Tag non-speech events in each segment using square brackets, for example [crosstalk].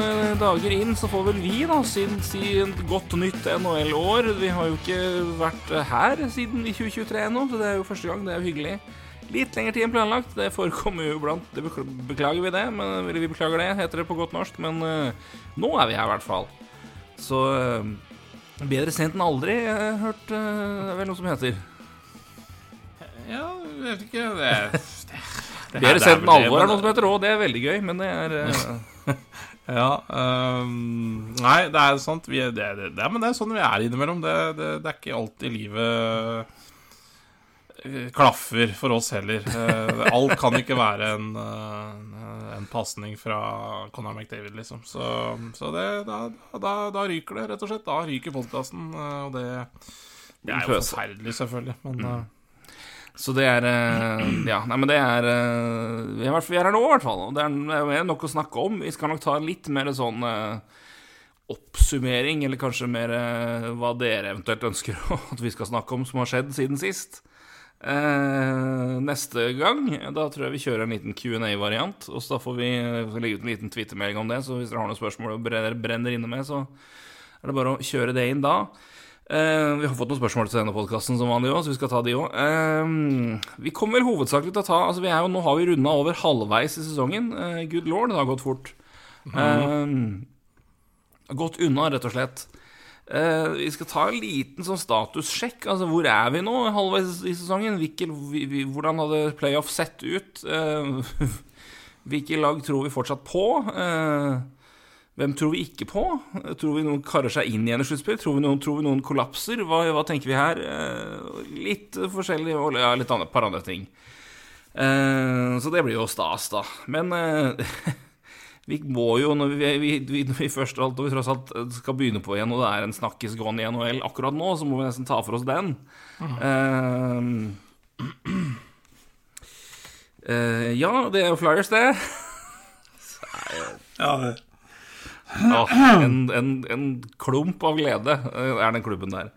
eh, dager inn, så får vel vi da siden si godt nytt NHL-år. Vi har jo ikke vært eh, her siden i 2023 ennå, så det er jo første gang. Det er jo hyggelig. Litt lengre tid enn planlagt. Det forekommer jo iblant. Det beklager vi det, men vi beklager det, heter det på godt norsk. Men uh, nå er vi her, i hvert fall. Så uh, bedre sent enn aldri, uh, hørt Det er vel noe som heter. Ja, jeg vet ikke det, det, det Bedre sent enn alvor er noe som heter òg. Det er veldig gøy, men det er [laughs] Ja, Um, Nei, det er sant. Vi det, det, det, men det er sånn vi er innimellom. Det, det, det er ikke alltid livet eh, klaffer for oss heller. Eh, Alt kan ikke være en, eh, en pasning fra Conor McDavid, liksom. Så, så det, da, da, da ryker det, rett og slett. Da ryker podkasten, og det, det er jo forferdelig, selvfølgelig. Men eh, Så det er eh, Ja, nei, men det er eh, Vi er, er her nå, i hvert fall. Det er, nok å snakke om. Vi skal nok ta litt mer sånn eh, oppsummering, eller kanskje mer hva dere eventuelt ønsker [laughs] at vi skal snakke om, som har skjedd siden sist. Neste gang, da tror jeg vi kjører en liten Q&A-variant. Og så da får vi legge ut en liten twittermelding om det, så hvis dere har noen spørsmål brenner, brenner inne med, så er det bare å kjøre det inn da. Eh, vi har fått noen spørsmål til denne podkasten som vanlig òg, så vi skal ta de òg. vi kommer vel hovedsakelig til å ta altså jo, Nå har vi runda over halvveis i sesongen. Uh, good lord, det har gått fort. Eh, gått unna, rett og slett. Eh, vi skal ta en liten sånn statussjekk. Altså, hvor er vi nå halvveis i sesongen? Hvilke, vi, vi, hvordan hadde playoff sett ut? Eh, [laughs] hvilke lag tror vi fortsatt på? Eh, hvem tror vi ikke på? Tror vi noen karer seg inn igjen i sluttspill? Tror, tror vi noen kollapser? Hva, hva tenker vi her? Eh, litt forskjellig, og ja, litt annet, par andre ting. Eh, så det blir jo stas, da. Men eh, [laughs] vi må jo, når vi, vi, vi, vi først og alt, og vi tross alt skal begynne på igjen, og det er en snakkis gående i NHL akkurat nå, så må vi nesten ta for oss den. Eh, ja, det er jo Flyers, det. [laughs] Ja, det. Åh, [clears throat] en, en, en klump av glede eh, er den klubben der.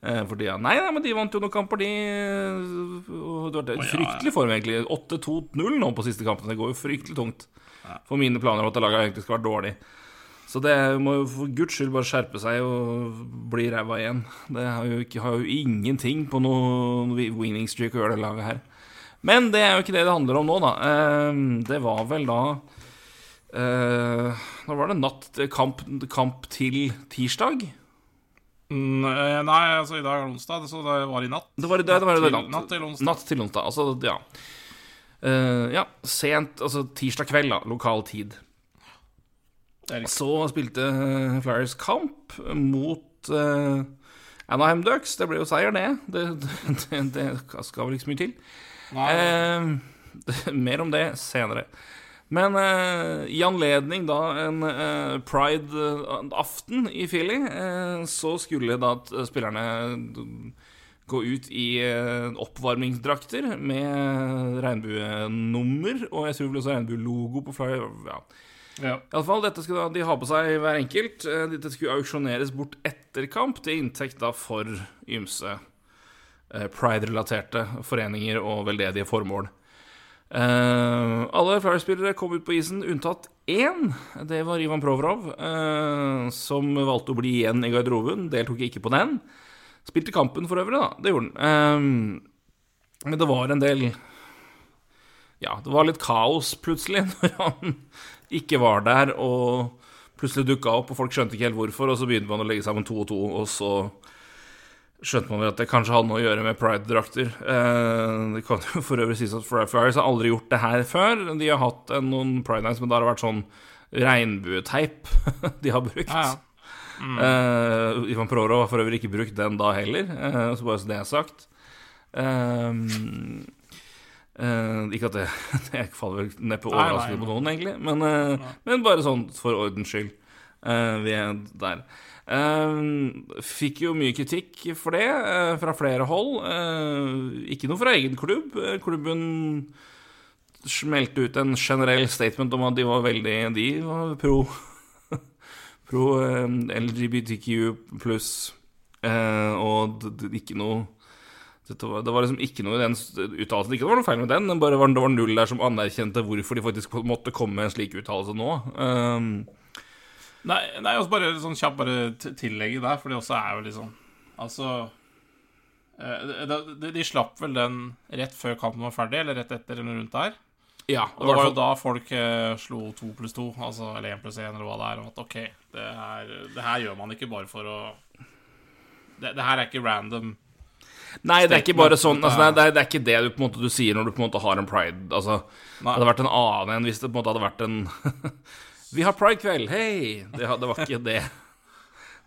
Eh, For tida. Nei, nei, men de vant jo noen kamper, de. eh, og Det var fryktelig form, egentlig. 8-2-0 nå på siste kampen. Det går jo fryktelig tungt. For mine planer om at laget egentlig skal være dårlig. Så det må jo for guds skyld bare skjerpe seg og bli ræva igjen. Det har jo, ikke, har jo ingenting på noe winning streak å gjøre, det laget her. Men det er jo ikke det det handler om nå, da. Det var vel da eh, Nå var det natt kamp, kamp til tirsdag. mm, eh, Nei, altså i dag er det onsdag, så det var i natt. Det var, det, det var, Natt til- natt, til onsdag. Natt til onsdag. Altså, ja. Uh, ja, sent, altså tirsdag kveld, da, lokal tid. Så spilte eh, Flyers kamp mot uh, Anaheim Ducks. Det ble jo seier, det. Det, det, det skal vel ikke så mye til. Eh, [laughs] mer om det senere. Men eh, i anledning da en eh, pride-aften i Philly, eh, så skulle da t- spillerne gå ut i eh, oppvarmingsdrakter med regnbuenummer, og jeg tror vel også regnbuelogo på Flyer. Ja. Ja. I alle fall, dette skulle da de ha på seg hver enkelt. Eh, Dette skulle auksjoneres bort etter kamp til inntekt da for ymse eh, pride-relaterte foreninger og veldedige formål. Eh, alle Flyers-spillere kom ut på isen, unntatt én. Det var Ivan Provorov, uh, som valgte å bli igjen i garderoben. Deltok ikke på den. Spilte kampen for øvrig, da. Det gjorde han. Uh, men det var en del Ja, det var litt kaos plutselig [laughs] når han ikke var der, og plutselig dukka opp, og folk skjønte ikke helt hvorfor, og så begynte man å legge sammen to og to, og så skjønte man vel at det kanskje hadde noe å gjøre med pride-drakter. Eh, det kan jo for øvrig sies at Fly- Fires har aldri gjort det her før. De har hatt noen pride nights, men da har det vært sånn regnbueteip [laughs] de har brukt. Ja, ja. Eh, Ivan Proro har for øvrig ikke brukt den da heller, eh, så bare så det er sagt. Eh, uh, ikke at det, [laughs] det faller vel neppe overraskende på noen, egentlig, men, men bare sånn for ordens skyld. Vi er der. Eh, fikk jo mye kritikk for det eh, fra flere hold. Eh, ikke noe fra egen klubb. Klubben smelte ut en generell statement om at de var veldig De var pro [laughs] Pro LGBTQ pluss, og ikke noe var, det var liksom ikke noe i den uttalelsen. Ikke det var noe feil med den, bare var, det var null der som anerkjente hvorfor de faktisk måtte komme med en slik uttalelse nå. Um, Nei, nei også bare sånn kjapt bare tillegge der, for det også er jo liksom Altså eh, de, de, de slapp vel den rett før kampen var ferdig, eller rett etter, eller rundt der. ja, Og det var jo da folk eh, slo to pluss to, altså, eller én pluss én, eller hva det er. Og at OK, det her, det her gjør man ikke bare for å det, det her er ikke random. Nei, det er ikke bare sånn altså, nei, det, er, det er ikke det du på en måte du sier når du på en måte har en pride. Altså, det hadde vært en annen en hvis det på en måte hadde vært en [laughs] Vi har pridekveld, hei! Det, det var ikke det.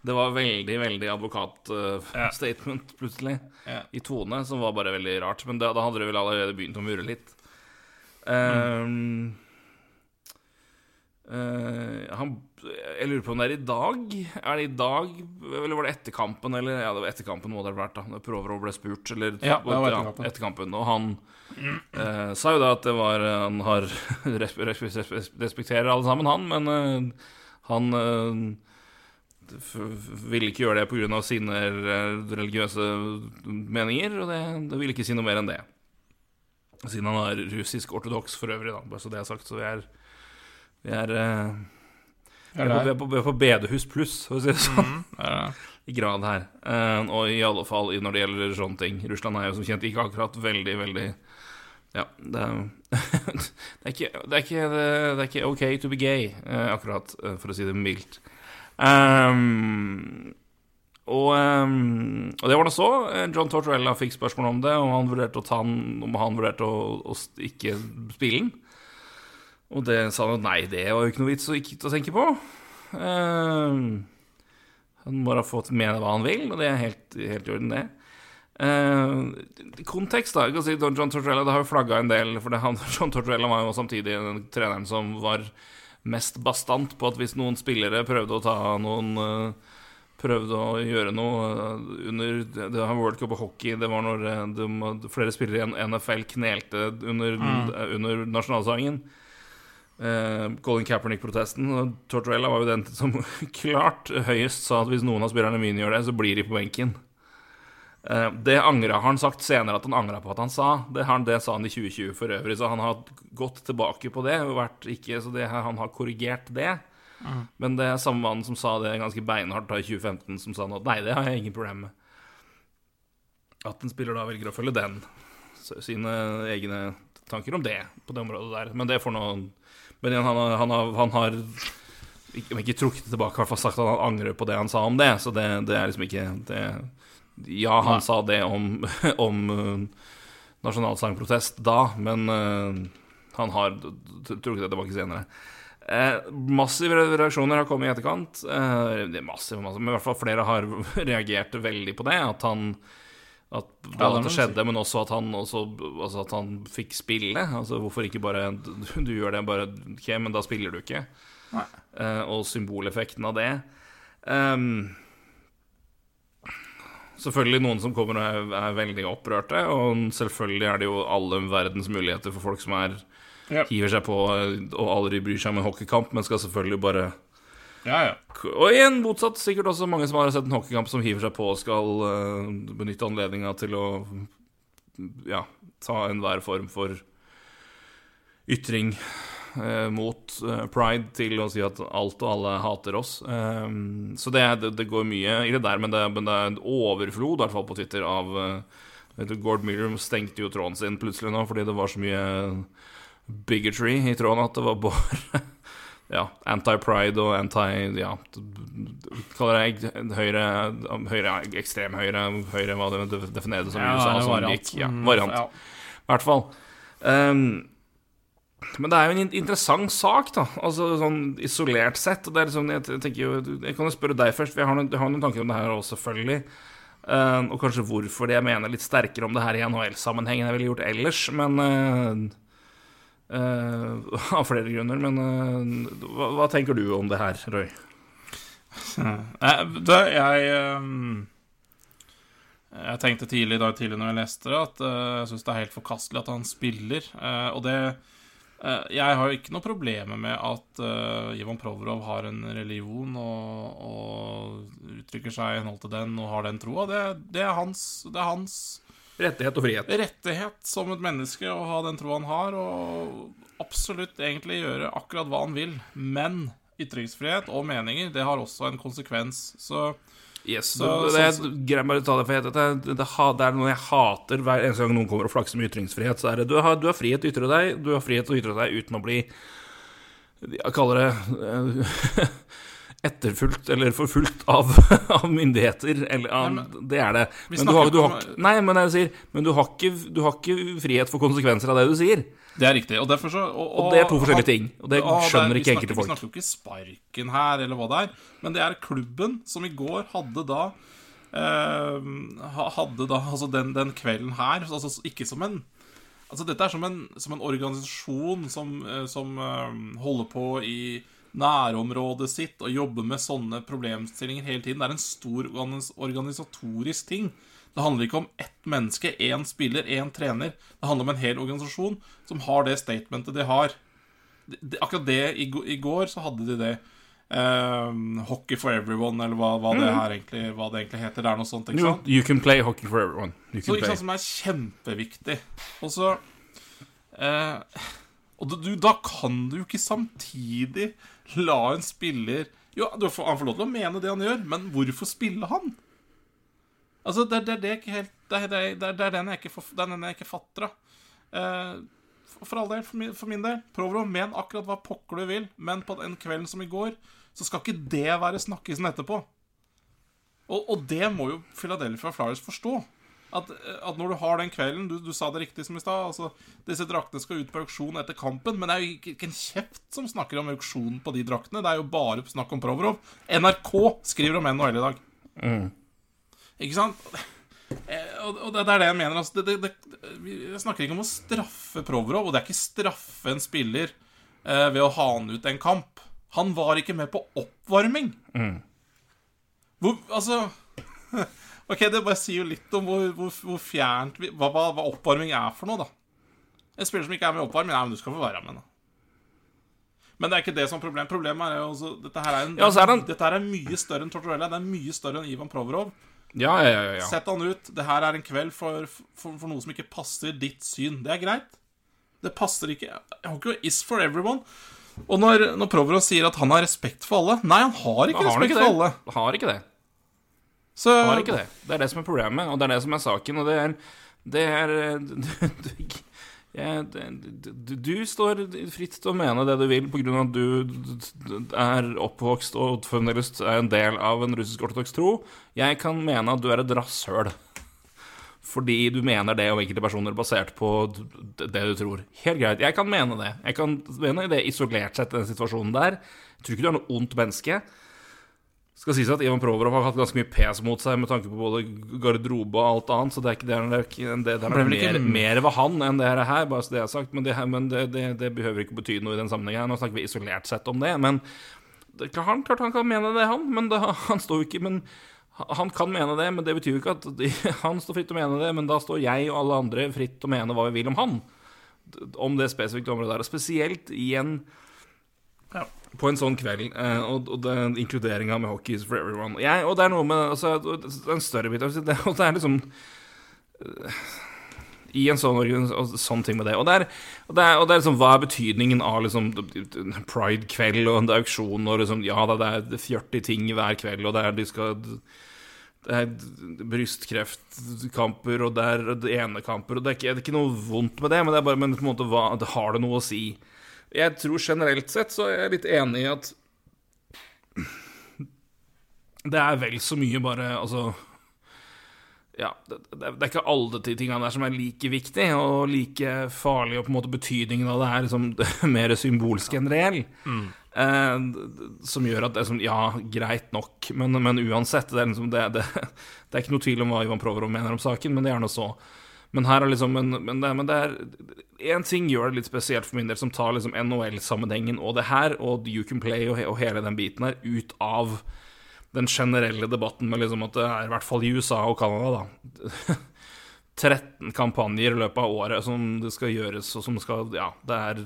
Det var veldig, veldig advokatstatement plutselig. Ja. I tone, som var bare veldig rart. Men da, da hadde det vel allerede begynt å murre litt. Ehm, eh, han, jeg lurer på om det er i dag. Er det i dag, eller var det etter kampen? Eller, ja, det var etter kampen må det ha vært, da. prøver Proverov ble spurt. Eller, Ja, det var etter kampen. etter kampen. Og han eh, sa jo da at det var Han har res- res- res- respekterer alle sammen, han, men eh, han ville ikke gjøre det pga. sine religiøse meninger, og det, det ville ikke si noe mer enn det. Siden han er russisk ortodoks for øvrig, da, bare så det er sagt. Så vi er Vi er, eh, vi er, på, vi er, på, vi er på bedehus pluss, for å si det sånn, Ja. [laughs] i grad her. Eh, og i alle fall når det gjelder sånne ting. Russland er jo som kjent ikke akkurat veldig, veldig Ja, det er, [laughs] det er, ikke, det, ikke, det ikke ok to be gay, eh, akkurat, eh, for å si det mildt. Um, og, um, og det var det så. John Tortorella fikk spørsmål om det, og han vurderte å ta den, om han vurderte å, å ikke spille den. Og det sa han at nei, det var jo ikke noe vits å, ikke, å tenke på. Uh, han må ha fått mene hva han vil, og det er helt, helt i orden, det. Uh, kontekst, da. Si Don John Tortorella det har jo flagga en del, for det, han, [laughs] John Tortorella var jo samtidig den treneren som var mest bastant på at hvis noen spillere prøvde å ta noen uh, Prøvde å gjøre noe eh, under Det var World Cup og hockey. Det var når eh, de, flere spillere i NFL knelte under, under nasjonalsangen. Eh, Colin Kaepernick-protesten. Tortorella var jo den som [laughs] klart høyest sa at hvis noen av spillerne mine gjør det, så blir de på benken. Uh, det angra han sagt senere at han angra på at han sa. Det, han, det sa han i 2020 for øvrig, så han har gått tilbake på det. Ikke, så det, han har korrigert det. Men det er samme mann som sa det ganske beinhardt da i 2015, som sa at nei, det har jeg ingen problem med. At en spiller da velger å følge den, så, sine egne tanker om det på det området der. Men det får nå Men igjen, han, har- han, har, han har ikke, ikke trukket tilbake, i hvert fall sagt at han angrer på det han sa om det. Så det, det er liksom ikke det, Ja, han Nei. sa det om, [laughs] om uh, nasjonalsangprotest da, men uh, han har trukket det tilbake senere. Eh, massive reaksjoner har kommet i etterkant. Eh, det massive, massive, men i hvert fall flere har [laughs] reagert veldig på det. At han At Ja, det at det skjedde, men også at han, også, altså at han fikk spille. Altså Hvorfor ikke bare Du, du gjør det, bare OK, men da spiller du ikke. Eh, og symboleffekten av det. Um, selvfølgelig noen som kommer og er, er veldig opprørte, og selvfølgelig er det jo alle verdens muligheter for folk som er Ja. hiver seg på eh, og aldri bryr seg om en hockeykamp, men skal selvfølgelig bare ja, ja. Og igjen motsatt, sikkert også mange som har sett en hockeykamp som hiver seg på og skal uh, benytte anledninga til å ja, ta enhver form for ytring uh, mot uh, pride til å si at alt og alle hater oss. Så det, det, det går mye i det der, men det, men det er en overflod, i hvert fall på Twitter, av du, Gord Miller stengte jo tråden sin plutselig nå fordi det var så mye bigotry i tråden at det var bare [laughs] ja, anti-pride og anti Ja, kaller jeg høyre, høyre ekstrem høyre, høyre hva det definerer det som Ja, USA. Som variant. gikk, ja, Mm, variant. ja. I hvert fall. Um, men det er jo en interessant sak, da. Altså sånn isolert sett. Det er liksom, jeg, tenker jo, jeg kan jo spørre deg først, for jeg har noen, jeg har noen tanker om det her også, selvfølgelig. Uh, og kanskje hvorfor det jeg mener litt sterkere om det her i NHL-sammenheng enn jeg ville gjort ellers. Men eh, [laughs] Av flere grunner. Men eh, hva, hva tenker du om det her, Røy? Nei, [laughs] du, jeg Jeg tenkte tidlig i dag tidlig når jeg leste det, at eh, jeg syns det er helt forkastelig at han spiller. eh, og det eh, Jeg har jo ikke noe problemer med at uh, Ivan Provorov har en religion og, og uttrykker seg i henhold til den og har den troa. Det, det, er hans, det er hans Rettighet og frihet. rettighet som et menneske å ha den troa han har, og absolutt egentlig gjøre akkurat hva han vil. Men ytringsfrihet og meninger, det har også en konsekvens. Så Yes, Så- det, det, så- er bare ta det for. Det, det, det, det er noe jeg hater hver eneste gang noen kommer og flakser med ytringsfrihet. Så er det, du, har, du har frihet til å ytre deg, du har frihet til å ytre deg uten å bli Jeg kaller det eh, etterfulgt eller forfulgt av, [laughs] av myndigheter. Eller, av, Nei, det er det. Men du har, du har, nei, men jeg sier Men du har, ikke, du har ikke frihet for konsekvenser av det du sier. det er riktig. Og så Og, Og det er to forskjellige ting. Og det skjønner er- vi ikke enkelte folk. Vi snakker jo ikke sparken her, eller hva det er. Men det er klubben som i går hadde da eh, Hadde da Altså den, den kvelden her altså Ikke som en Altså Dette er som en, som en organisasjon som, eh, som eh, holder på i nærområdet sitt og jobbe med sånne problemstillinger hele tiden. Det er en stor organisatorisk ting. Det handler ikke om ett menneske, én spiller, én trener. Det handler om en hel organisasjon som har det statementet de har. Akkurat det i, går så hadde de det. Ehm, hockey for everyone, eller hva, hva, det her egentlig, hva det egentlig heter. Det er noe sånt. ikke sant? you can play hockey for everyone. You Så, ikke sant, Som er kjempeviktig. Og så uh, Og du, da kan du ikke samtidig [laughs] la en spiller Jo, han får lov til å mene det han gjør, men hvorfor spille han? Altså, det, det, det er Det er, er, den jeg ikke, den jeg ikke fatter, av. Eh, for, all del, for min, for min del. Prøv å men akkurat hva pokker du vil, men på den kvelden som i går, så skal ikke det være snakkisen etterpå. Og, og det må jo Philadelphia Flyers forstå. At, at når du har den kvelden Du, du sa det riktig som i stad. Altså, disse draktene skal ut på auksjon etter kampen. Men det er jo ikke, ikke en kjeft som snakker om auksjon på de draktene. Det er jo bare snakk om Provorov. NRK skriver om NHL i dag. Ikke sant? Eh, Og, og det er det jeg mener. Altså, det, det, det, vi snakker ikke om å straffe Provorov, og det er ikke straffe en spiller eh, ved å ha han ut en kamp. Han var ikke med på oppvarming. Hvor, altså [laughs] Ok, det bare sier jo litt om hvor, hvor, hvor fjernt vi, hva, hva, hva oppvarming er for noe, da. En spiller som ikke er med i oppvarming, nei, men du skal få være med, da. Men det er ikke det som er problemet. Problemet er jo også Dette her er, en, Ja, er den... dette her er mye større enn Tortorella. Det er mye større enn Ivan Provorov. Ja, ja, ja, ja. Sett han ut. Det her er en kveld for, for, for noe som ikke passer ditt syn. Det er greit. Det passer ikke Hockey is for everyone. Og når, når Provorov sier at han har respekt for alle Nei, han har ikke Har respekt ikke for alle. Han Har ikke det. Så Har ikke det. Det er det som er problemet, og det er det som er saken. Og det er Det er [laughs] det- du, du står fritt til å mene det du vil pga. at du er oppvokst og fremdeles er en del av en russisk-ortodoks tro. Jeg kan mene at du er et rasshøl. Fordi du mener det om enkelte personer basert på det du tror. Helt greit, jeg kan mene det. Jeg kan mene det isolert sett i den situasjonen der. Jeg tror ikke du er noe ondt menneske. Skal sies at Ivan Provorov har hatt ganske mye pes mot seg med tanke på både garderobe og alt annet, så det er ikke det, det, er ikke, det, det er mer, mer ved han enn det her, bare så det er sagt. Men, det, men det, behøver ikke bety noe i den sammenhengen. Nå snakker vi isolert sett om det. Men han, klart han kan mene det, han. Men [laughs] han står jo ikke men han kan mene det, men det betyr jo ikke at de, [laughs] han står fritt til å mene det. Men da står jeg og alle andre fritt til å mene hva vi vil om han. Om det spesifikke området der. Og spesielt i en Ja. På en sånn kveld, eh, og, og den inkluderinga med Hockey is for everyone. Jeg, og det er noe med altså, er En større bit det, og det er liksom eh, I en sånn, organ- og sånn ting med det. Og det er, og det er, og det er liksom, Hva er betydningen av liksom pride-kveld og en auksjon og liksom Ja da, det er 40 ting hver kveld, og det er de skal det er brystkreftkamper, og det er det ene kamper Og det er, ikke, det er ikke noe vondt med det, men det er bare men på en måte, hva, har det noe å si. Jeg tror generelt sett så er jeg litt enig i at det er vel så mye bare Altså ja, det, det, er- ikke alle de tingene der som er like viktig og like farlig, og på en måte betydningen av det er liksom [laughs] mer symbolsk enn reell. Eh, som gjør at det er sånn Ja, greit nok, men, men uansett det er, liksom, det, det, [laughs] det er ikke noe tvil om hva Ivan Provorov mener om saken, men det er nå så. Men her er liksom en, men, det, men det er Én ting gjør det litt spesielt for min del, som tar liksom NHL-sammenhengen og det her, og You Can Play og, og hele den biten her, ut av den generelle debatten med liksom at det er i hvert fall i USA og Canada, da [laughs] 13 kampanjer i løpet av året som det skal gjøres, og som skal Ja, det er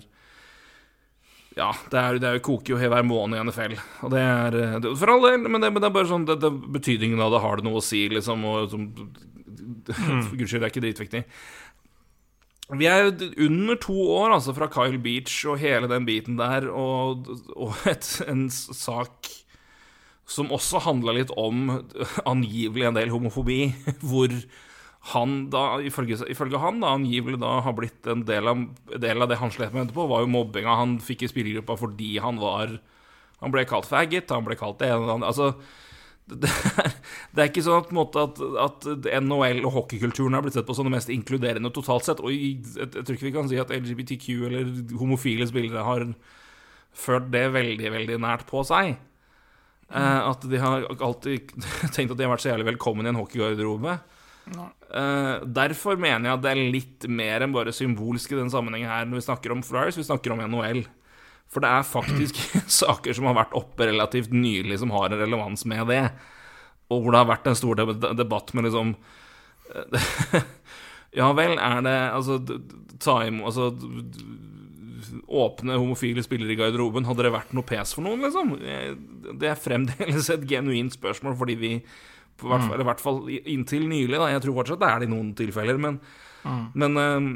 ja, det er, det er jo koker jo hver måned i NFL. Og det er det, For all del, men det, men det er bare sånn det, Betydningen av det har det noe å si, liksom. Og som, [laughs] For det er ikke dritviktig. Vi er under to år altså fra Kyle Beach og hele den biten der, og, og et, en sak som også handla litt om angivelig en del homofobi, hvor han da, ifølge, ifølge han, da, angivelig da har blitt en del av, del av det han slet med etterpå, var jo mobbinga han fikk i spillergruppa fordi han var Han ble kalt faggot, han ble kalt det ene og det andre Altså, det er, [laughs] det er ikke sånn at, måte, at, at NHL og hockeykulturen har blitt sett på som det mest inkluderende totalt sett. Og jeg, jeg, tror ikke vi kan si at LGBTQ eller homofile spillere har ført det veldig, veldig nært på seg. Eh, at de har alltid [laughs] tenkt at de har vært så jævlig velkommen i en hockeygarderobe. Uh, derfor mener jeg at det er litt mer enn bare symbolsk i den sammenhengen her når vi snakker om Flyers, vi snakker om NHL. For det er faktisk [laughs] saker som har vært oppe relativt nylig, som har en relevans med det. Og hvor det har vært en stor debatt med liksom [laughs] Ja vel, er det Altså, ta imot Altså Åpne homofile spillere i garderoben, hadde det vært noe pes for noen, liksom? Det er fremdeles et genuint spørsmål, fordi vi i hvert, fall, inntil nylig. Da. Jeg tror fortsatt det er det i noen tilfeller, men, mm. men uh,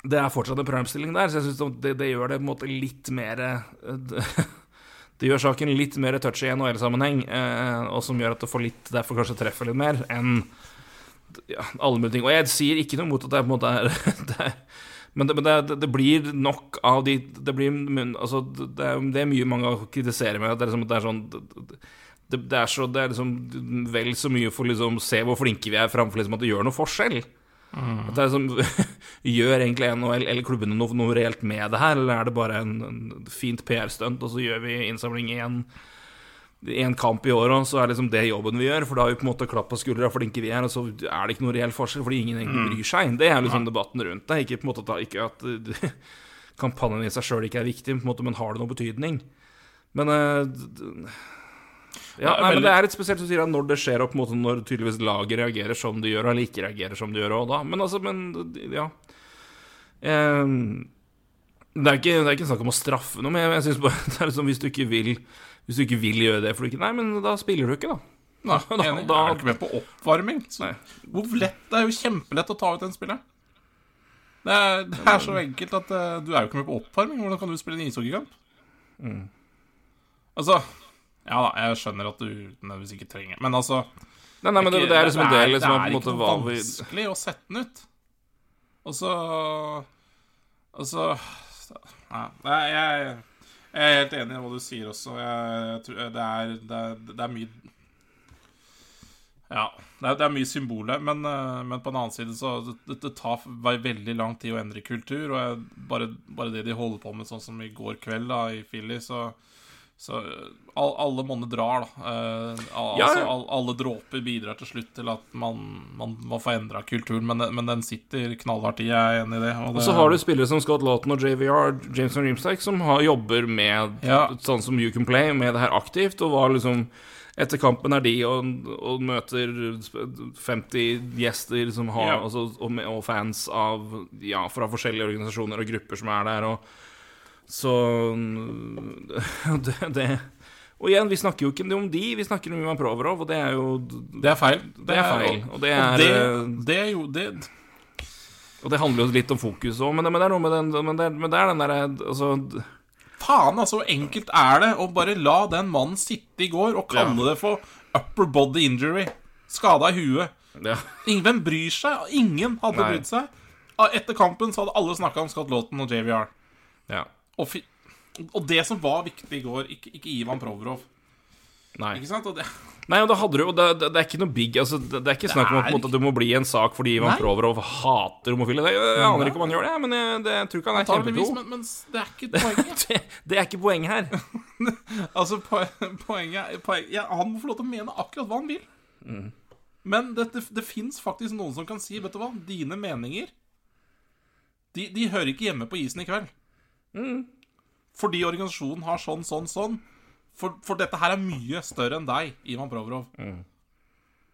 det er fortsatt en problemstilling der, så jeg syns det, det, gjør det på en måte litt mer det, [laughs] Det gjør saken litt mer touchy i NHL-sammenheng, eh, og som gjør at det får litt derfor kanskje treffer litt mer enn ja, alle mulige ting. Og jeg sier ikke noe mot at det på en måte er, [laughs] det men, det, men det, det, blir nok av de Det, blir, altså, det, er, det er mye mange kritiserer med. Det er, liksom, det er sånn det, er så, det er liksom vel så mye for liksom å se hvor flinke vi er, framfor liksom at det gjør noe forskjell. Mm. At det er liksom, [laughs] Gjør egentlig NHL eller klubbene noe, noe, reelt med det her, eller er det bare en, en fint PR-stunt, og så gjør vi innsamling i en, en kamp i året, så er liksom det jobben vi gjør, for da har vi på en måte klapp på skuldra flinke vi er, og så er det ikke noe reell forskjell, fordi ingen egentlig mm. bryr seg. Det er liksom debatten rundt det. Ikke, på en måte, at, ikke at [laughs] kampanjen i seg sjøl ikke er viktig, på en måte, men har det noe betydning? Men uh, ja, nei, men Det er litt spesielt å sier at når det skjer, opp mot når tydeligvis laget reagerer som de gjør, og ikke reagerer som de gjør òg da. Men altså, men ja. Um, det, er ikke, det er ikke snakk om å straffe noe, men jeg, jeg synes bare [laughs] det er liksom hvis du ikke vil Hvis du ikke vil gjøre det for du ikke Nei, men da spiller du ikke, da. Nei, [laughs] da, enig. Da, er du ikke med på oppvarming? Nei. Hvor lett Det er jo kjempelett å ta ut den spilleren. Det er, det er så enkelt at uh, du er jo ikke med på oppvarming. Hvordan kan du spille en ishockeykamp? Mm. Altså ja da, jeg skjønner at du nødvendigvis ikke trenger Men altså Nei, nei, men det, det er liksom en del liksom, Det er ikke noe vanskelig å sette den ut. Og så Og så Nei, jeg, jeg er helt enig i hva du sier også. Jeg, tror det, er, det, er, det er mye ja, det er, det er mye symboler, men, eh, men, på en annen side så det, det tar veldig lang tid å endre kultur. Og jeg, bare, bare, det de holder på med, sånn som i går kveld da, i Philly, så, så all, alle monner drar, da. Eh, al ja, altså, all, alle dråper bidrar til slutt til at man, man må få endra kulturen, men, men, den sitter knallhardt i, jeg er enig i det. Og, det, og så har du spillere som Scott Lawton og JVR, Jameson Reamstack, som har, jobber med ja. sånn som You Can Play, med det her aktivt, og var liksom etter kampen er de og, og møter 50 gjester som har, ja. altså, og, og, fans av, ja, fra forskjellige organisasjoner og grupper som er der. og så [laughs] det, det, Og igjen, vi snakker jo ikke om de, vi snakker om Ivan Provorov, og det er jo Det er feil. Det er feil. Og det er, og det, det er jo det Og det handler jo litt om fokus òg, men, men, det er noe med den Men det, men er den derre altså, Faen, altså, enkelt er det å bare la den mannen sitte i går og kalle ja. det for upper body injury? Skada i huet. Ja. Ingen bryr seg. Ingen hadde brydd seg. Etter kampen så hadde alle snakka om Scott Lawton og JVR. Ja. Og, og, det som var viktig i går, ikke, ikke Ivan Provorov. Nei. Ikke sant? Og det... Nei, og da hadde du det, det, det, er ikke noe big altså, det, det, er ikke snakk om at du må bli en sak fordi Ivan Nei. Provorov hater homofile. Jeg, jeg aner ikke om han gjør det, men jeg, jeg tror ikke han er kjempegod. Men, men det er ikke poenget. [laughs] det, er ikke [laughs] poenget her. altså, poenget, poenget ja, Han må få lov til å mene akkurat hva han vil. Mm. Men det, det, det fins faktisk noen som kan si Vet du hva, dine meninger de, de hører ikke hjemme på isen i kveld. Mm. Fordi organisasjonen har sånn, sånn, sånn. For, for dette her er mye større enn deg, Ivan Provorov.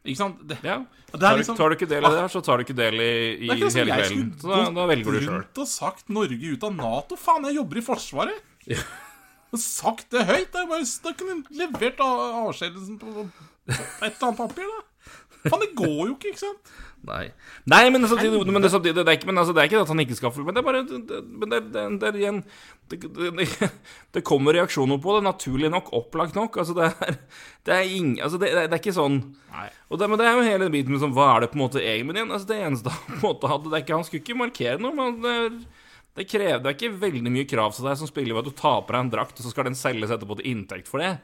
Ikke sant? Det, Ja. det Tar, liksom tar du ikke del i det her, så tar du ikke del i, i ikke hele kvelden. Så da, da velger du sjøl. rundt og sagt Norge ut av Nato. Faen, jeg jobber i Forsvaret. Ja. Sagt det høyt. Det er bare Da kunne du levert av- avskjedelsen på et eller annet papir, da. Faen, det går jo ikke, ikke sant? Nei. Nei, men samtidig, men det, samtidig det, er ikke, men altså, det er ikke at han ikke skal Men det er bare det, men det, det, det er igjen det, det, kommer reaksjoner på det, naturlig nok, opplagt nok. Altså, det er, det er, ing, altså, det, er ikke sånn Nei. og det, Men det er jo hele biten med sånn Hva er det på en måte egentlig igjen, altså, det eneste han på en måte hadde det er ikke, Han skulle ikke markere noe, men det, er, det krever det er ikke veldig mye krav til deg som spiller ved at du tar på deg en drakt, og så skal den selges etterpå til inntekt for det.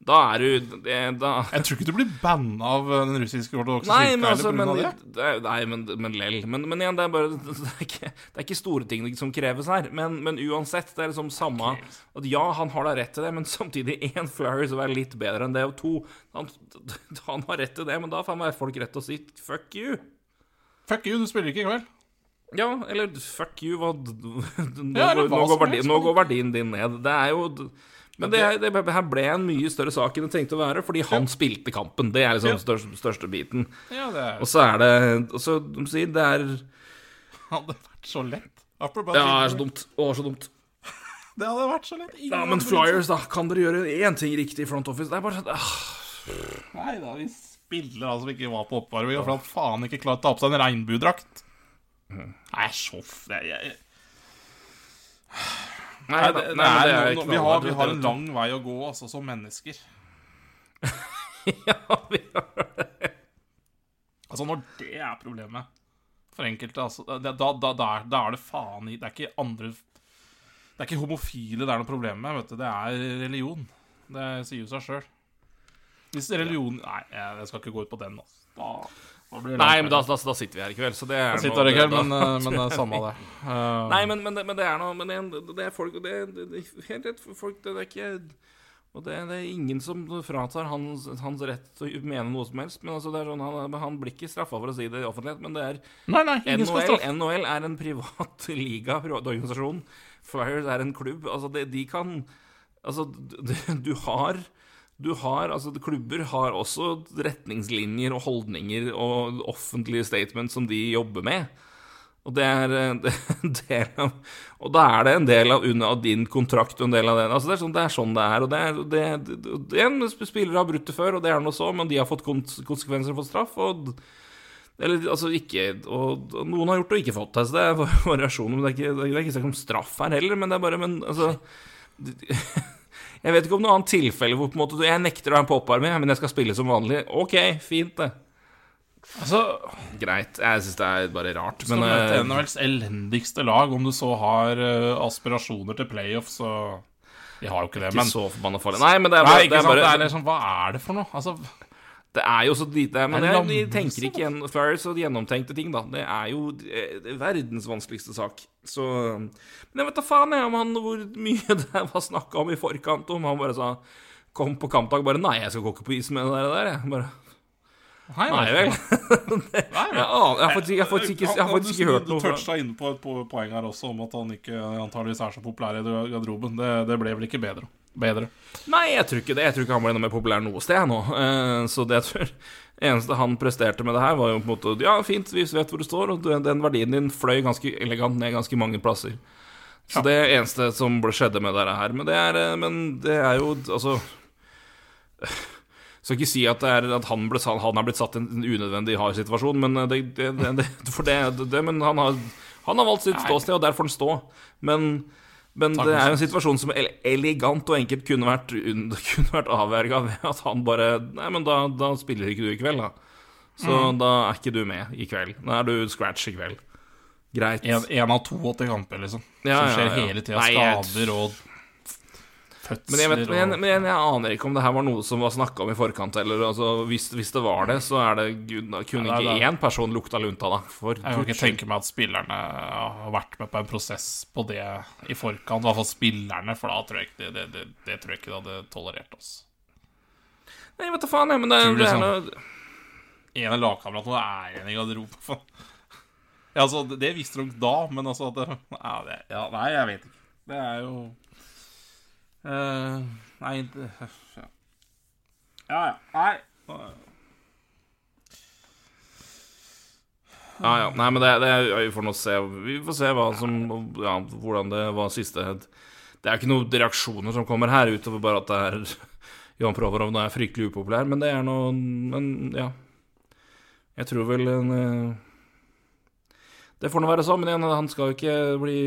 Da er du det, da, Jeg tror ikke du blir banna av den russiske ortodokse kirka men altså men, det. er- Nei, men, men lell. Men, men igjen, det er bare [laughs] Det er ikke, det er ikke store ting som kreves her. Men, men uansett, det er liksom samme At ja, han har da rett til det, men [laughs] samtidig én Flyers som være litt bedre enn det, og to han, [laughs] han har rett til det, men da får folk rett til å si fuck you. Fuck you, du spiller ikke i kveld. Ja, eller fuck you, hva Nå, Ja, hva nå, går, verdien, nå går verdien din ned. Det er jo men det, det, her ble en mye større sak enn det trengte å være, fordi han spilte kampen. Det er liksom Ja. største, største biten. Ja, det er, Og så er det og så, de sier, det er hadde vært så lett. Apropos Ja, det er så dumt. Å, så dumt. [laughs] Det hadde vært så lett. Ingen Ja, men Flyers, da. Kan dere gjøre én ting riktig i front office? Det er bare sånn ah, Nei da, vi spiller altså ikke var på oppvarming, for at faen ikke klart å ta på seg en regnbuedrakt. Nei, så f... er jeg, Nei, nei, det, det, nei, det er, er no, vi, har, vi har en lang vei å gå, altså, som mennesker. [laughs] ja, vi har det. Altså, når det er problemet for enkelte, altså, da, da, da, da er det faen i Det er ikke andre Det er ikke homofile det er noe problem med, vet du. Det er religion. Det sier jo seg sjøl. Hvis religion Nei, jeg skal ikke gå ut på den, altså. Da, Nei, men da, da, da sitter vi her i kveld, så det er Jeg sitter her i kveld, men, eh, men det er samme det. Uh, Nei, men, men, det, men det er noe Men det, det er folk Det, det, det helt rett folk Det, det er ikke Og det, det er ingen som fratar hans, hans rett til å mene noe som helst. Men altså, det er sånn, han, han blir ikke straffa for å si det i offentlighet, men det er Nei, nei, ingen skal NHL. NHL er en privat [laughs] liga, privat organisasjon. Flyers er en klubb. Altså, det, de kan Altså, du, du har du har, altså Klubber har også retningslinjer og holdninger og offentlige statements som de jobber med. Og det er, eh, [laughs] en del av Og da er det en del av, av din kontrakt og en del av den. Altså det, er sånn, det er sånn det er. Og det er, en spillere har brutt det før, og det er noe så, men de har fått konsekvenser fått straff. Og eller altså ikke og, Noen har gjort det og ikke fått det, så det er [laughs] variasjoner. Men det er ikke, det ikke snakk om straff her heller, men det er bare Men altså [laughs] Jeg vet ikke om noe annet tilfelle hvor på en måte du- Jeg nekter å ha en popparmé, men jeg skal spille som vanlig. Ok, fint, det. Altså, Greit. Jeg syns det er bare rart. skal Men du møte eh, NHLs elendigste lag, om du så har eh, aspirasjoner til playoff, så De har jo ikke det, men ikke så forbanna farlig. Nei, men det er Nei, bare, ikke det er sant, det er liksom, Hva er det for noe? Altså, Det er jo så lite Men Det er det, de tenker ikke gjennom, Farris og gjennomtenkte ting, da. Det er jo eh, verdens vanskeligste sak. Så Men jeg vet da faen jeg om han hvor mye [laughs] det var snakka om i forkant, om han bare sa Kom på kampdag bare Nei, jeg skal gå ikke på is med det der. jeg bare nei, Nei vel. [laughs] Nei, Jeg, har faktisk, jeg har faktisk ikke, jeg har faktisk ikke hørt Du noe Du toucha inne på et poeng her også, om at han ikke antageligvis er så populær i garderoben. Det, det ble vel ikke bedre. Bedre. Nei, jeg tror ikke det. Jeg tror ikke han ble noe mer populær noe sted nå. Eh, Så det jeg tror [laughs] eneste han presterte med det her, var jo på en måte Ja, fint, vi vet hvor du står, og den verdien din fløy ganske elegant ned ganske mange plasser. Så det er eneste som ble skjedde med det her. Men det er, eh, men det er jo altså skal ikke si at, det er, at han, ble, han er blitt satt i en unødvendig hard situasjon, men, eh, det, det, det, det, det, det, men han, har, han har valgt sitt ståsted, og der får han stå. Men, men Takk, det er jo en situasjon som elegant og enkelt kunne vært, unn- [laughs] kunne vært avverga ved at han bare Nei, men da, da spiller ikke du i kveld, da. Så da er ikke du med i kveld. Da er du scratch i kveld. Greit. En, en av 82 kamper, liksom. Ja, som skjer ja, ja. hele tida. Skader og fødsler Men jeg, vet, men, jeg, men jeg, aner ikke om det her var noe som var snakka om i forkant. Eller altså, hvis, hvis det var det, så er det gud, da kunne Ja, det ikke én person lukta lunta, da. Jeg kan ikke tenke meg at spillerne har vært med på en prosess på det i forkant. I hvert fall spillerne, for da tror jeg ikke det, det, det, tror jeg ikke det hadde tolerert oss. Nei, vet da faen, jeg, men det, det er sånn? noe En av lagkameratene er igjen i garderoben. Ja, altså, det, visste de da, men altså det, ja, det, ja, Nei, jeg vet ikke. Det er jo Eh, nei det, ja. ja, ja. Nei. Ja, ja. Nei, men det, det vi får nå se. Vi får se hva som Ja, hvordan det var siste Det er ikke noen reaksjoner som kommer her, utover bare at det er [laughs] Johan Provorov nå er fryktelig upopulær, men det er noe Men ja. Jeg tror vel en eh, Det får nå være sånn, men igjen, han skal jo ikke bli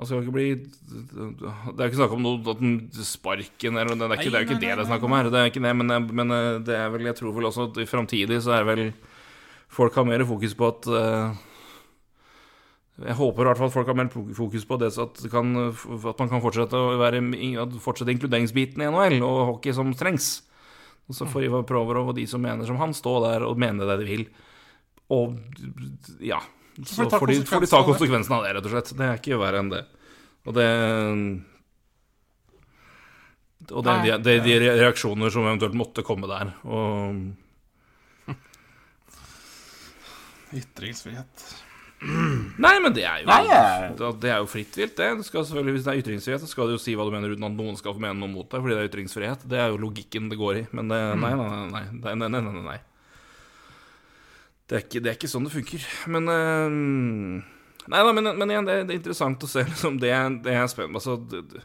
han skal ikke bli Det er ikke snakk om noe at den sparken eller det er, ikke, det er ikke det det er snakk om her. Det er ikke det, men, men eh, det er vel Jeg tror vel også at i framtidig så er vel folk har mer fokus på at uh, Jeg håper i hvert fall at folk har mer fokus på det så at, kan, at man kan fortsette å være fortsette inkluderingsbiten i NHL og hockey som trengs. Og så får Ivar Provorov og de som mener som han, stå der og mene det de vil. Og ja så får de, får de ta konsekvensen av det, rett og slett. Det er ikke verre enn det. Og det Og det, er de, de, reaksjoner som eventuelt måtte komme der. Og [laughs] Ytringsfrihet. Nei, men det er jo Det er jo fritt vilt, det. Du skal selvfølgelig, hvis det er ytringsfrihet, så skal du jo si hva du mener uten at noen skal få mene noe mot deg, fordi det er ytringsfrihet. Det er jo logikken det går i. Men det, nei, nei, nei. nei, nei, nei, nei, nei. Det er, ikke, det er ikke, sånn det funker. Men uh, Nei da, men, men, igjen, det, er interessant å se liksom, det, det er spennende. Altså, det,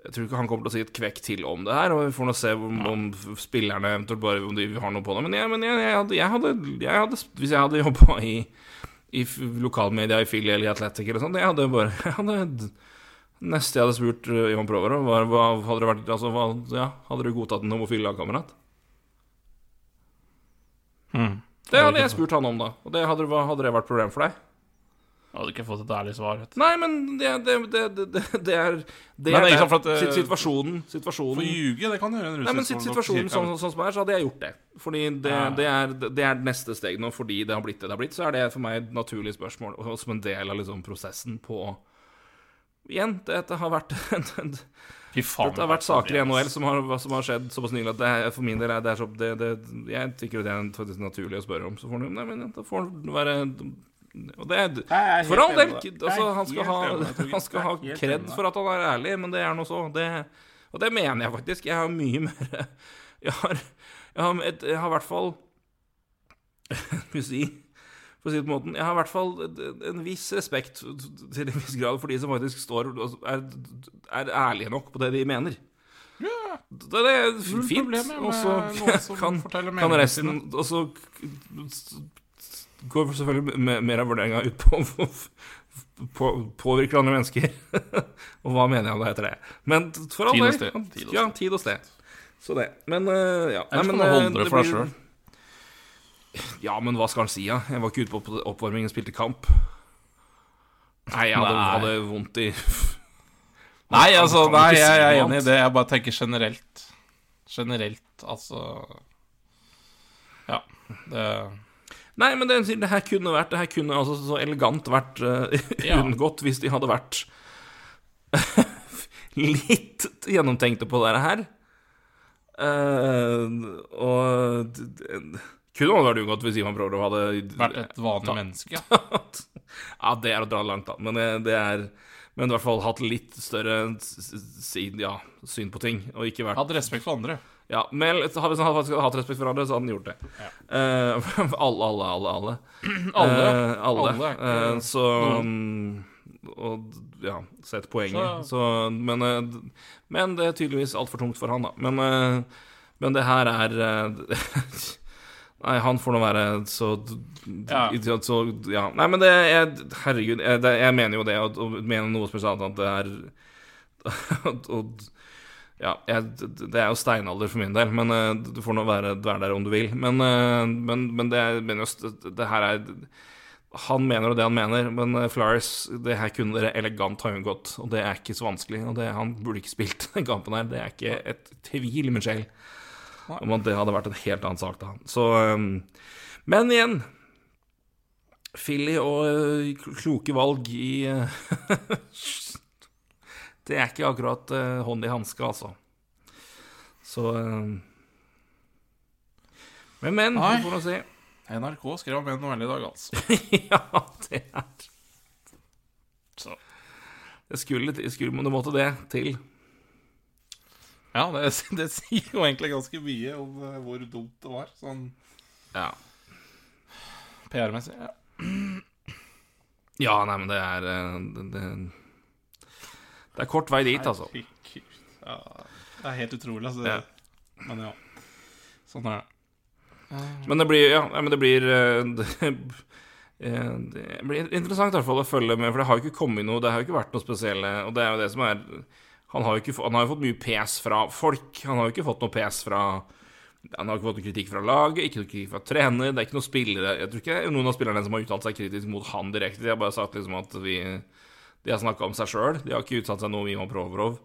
jeg tror ikke han kommer til å si et kvekk til om det her, og vi får nå se om, om spillerne eventuelt bare om de har noe på det. Men, jeg, men jeg, jeg, hadde, jeg, hadde, jeg hadde, Hvis jeg hadde jobba i, i lokalmedia i Philly eller i Athletic eller sånt, jeg hadde bare [laughs] jeg hadde, Neste jeg hadde spurt Ivan Provorov, var hva hadde det vært Altså, hva, ja, hadde du godtatt en homofil lagkamerat? Hmm. Det hadde jeg spurt han om, da. Og det hadde, hadde det vært problem for deg? Jeg hadde ikke fått et ærlig svar. Vet. Nei, men det, det, det, det er Det er, er at, uh, situasjonen, situasjonen For å ljuge, det kan gjøre en Nei, men situasjonen sånn, sånn som er, så hadde jeg gjort det. Fordi det, er, det er neste steg nå, fordi det har blitt det det har blitt. Så er det for meg et naturlig spørsmål, og som en del av liksom, prosessen på Igjen, dette har vært [laughs] en, en Faen, Dette har vært saker i NHL som har, som har skjedd såpass nylig at det er, for min del er det, er så, det, det Jeg tykker det er faktisk naturlig å spørre om. Så får han nei, men det være og det er, For all del altså, [laughs] Han skal ha, han skal ha kred for at han er ærlig, men det er noe så. Det, og det mener jeg faktisk. Jeg har mye mer [laughs] Jeg har, jeg har, et, jeg har i hvert fall [laughs] Skal vi si for å si det på måten Jeg har i hvert fall en viss respekt til en viss grad for de som faktisk står og er, er ærlige nok på det de mener. Ja. Det er fint. Og så [laughs] kan, kan resten Og så går selvfølgelig mer av vurderinga ut på på, påvirker andre mennesker. [laughs] og hva mener jeg om det heter det? Men for all del Ja, tid og sted. Så det. Men uh, ja. Nei, men, uh, det blir, ja, men hva skal han si, da? Ja? Jeg var ikke ute på oppvarming og spilte kamp. Nei, jeg hadde, nei. hadde vondt i Nei, altså, nei, jeg, jeg er enig i det. Jeg bare tenker generelt. Generelt, altså Ja. Det Nei, men det, det, her kunne vært Det her kunne altså så elegant vært [laughs] uh, unngått hvis de hadde vært [laughs] litt gjennomtenkte på det her. Uh, og kunne man vært unngått hvis Ivan Prorov hadde Vært et vanlig menneske? [laughs] ja, det er å dra langt, da. Men det er Men i hvert fall hatt litt større ja, syn på ting. Og ikke vært Hatt respekt for andre. Ja, men Hvis han hadde hatt respekt for andre, så hadde han gjort det. Ja. Uh, [laughs] alle, alle, alle. Alle. [clears throat] alle. Uh, alle. alle. Uh, så um, Og ja, sett poenget. Så, så men, men, det er tydeligvis altfor tungt for han, da. Men, men det her er [laughs] Nei, han får nå være så ja. så ja. Nei, men det er Herregud, jeg, det, jeg mener jo det, og, og mener noe spesielt at det er [laughs] og, Ja, jeg, det er jo steinalder for min del, men uh, du får nå være, være, der om du vil. Men, uh, men, men det, mener jo, det her er Han mener jo det han mener, men uh, Flyers Det her kunne dere elegant ha unngått, og det er ikke så vanskelig. Og det, han burde ikke spilt [laughs] den kampen her. Det er ikke et tvil sjel om at det hadde vært en helt annen sak, da. Så um, Men igjen Philly og uh, kloke valg i uh, [laughs] Det er ikke akkurat uh, hånd i hanske, altså. Så um, Men, men, Nei. vi får nå se. NRK skrev om en novelle i dag, altså. [laughs] ja, det er Så Det skulle, skulle Det måtte det til. Ja, det, [laughs] det sier jo egentlig ganske mye om eh, hvor dumt det var, sånn Ja. PR-messig. Ja. ja, nei, men det er eh, det, det, det er kort vei dit, altså. Ja, det er helt utrolig, altså. Ja. Men ja. Sånn er det. Men det blir Ja, men det blir eh, [laughs] det, eh, det blir interessant i hvert fall å følge med, for det har jo ikke kommet noe Det har jo ikke vært noe spesielle, og det er jo det som er Han har ikke, han har jo fått mye pes fra folk. Han har jo ikke fått noe pes fra Han har ikke fått noe kritikk fra laget, ikke noe kritikk fra trener. Det er ikke noen spillere Jeg tror ikke noen av spillerne som har uttalt seg kritisk mot han direkte. De har bare sagt liksom at vi De har snakka om seg sjøl. De har ikke uttalt seg noe om Ivan Provorov.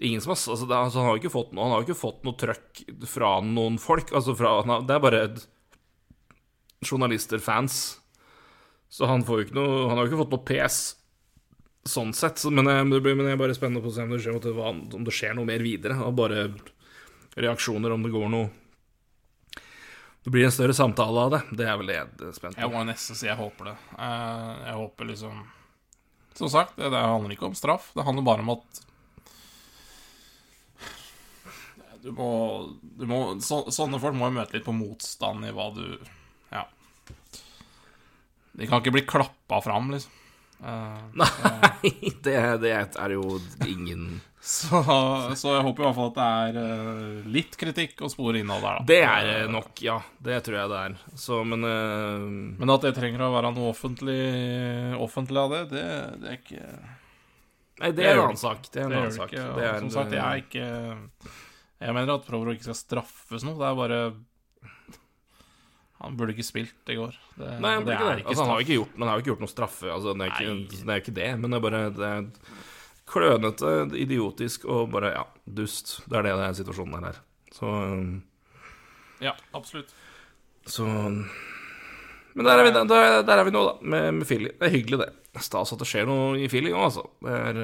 Ingen som har, altså er- altså han, har jo ikke fått noe, han har jo ikke fått noe trøkk fra noen folk. Altså fra, har- det er bare journalister, fans. Så han får jo ikke noe Han har jo ikke fått noe pes sånn sett. Men, jeg, blir- men jeg er bare spennende på å se om det skjer, om det skjer noe mer videre. Og bare reaksjoner, om det går noe Det blir en større samtale av det. Det er vel det jeg er spent Jeg må nesten si jeg håper det. Eh, Jeg håper liksom Som sagt, det handler ikke om straff. Det handler bare om at Du må, du må så, Sånne folk må jo møte litt på motstand i hva du Ja. De kan ikke bli klappa fram, liksom. Eh, Nei, [laughs] det, det er jo ingen [laughs] så, så jeg håper i hvert fall at det er eh, litt kritikk å spore innad der, da. Det er det nok, ja. Det tror jeg det er. Så, men uh, Men at det trenger å være noe offentlig, offentlig av det, det, det er ikke Nei, det Det er en annen sak. Det er en annen sak. ikke. Som sagt, jeg er ikke Jeg mener at Provro ikke skal straffes noe. Det er bare Han burde ikke spilt i går. Det, Nei, han, det ikke det. Altså, han, har jo ikke gjort, har ikke gjort noe straffe. Altså, det, er ikke, det er ikke det, men det er bare det er klønete, idiotisk og bare ja, dust. Det er det det er situasjonen er her. Så, um, Ja, absolutt. så Men der er vi, der, der er vi nå, da, med, med Philly. Det er hyggelig, det. Stas at det skjer noe i Philly nå, altså. Det er,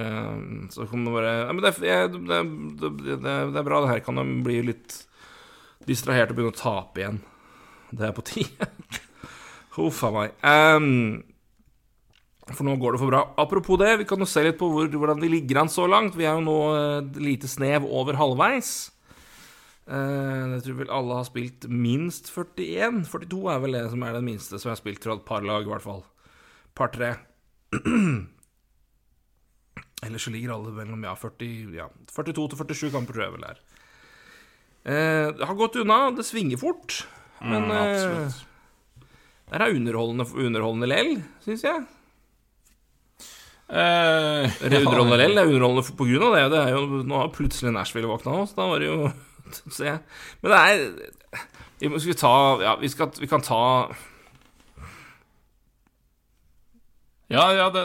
så kan det bare ja, Men det, det, det, det er bra. Det her kan de bli litt distrahert og begynne å tape igjen. Det er på tide. Huff [laughs] a meg. Um, for nå går det for bra. Apropos det, vi kan jo se litt på hvor, hvordan vi ligger an så langt. Vi er jo nå eh, et lite snev over halvveis. Uh, jeg tror vel alle har spilt minst 41. 42 er vel det som er den minste som jeg har spilt fra et par lag, i hvert fall. Par-tre. [clears throat] Ellers så ligger alle mellom ja, 40, ja, 42 til 47 kamper, tror jeg vel det er. Eh, det har gått unna. Det svinger fort. Men Mm, eh, absolutt. er underholdende, underholdende lell, syns jeg. Eh, [laughs] det er underholdende lell, det er underholdende på grunn av det. det jo, nå har plutselig Nashville våkna nå, så da var det jo [laughs] Se. Men det er vi må- Skal ta Ja, vi, skal, vi kan ta Ja, ja det,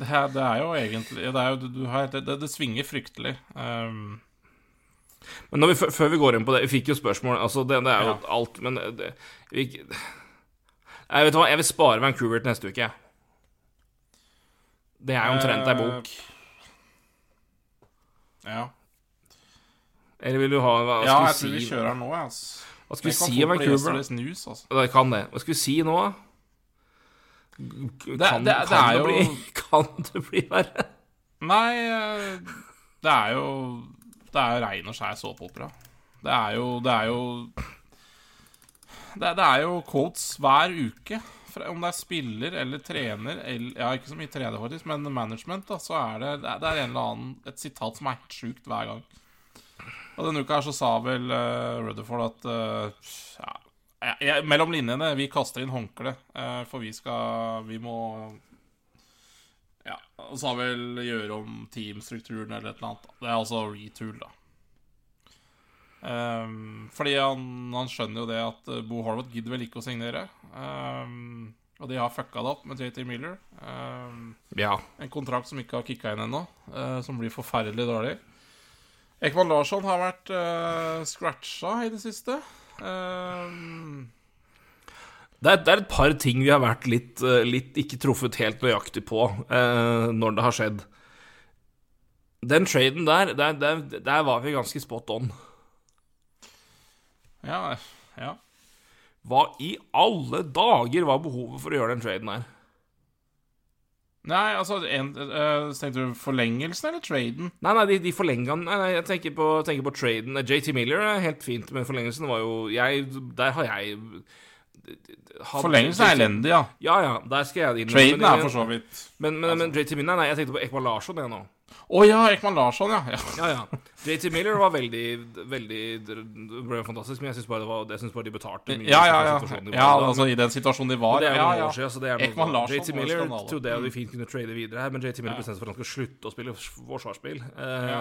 det, er, det jo egentlig Det, er jo, du, du har, det, det, det svinger fryktelig. Um, Men vi, før- vi går inn på det Vi fikk jo spørsmål Altså, det, det er jo Ja. alt, men det, vi, Jeg vet hva, jeg vil spare Vancouver til neste uke. Det er jo omtrent ei bok. ja. Eller vil du ha Hva ja, jeg tror vi vi si, kjører nå, jeg. ass. hva skal vi si om Vancouver? News, altså. Det kan det. Hva skal vi si nå, da? Kan, det- kan, det jo- bli, [laughs] kan det bli verre? Nei, eh, det er jo Det er jo rein og skjær såpeopera. Det er jo Det er jo det, det er jo quotes hver uke. Om det er spiller eller trener eller, Ja, ikke så mye trener, faktisk, men management, da, så er det, det er- en eller annen et sitat som er helt sjukt hver gang. Og denne uka her så sa vel uh, Rutherford at uh, ja, jeg, Mellom linjene, vi kaster inn håndkle, uh, for vi skal Vi må ja, og så har vel gjøre om teamstrukturen eller et eller annet. Det er altså retool, da. Um, fordi han, han skjønner jo det at eh, Bo Horvath gidder vel ikke å signere. Um, og de har fucka det opp med JT Miller. Um, Ja. en kontrakt som ikke har kicka inn ennå, uh, som blir forferdelig dårlig. Ekman Larsson har vært uh, scratcha i det siste. Ehm, Det er, det er et par ting vi har vært litt, eh, litt ikke truffet helt nøyaktig på eh, når det har skjedd. Den traden der, der, der, der var vi ganske spot on. ja, ja. Hva i alle dager var behovet for å gjøre den traden her? Nei, altså en, eh, Tenkte du forlengelsen eller traden? Nei, nei, de, de forlenga den. Nei, nei, jeg tenker på, tenker på traden. JT Miller er helt fint, men forlengelsen var jo jeg, Der har jeg Forlengelsen er elendig, ja. Ja, ja, der skal jeg inn. Traden er for så vidt Men, men, men JT Miller Nei, jeg tenkte på Ekman Larsson, jeg nå. Å ja, Ekman Larsson, ja. ja. Ja, ja. JT Miller var veldig Veldig Det ble fantastisk, men jeg syns bare, bare de betalte mye. Ja, ja, ja. var ja altså I den situasjonen de var. Det er ja, noen ja. år siden, så det er Ekman Larsson JT Miller trodde jeg vi fint kunne trade videre her, men JT Miller bestemte seg for at han skulle slutte å spille forsvarsspill. Eh,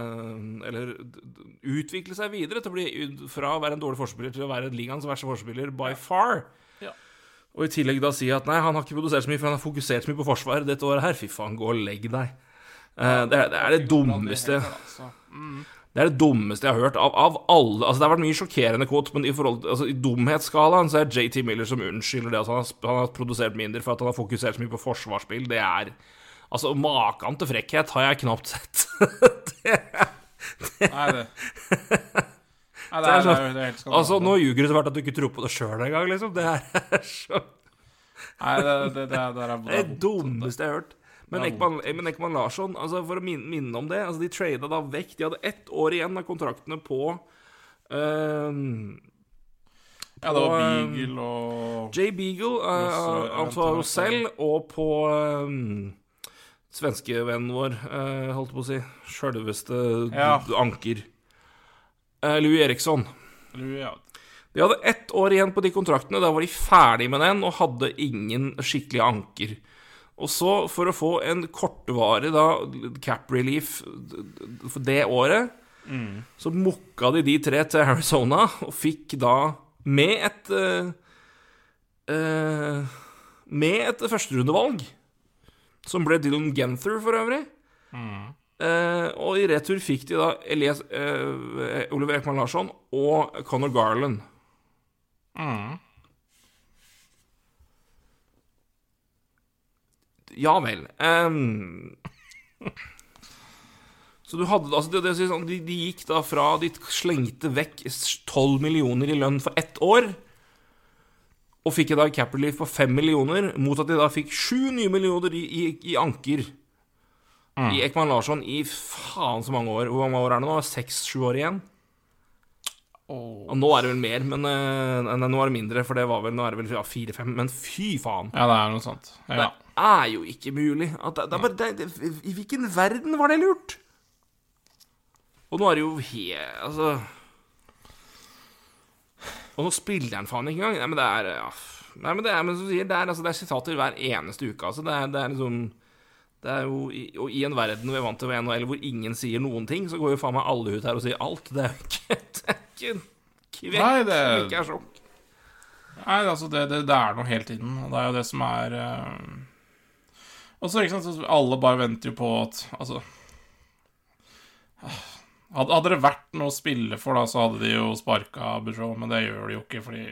Eller utvikle seg videre til å bli fra å være en dårlig forspiller til å være ligaens verste forspiller by far. Og i tillegg da si at nei, han har ikke produsert så mye, for han har fokusert så mye på forsvar dette året her. Fy faen, gå og legg deg. Eh, det, er, det er det dummeste Altså. det er det dummeste jeg har hørt av, av alle. Altså Det har vært mye sjokkerende quote, men i, forhold, altså, i dumhetsskalaen så er JT Miller som unnskylder det at han har, han har produsert mindre for at han har fokusert så mye på forsvarsspill. Det er Altså, maken til frekkhet har jeg knapt sett. [laughs] det, det Nei, det [laughs] er, det så- er, jo- det er altså, nå ljuger du så fælt at du ikke tror på det sjøl engang, liksom. Det er så Nei, det, det, det, det er Det dummeste jeg har hørt. Men Ekman, men Ekman Larsson, altså for å minne, minne om det altså De trada da vekk De hadde ett år igjen av kontraktene på ehm, Ja, det var eh, Beagle og Jay Beagle, uh, Antoine Rosell, og på um, svenskevennen vår, uh, holdt på å si, sjølveste Ja. anker. Eh, Louis Eriksson. Louis, ja. De hadde ett år igjen på de kontraktene. Da var de ferdig med den og hadde ingen skikkelig anker. Og så, for å få en kortvarig da, cap relief for det året, så mokka de de tre til Arizona og fikk da med et uh, uh, Med et førsterundevalg, som ble Dylan Genther for øvrig. Eh, og i retur fikk de da Elias, eh, Oliver Ekman Larsson og Conor Garland. Mm. Ja vel. Um, så du hadde altså det, det, sånn, de, de gikk da fra De slengte vekk 12 millioner i lønn for ett år, og fikk da Capital Leaf på 5 millioner, mot at de da fikk 7 nye millioner i, i, i anker. I Ekman Larsson i faen så mange år. Hvor mange år er det nå? Seks-sju år igjen? Åh. Og nå er det vel mer, men eh, nei, nå er det mindre, for det var vel, nå er det vel ja, fire-fem. Men fy faen. Ja, det er noe sånt. Ja. Det er jo ikke mulig. At det, det bare, det, I hvilken verden var det lurt? Og nå er det jo he... Altså Og nå spiller han faen ikke engang. Nei, men det er ja. Nei, men det er, men som du sier, det er, altså, det er sitater hver eneste uke. Altså, det er, det er liksom det er jo, Og i en verden vi er vant til ved NHL hvor ingen sier noen ting, så går jo faen meg alle ut her og sier alt. Det er jo ikke [laughs] Det er ikke en kvekk Nei, det- som ikke er sjokk. Nei, altså, det, det, det er noe hele tiden, og det er jo det som er uh... Og så, ikke sant, så alle bare venter jo på at Altså hadde, hadde det vært noe å spille for, da, så hadde de jo sparka Bujoe, men det gjør de jo ikke, fordi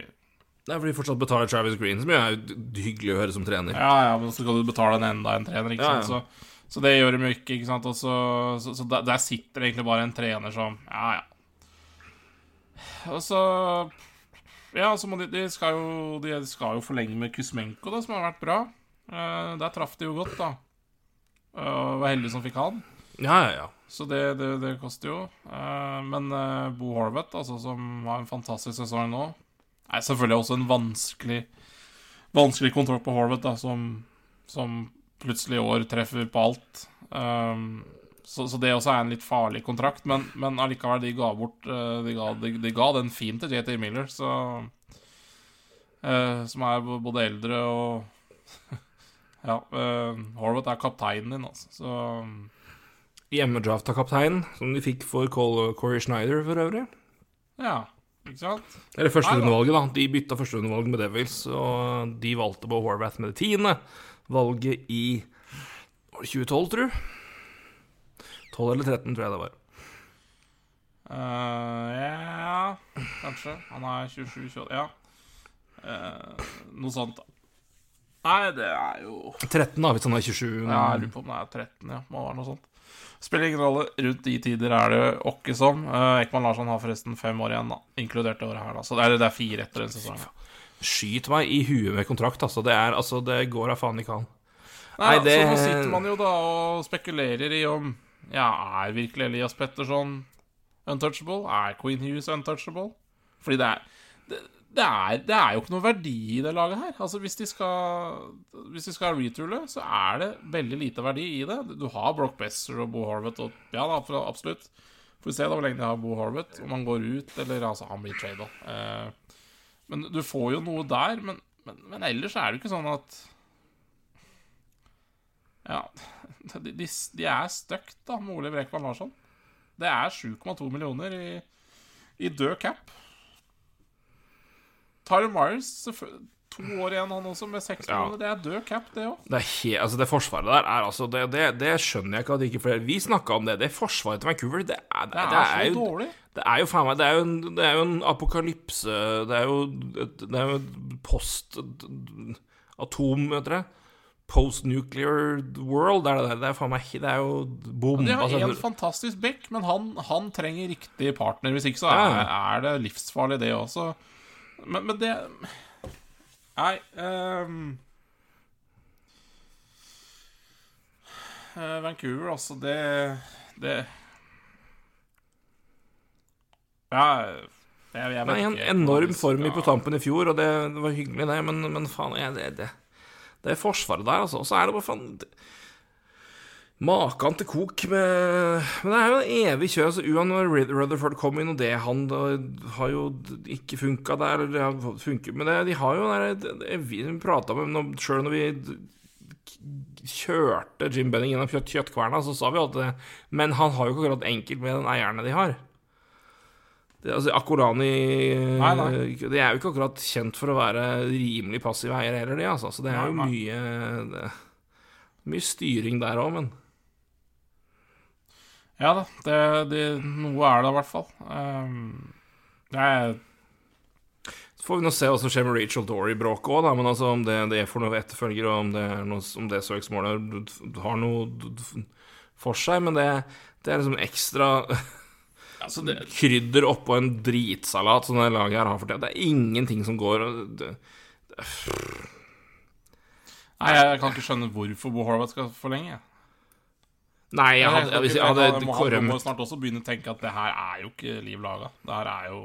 Det for fordi de fortsatt betaler Travis Green, som er hyggelig å høre som trener. Ja, ja, men så skal du betale en enda en trener, ikke Ja, sant. Så, så det gjør de jo ikke, ikke sant. Og så, så, der, der sitter egentlig bare en trener som Ja, ja. Og så Ja, så må de, de, skal jo, de skal jo forlenge med Kuzmenko, da, som har vært bra. Uh, der traff de jo godt, da. Uh, var heldig som fikk han. Ja, ja, ja. Så det, det, det koster jo. Uh, men Bo Horvath, altså, som har en fantastisk sesong nå, er selvfølgelig også en vanskelig Vanskelig kontrakt på Horvath, da, som, som plutselig i år treffer på alt. Um, så, så det også er en litt farlig kontrakt, men, men allikevel, de ga bort eh, de, ga, de, de ga den fint til JT Miller, så uh, Som er både eldre og [laughs] Ja, uh, Horvath er kapteinen din, altså. Så Hjemmedrafta-kapteinen, som de fikk for Corey Schneider for øvrig. Ja, ikke sant? Eller førsterundevalget, da. De bytta førsterundevalg med Devils, og de valgte på Horvath med det tiende. Valget i Var det 2012, tru? 12 eller 13, tror jeg det var. Uh, ja Kanskje. Han er 27-28 Ja. Uh, noe sånt, da. Nei, det er jo 13, da, hvis han er 27. Ja, Jeg lurer på om det er 13, ja. Må være noe sånt. Spiller ingen rolle. Rundt de tider er det åkke som. Uh, Ekman Larsson har forresten fem år igjen, da. Inkludert det året her, da. Så det er, det er fire etter den sesongen. Skyt meg i huet med kontrakt, altså. Det, er, altså, det går da faen ikke an. Nei, Nei, det- Så nå sitter man jo da og spekulerer i om Ja, er virkelig Elias Petterson untouchable? Er Queen Hughes untouchable? Fordi det er det, det er, det er jo ikke noe verdi i det laget her. Altså Hvis de skal Hvis de skal retoole, så er det veldig lite verdi i det. Du har Brock Besser og Bo Horvath og Ja da, for- absolutt. Får vi se da hvor lenge de har Bo Horvath, om han går ut, eller altså han blir trada. Eh, men du får jo noe der. Men, men, men ellers er det jo ikke sånn at Ja, [laughs] de, de, de er stuck da med Ole Brekvann Larsson. Det er 7,2 millioner i, i død cap. Tyler Myers, to år igjen han også, med 6 Ja. Det er død cap, det òg. Det, er altså det forsvaret der er altså Det, det, det skjønner jeg ikke at ikke flere Vi snakka om det. Det forsvaret til Vancouver, det er, det, Det er, så jo dårlig. Det er jo faen meg Det er jo en, det er jo en apokalypse Det er jo Det er jo post Atom, vet dere. Post-nuclear world, er det det? Det er faen meg Det er jo bom. De har altså, en fantastisk back, men han, han trenger riktig partner. Hvis ikke så er, ja. er det livsfarlig, det også. Men, men det Nei um, Vancouver, altså, det Det Ja jeg, jeg Nei, en ikke enorm form i på tampen i fjor, og det, det var hyggelig, det, men, men faen jeg, det, det, det forsvaret der, altså. Og så er det bare faen Makan til kok med Men det er jo en evig kjø. Altså, Uan Rutherford kom inn, og det han da, har jo ikke funka der. Eller det har funket, men det, de har jo der, Vi prata med dem sjøl når vi kjørte Jim Benning gjennom kjøtt, kjøttkverna, så sa vi at det Men han har jo ikke akkurat enkelt med den eierne de har. Det, altså, Akorani Nei, nei. De er jo ikke akkurat kjent for å være rimelig passive eiere heller, de. Altså. Så det er jo mye det, Mye styring der òg, men Ja da, det, det, noe er det i hvert fall. Um, jeg Så får vi nå se hva som skjer med Rachel Dory-bråket òg. Men altså, om det, det for noen etterfølger, og om det, er noe, om det søksmålet har noe for seg. Men det, det er liksom ekstra altså det, krydder oppå en dritsalat som det laget her har fortjent. Det er ingenting som går Nei, jeg kan ikke skjønne hvorfor Bo Horvath skal forlenge. Nei, jeg hadde, hvis jeg hadde må korrømt må snart også begynne å tenke at det her er jo ikke liv laga. Det her er jo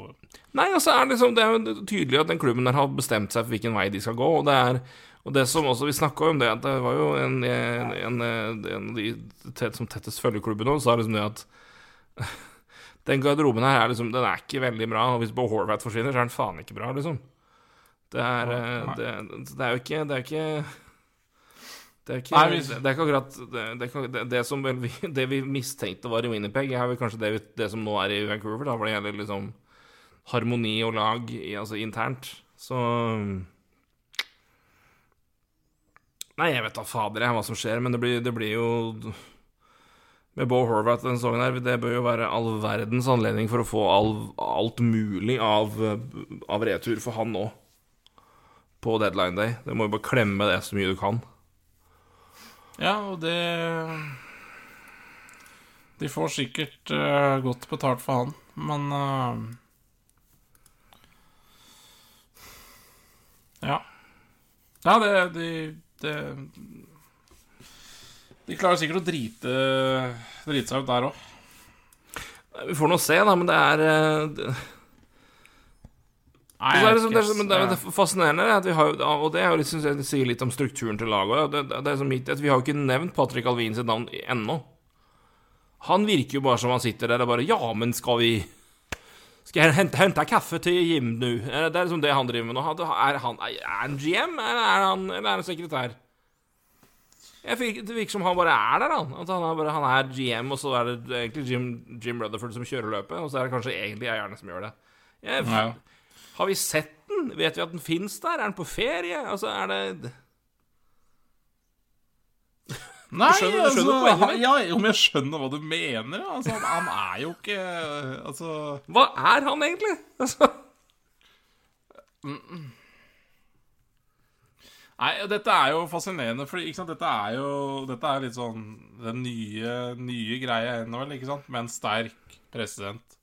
Nei, altså er liksom, det er jo tydelig at den klubben der har bestemt seg for hvilken vei de skal gå. Og det er og det som også, Vi snakka om det, at det var jo en, en, en, en av de tett, som tettest følger òg, sa liksom det at [laughs] den garderoben her er liksom, den er ikke veldig bra. Og hvis Bo Horvath forsvinner, så er den faen ikke bra, liksom. Det er, eh, det, det er jo ikke Det er ikke det er, ikke, Nei, det er ikke akkurat det, det, det, som vi, [laughs] det vi mistenkte var i Winnipeg, er vel kanskje det, som nå er i Vancouver, da, hvor det gjelder liksom harmoni og lag i, altså internt. Så Nei, jeg vet da fader jeg hva som skjer, men det blir, det blir jo Med Bo Horvath denne sesongen her, det bør jo være all verdens anledning for å få all, alt mulig av, av retur for han nå. På deadline day. Du må jo bare klemme det så mye du kan. Ja, og det De får sikkert uh, godt betalt for han, men uh, Ja. Ja, det De, det, de klarer sikkert å drite, drite seg ut der òg. Vi får nå se, da, men det er det, Nei, er det, jeg som- vet det, er men det, er, det er fascinerende, er at vi har, og det er jo liksom, det sier litt om strukturen til laget. Det, det, er som mitt, at Vi har jo ikke nevnt Patrick Alvin sitt navn ennå. Han virker jo bare som han sitter der og bare Ja, men skal vi Skal jeg hente, hente kaffe til Jim nå? Eh, Det er liksom det han driver med nå. Er han, er han GM, eller er han, eller er han sekretær? Fikk, det virker som han bare er der, han. At han er, bare, han er GM, og så er det egentlig Jim, Jim Rutherford som kjører løpet, og så er det kanskje egentlig eierne som gjør det. Jeg, Ja. Har vi sett den? Vet vi at den fins der? Er den på ferie? Altså, er det [laughs] Nei, skjønner- du skjønner altså? Ja, om jeg skjønner hva du mener. Altså, han, han er jo ikke Altså Hva er han egentlig? [laughs] Altså, Nei, dette er jo fascinerende, for dette er jo Dette er litt sånn den nye, nye greia i NHL, ikke sant? Med en sterk president.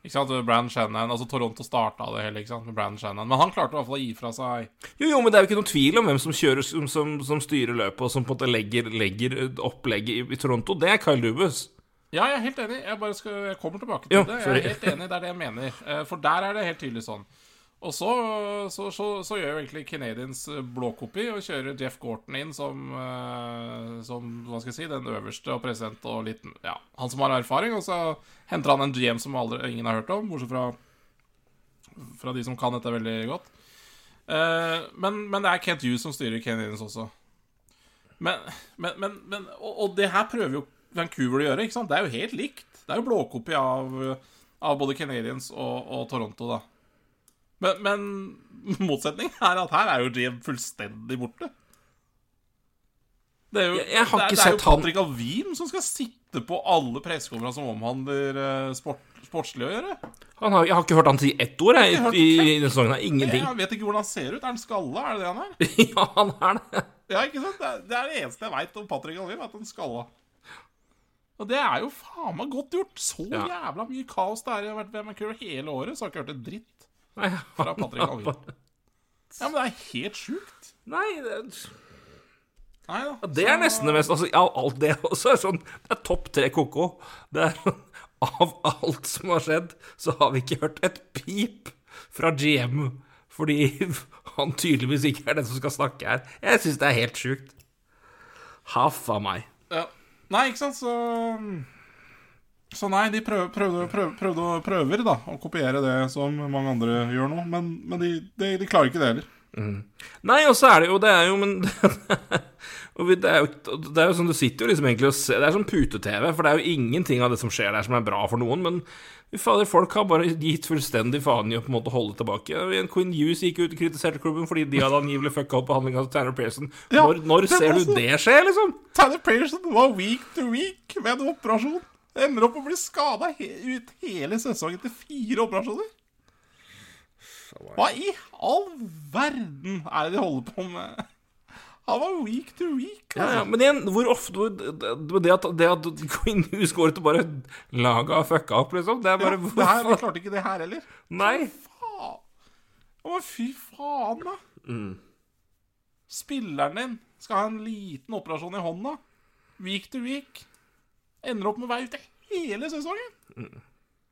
Ikke sant, Brand Shannon, altså Toronto starta det hele, ikke sant, med Brand Shannon. Men han klarte i hvert fall å gi fra seg Jo, jo, men det er jo ikke noen tvil om hvem som kjører Som, som, som styrer løpet, og som på en måte legger, legger opplegget i, i Toronto. Det er Kyle Dubus. Ja, jeg er helt enig. Jeg bare skal, jeg kommer tilbake til Jo, det. Jeg er helt enig, Det er det jeg mener. Eh, For der er det helt tydelig sånn. Og så, så, så, så gjør jo egentlig Canadiens eh, blåkopi og kjører Jeff Gorton inn som, eh, som hva skal jeg si, den øverste og president og litt Ja, han som har erfaring. Og så henter han en GM som aldri, ingen har hørt om, bortsett fra, fra de som kan dette veldig godt. Eh, men, men det er Kent Hughes som styrer Canadiens også. Men, men, men, men og, og det her prøver jo Vancouver å gjøre. ikke sant? Det er jo helt likt. Det er jo blåkopi av, av både Canadiens og, og Toronto, da. Men, men motsetning er at her er jo GM fullstendig borte. Det er jo, Jeg- jeg har det, er- det er jo Patrick Alvim som skal sitte på alle pressekonferanser som omhandler eh, sport, sportslig å gjøre. Han har, jeg har ikke hørt han si ett ord jeg, i, i, i sesongen. Ingenting. Jeg vet ikke hvordan han ser ut. Er han skalla? Er det det han er? [laughs] ja, han er det. Ja, ikke sant? Det er det, er det eneste jeg veit om Patrick Alvim, at han skalla. Og det er jo faen meg godt gjort. Så Ja. jævla mye kaos det er i vært ved Vancouver hele året, så har jeg ikke hørt en dritt [laughs] fra Patrick Alvin. Ja, men det er helt sjukt. Nei det, Nei da. det er nesten det mest Altså, ja, alt det [laughs] også er sånn Det er topp tre ko-ko. Det er [laughs] Av alt som har skjedd, så har vi ikke hørt et pip fra GM. Fordi han tydeligvis ikke er den som skal snakke her. Jeg syns det er helt sjukt. Haff a meg. Ja. Nei, ikke sant, så Så nei, de prøver, prøvde, prøvde, prøvde, prøver da å kopiere det som mange andre gjør nå, men, men de, de, de klarer ikke det heller. Nei, og så er det jo Det er jo Men [laughs] det, er jo, det er jo sånn Du sitter jo liksom egentlig og ser Det er som pute-TV, for det er jo ingenting av det som skjer der, som er bra for noen. Men fader, folk har bare gitt fullstendig faen i å på en måte holde tilbake. Queen Hughes gikk ut og kritiserte klubben fordi de hadde angivelig fucka opp behandlinga av Tanner Pearson. Ja, når når ser du det skje, liksom? Tanner Pearson var week to week med en operasjon. Ender opp å bli skada he ut hele sesongen til fire operasjoner. Hva i all verden er det de holder på med? Han var week to week. Altså. ja, men igjen, hvor ofte Det det at, det at Queen Hughes går ut og bare laga fucka opp, liksom. Det er bare det her, de klarte ikke det her heller. Nei. Faen. Å, fy faen, da. Spilleren din skal ha en liten operasjon i hånda. Week to week. Ender opp med å være ute hele sesongen.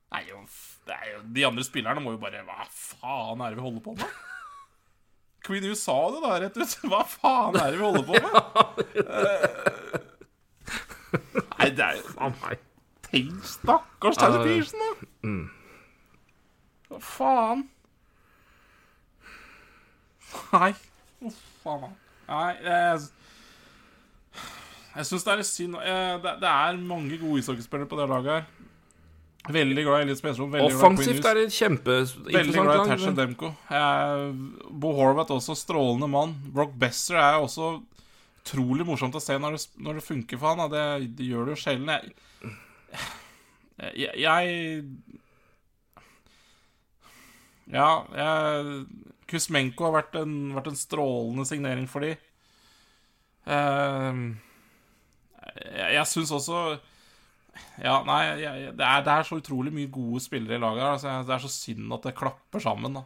Nei, jo, det er jo, De andre spillerne må jo bare Hva faen er det vi holder på med? Queen U sa det da rett ut. Hva faen er det vi holder på med? [laughs] Eh, Nei, det er jo. Tenk, stakkars Tyler Pearson, da. Hva faen? Nei. Uff meg. Nei, jeg Jeg syns det er litt synd. Eh, Det, det er mange gode ishockeyspillere på det laget her. Veldig glad i Elias. Veldig i Offensivt er det Veldig kjempeinteressant glad i lag. Demko. Bo Horvath også strålende mann. Brock Besser er også utrolig morsomt å se når det, når det funker for han. Det, det gjør det jo sjelden. Jeg, jeg, jeg Ja, jeg Kuzmenko har vært en, vært en strålende signering for de. Eh, jeg jeg syns også ja, nei, jeg, det, er, det er så utrolig mye gode spillere i laget. her, Altså, det er så synd at det klapper sammen. da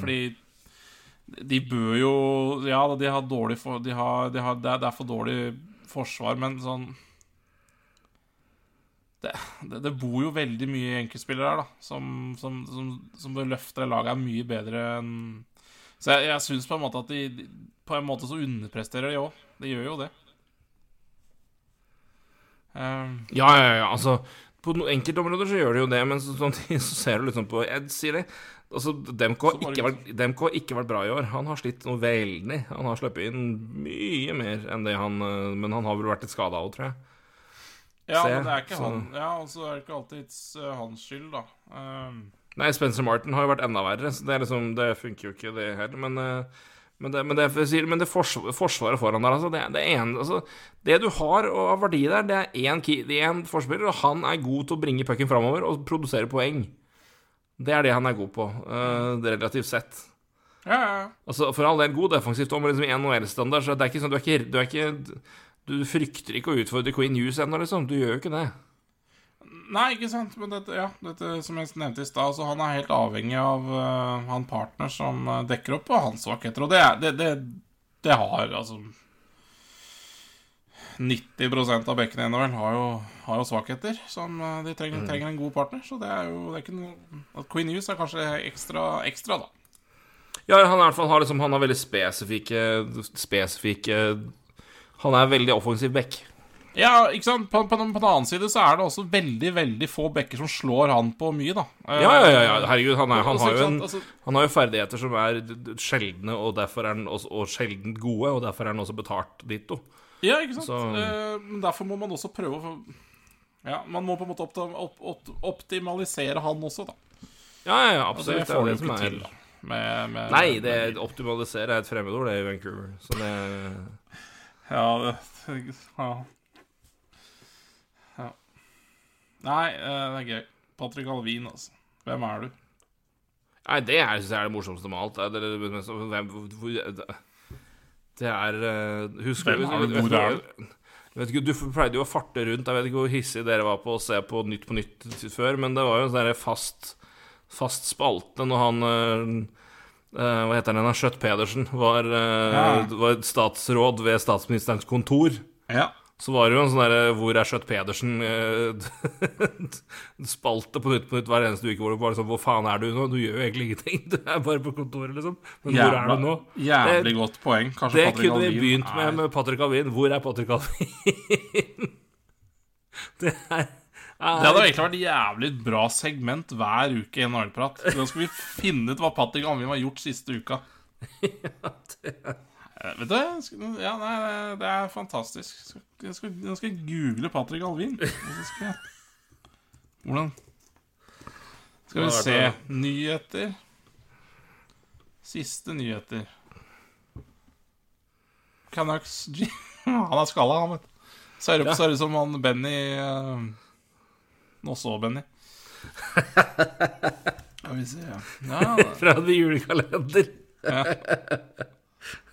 Fordi de bør jo Ja, de har dårlig for, de har, de har, det, er, det er for dårlig forsvar, men sånn det, det, bor jo veldig mye enkeltspillere her, da, som, som, som, som bør løfte det laget mye bedre enn Så jeg, jeg syns på en måte at de, de På en måte så underpresterer de òg. De gjør jo det. Um, Ja, ja, ja, altså På noen enkeltområder så gjør de jo det, men så, samtidig [laughs] så ser du liksom på Ed, sier det. Altså, Demko har ikke, vært- Demko har ikke vært bra i år. Han har slitt noe veldig. Han har sluppet inn mye mer enn det han eh, Men han har vel vært litt skada òg, tror jeg. ja, Se, men det er ikke så- han Ja, altså, det er ikke alltid uh, hans skyld, da. Um, Nei, Spencer Martin har jo vært enda verre. Så det, er liksom, det funker jo ikke, det heller. Men, eh, men det, men det, men det forsv- forsvaret foran der, altså det, det, en, altså det du har av verdi der, det er én er forspiller, og han er god til å bringe pucken framover og produsere poeng. Det er det han er god på, uh, relativt sett. ja, ja. Altså, For all del god defensivt, om liksom NHL-standard, så det er ikke sånn du er ikke, du er ikke Du frykter ikke å utfordre Queen Hughes ennå, liksom. Du gjør jo ikke det. Nei, ikke sant. Men dette, ja, dette som jeg nevnte i stad, så han er helt avhengig av uh, han partner som uh, dekker opp på hans svakheter. Og det, er, det, det, det har altså 90% av bekkene i vel har jo, har jo svakheter som uh, de trenger, trenger, en god partner. Så det er jo det er ikke noe At Queen Hughes er kanskje ekstra, ekstra da. Ja, han, er, har liksom, han har veldig spesifikke Spesifikke Han er veldig offensiv bekk. Ja, ikke sant? På, på, på, den annen side så er det også veldig veldig få bekker som slår han på mye, da. Ja, ja, ja, herregud, han, er, han, har, jo en, altså- han har jo ferdigheter som er sjeldne, og derfor er han også, og sjeldent gode, og derfor er han også betalt ditto. Ja, ikke sant. Så... Eh, derfor må man også prøve å Ja, man må på en måte opp, opp, optimalisere han også, da. Ja, ja, absolutt. det får du ikke til, da. Med, med, Nei, det med, optimalisere er et fremmedord, det, i Vancouver. Så det Ja, det ja. Nei, eh, det er gøy. Patrick Alvin, altså. Hvem er du? Nei, det er, synes jeg er det morsomste med alt. Det er, det er eh, Husker er du? Hvor er du? Vet ikke, Du pleide jo å farte rundt. Jeg vet ikke hvor hissig dere var på å se på Nytt på Nytt før, men det var jo en sånn fast, fast spalte når han uh, Hva heter han? Skjøtt Pedersen var, ja. var statsråd ved statsministerens kontor. Ja. Så var det jo en sånn derre Hvor er Skjøtt Pedersen? Eh, [laughs] på Nytt på Nytt hver eneste uke hvor du bare sånn Hvor faen er du nå? Du gjør jo egentlig ingenting. [laughs] Du er bare på kontoret, liksom. Men Jævla, hvor er du nå? Jævlig godt poeng. Kanskje det Patrick kunne vi begynt med med Patrick Alvin. Hvor er Patrick Alvin? [laughs] det er det hadde egentlig vært et jævlig bra segment hver uke i NHL-prat. Da skal vi finne ut hva Patrick Alvin har gjort siste uka. ja, det er vet du, ja, nei, det er fantastisk. Jeg skal, jeg skal google Patrick Alvin. [laughs] Skal hvordan Skal vi se Nyheter. Siste nyheter. Canucks G [laughs] Han er skalla, han, vet du. Ser ut ja. som han Benny uh, Nå så Benny. [laughs] Skal vi se ja Fra en julekalender. ja.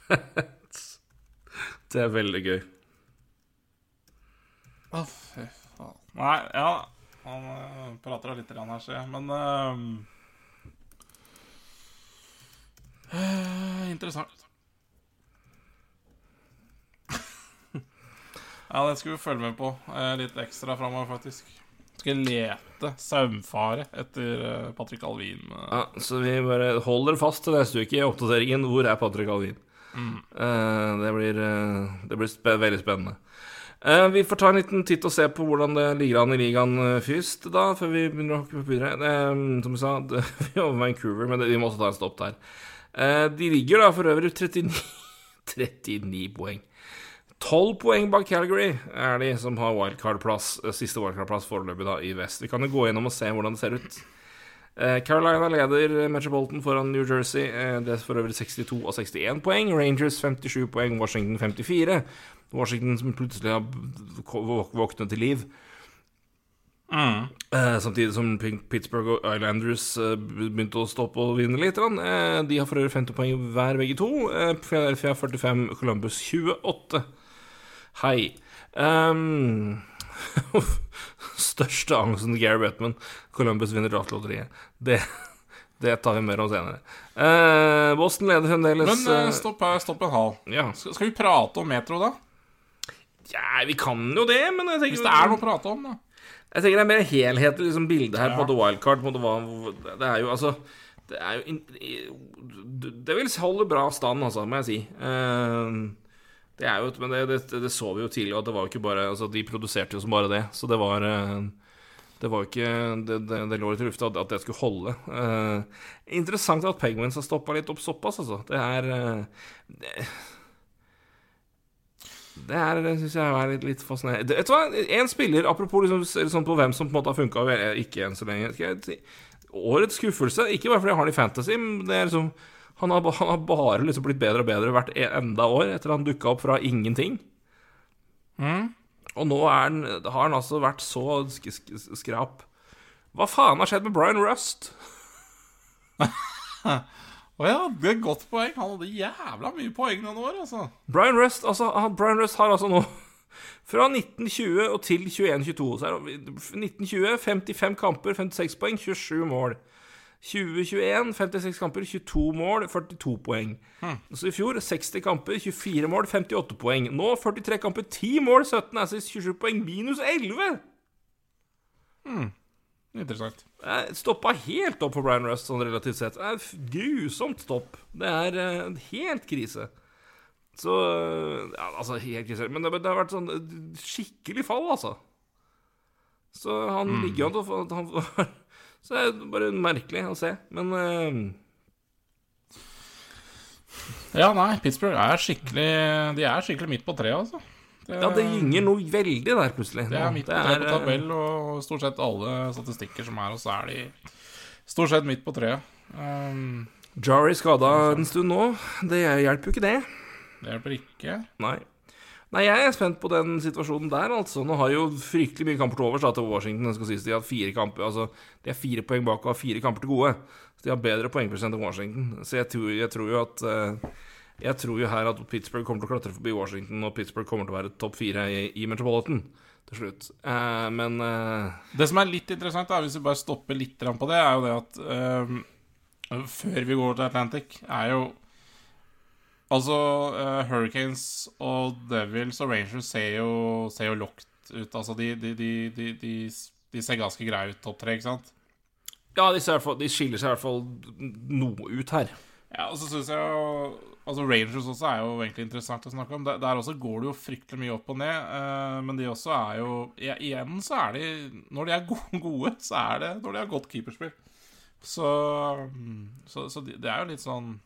[laughs] det er veldig gøy. Å, fy faen. Nei, ja Han uh, prater litt her, ser jeg. Men uh, uh, [sighs] Interessant. [laughs] ja, det skal vi følge med på litt ekstra framover, faktisk. Skal lete saumfare etter Patrick Alvin. Ja, Så vi bare holder fast til neste uke i oppdateringen. Hvor er Patrick Alvin? Mm. det blir, uh, det blir sp veldig spennende. Uh, vi får ta en liten titt og se på hvordan det ligger an i ligaen først, da, før vi begynner å hoppe videre. som vi sa, [laughs] det, vi er over Vancouver, men det, vi må også ta en stopp der. de ligger da for øvrig 39, 39 [laughs] poeng. 12 poeng bak Calgary er de som har wildcard-plass, siste wildcard-plass foreløpig da i vest. Vi kan jo gå gjennom og se hvordan det ser ut. Eh, Carolina leder Metropolitan foran New Jersey. Eh, det er for øvrig 62 og 61 poeng. Rangers 57 poeng, Washington 54. Washington som plutselig har våknet til liv. Mm. Eh, samtidig som Pittsburgh og Islanders begynte å stoppe og vinne litt. de har for øvrig 50 poeng hver, begge to. Philadelphia 45, Columbus 28. Hei. Um, [laughs] største angsten Gary Bettman. Columbus vinner draftlotteriet. Det, det tar vi mer om senere. Uh, Boston leder fremdeles Men uh, stopp, stopp en hal. Ja. Skal, skal, vi prate om Metro, da? Ja, vi kan jo det, men jeg tenker Hvis det er noe å prate om, da. Jeg tenker det er mer helhetlig liksom, bilde her ja. på The Wildcard. På the, det er jo altså Det er jo Det vil holde bra stand, altså, må jeg si. Uh, det er jo, men det, det, det, så vi jo tidlig, at det var ikke bare Altså, de produserte jo som bare det. Så det var eh, Det var ikke Det, det lå litt i lufta at, det skulle holde. Eh, interessant at Penguins har stoppa litt opp såpass, altså. Det er uh, det, det er, syns jeg er litt, litt fascinerende. Vet du hva, en spiller, apropos liksom, liksom på hvem som på en måte har funka ikke enn så lenge Årets skuffelse, ikke bare fordi jeg har den i Fantasy, men det er liksom han har, han har bare liksom blitt bedre og bedre hvert e- enda år etter han dukka opp fra ingenting. Mm. Og nå han, har han altså vært så sk sk skrap. Hva faen har skjedd med Brian Rust? [laughs] Å oh ja, det er et godt poeng. Han hadde jævla mye poeng noen år, altså. Brian Rust, altså, Brian Rust har altså nå [laughs] Fra 1920 og til 21-22 så er det 1920 55 kamper, 56 poeng, 27 mål. 2021 56 kamper, 22 mål, 42 poeng. Så i fjor 60 kamper, 24 mål, 58 poeng. Nå 43 kamper, 10 mål, 17 assist, 27 poeng, minus 11! Hmm. Interessant. Jeg stoppa helt opp for Brian Rust sånn relativt sett. Det er f- grusomt stopp. Det er en helt krise. Så ja, Altså, helt krise. Men det, det har vært sånn eh, skikkelig fall, altså. Så han ligger jo an til å få [laughs] Så det er bare merkelig å se. Men uh... Ja, nei, Pittsburgh er skikkelig De er skikkelig midt på treet, altså. Det, ja, det gynger noe veldig der, plutselig. det er midt på treet på tabell, og stort sett alle statistikker som er, og så er de stort sett midt på treet. Um, Jari skada en stund nå. Det hjelper jo ikke, det. det hjelper ikke. Nei. Nei, jeg er spent på den situasjonen der, altså. Nå har jo fryktelig mye kamper til overs til Washington. Skal sies de har fire kamper Altså, de er fire poeng bak og har fire kamper til gode. Så de har bedre poengprosent enn Washington. Så jeg tror, jeg tror jo at eh, Jeg tror jo her at Pittsburgh kommer til å klatre forbi Washington, og Pittsburgh kommer til å være topp fire i, i Metropolitan til slutt. Eh, men eh, Det som er litt interessant, da, hvis vi bare stopper litt på det, er jo det at um, før vi går til Atlantic, er jo Altså, uh, Hurricanes og Devils og Rangers ser jo, ser jo locked ut. Altså, de, de, de, de, de, de ser ganske greie ut, topp tre, ikke sant? ja, de, ser fall, de skiller seg i hvert fall noe ut her. Ja, og så synes jeg jo Altså Rangers også er jo egentlig interessant å snakke om. Der, der også går det jo fryktelig mye opp og ned. Uh, men de også er jo ja, Igjen så er de Når de er [laughs] gode, gode så er det når de har godt keeperspill. Så, så, så, det de- er jo litt sånn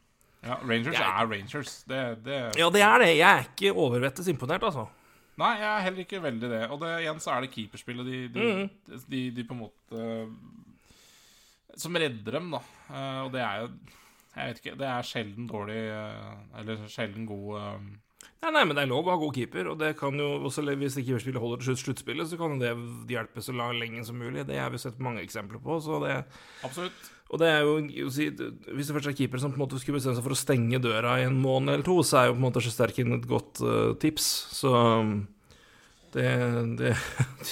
Ja, Rangers Jeg- er Rangers. Det, det Ja, det er det. Jeg er ikke overvettes imponert, altså. Nei, jeg er heller ikke veldig det. Og det, igjen så er det keeperspillet de, de, Mm. de, de på en måte Som redder dem, da. Eh, og det er jo Jeg vet ikke. Det er sjelden dårlig eh, Eller sjelden god eh, Nei, men det er lov å ha god keeper, og det kan jo også, hvis ikke keeperspillet holder til sluttspillet, så kan det hjelpe så lenge som mulig. Det har vi sett mange eksempler på, så det Absolutt. Og det er jo Hvis det først er keeper som på en måte skulle bestemme seg for å stenge døra i en måned eller to, så er jo på en måte Sjesterkin et godt uh, tips. Så det, det [laughs]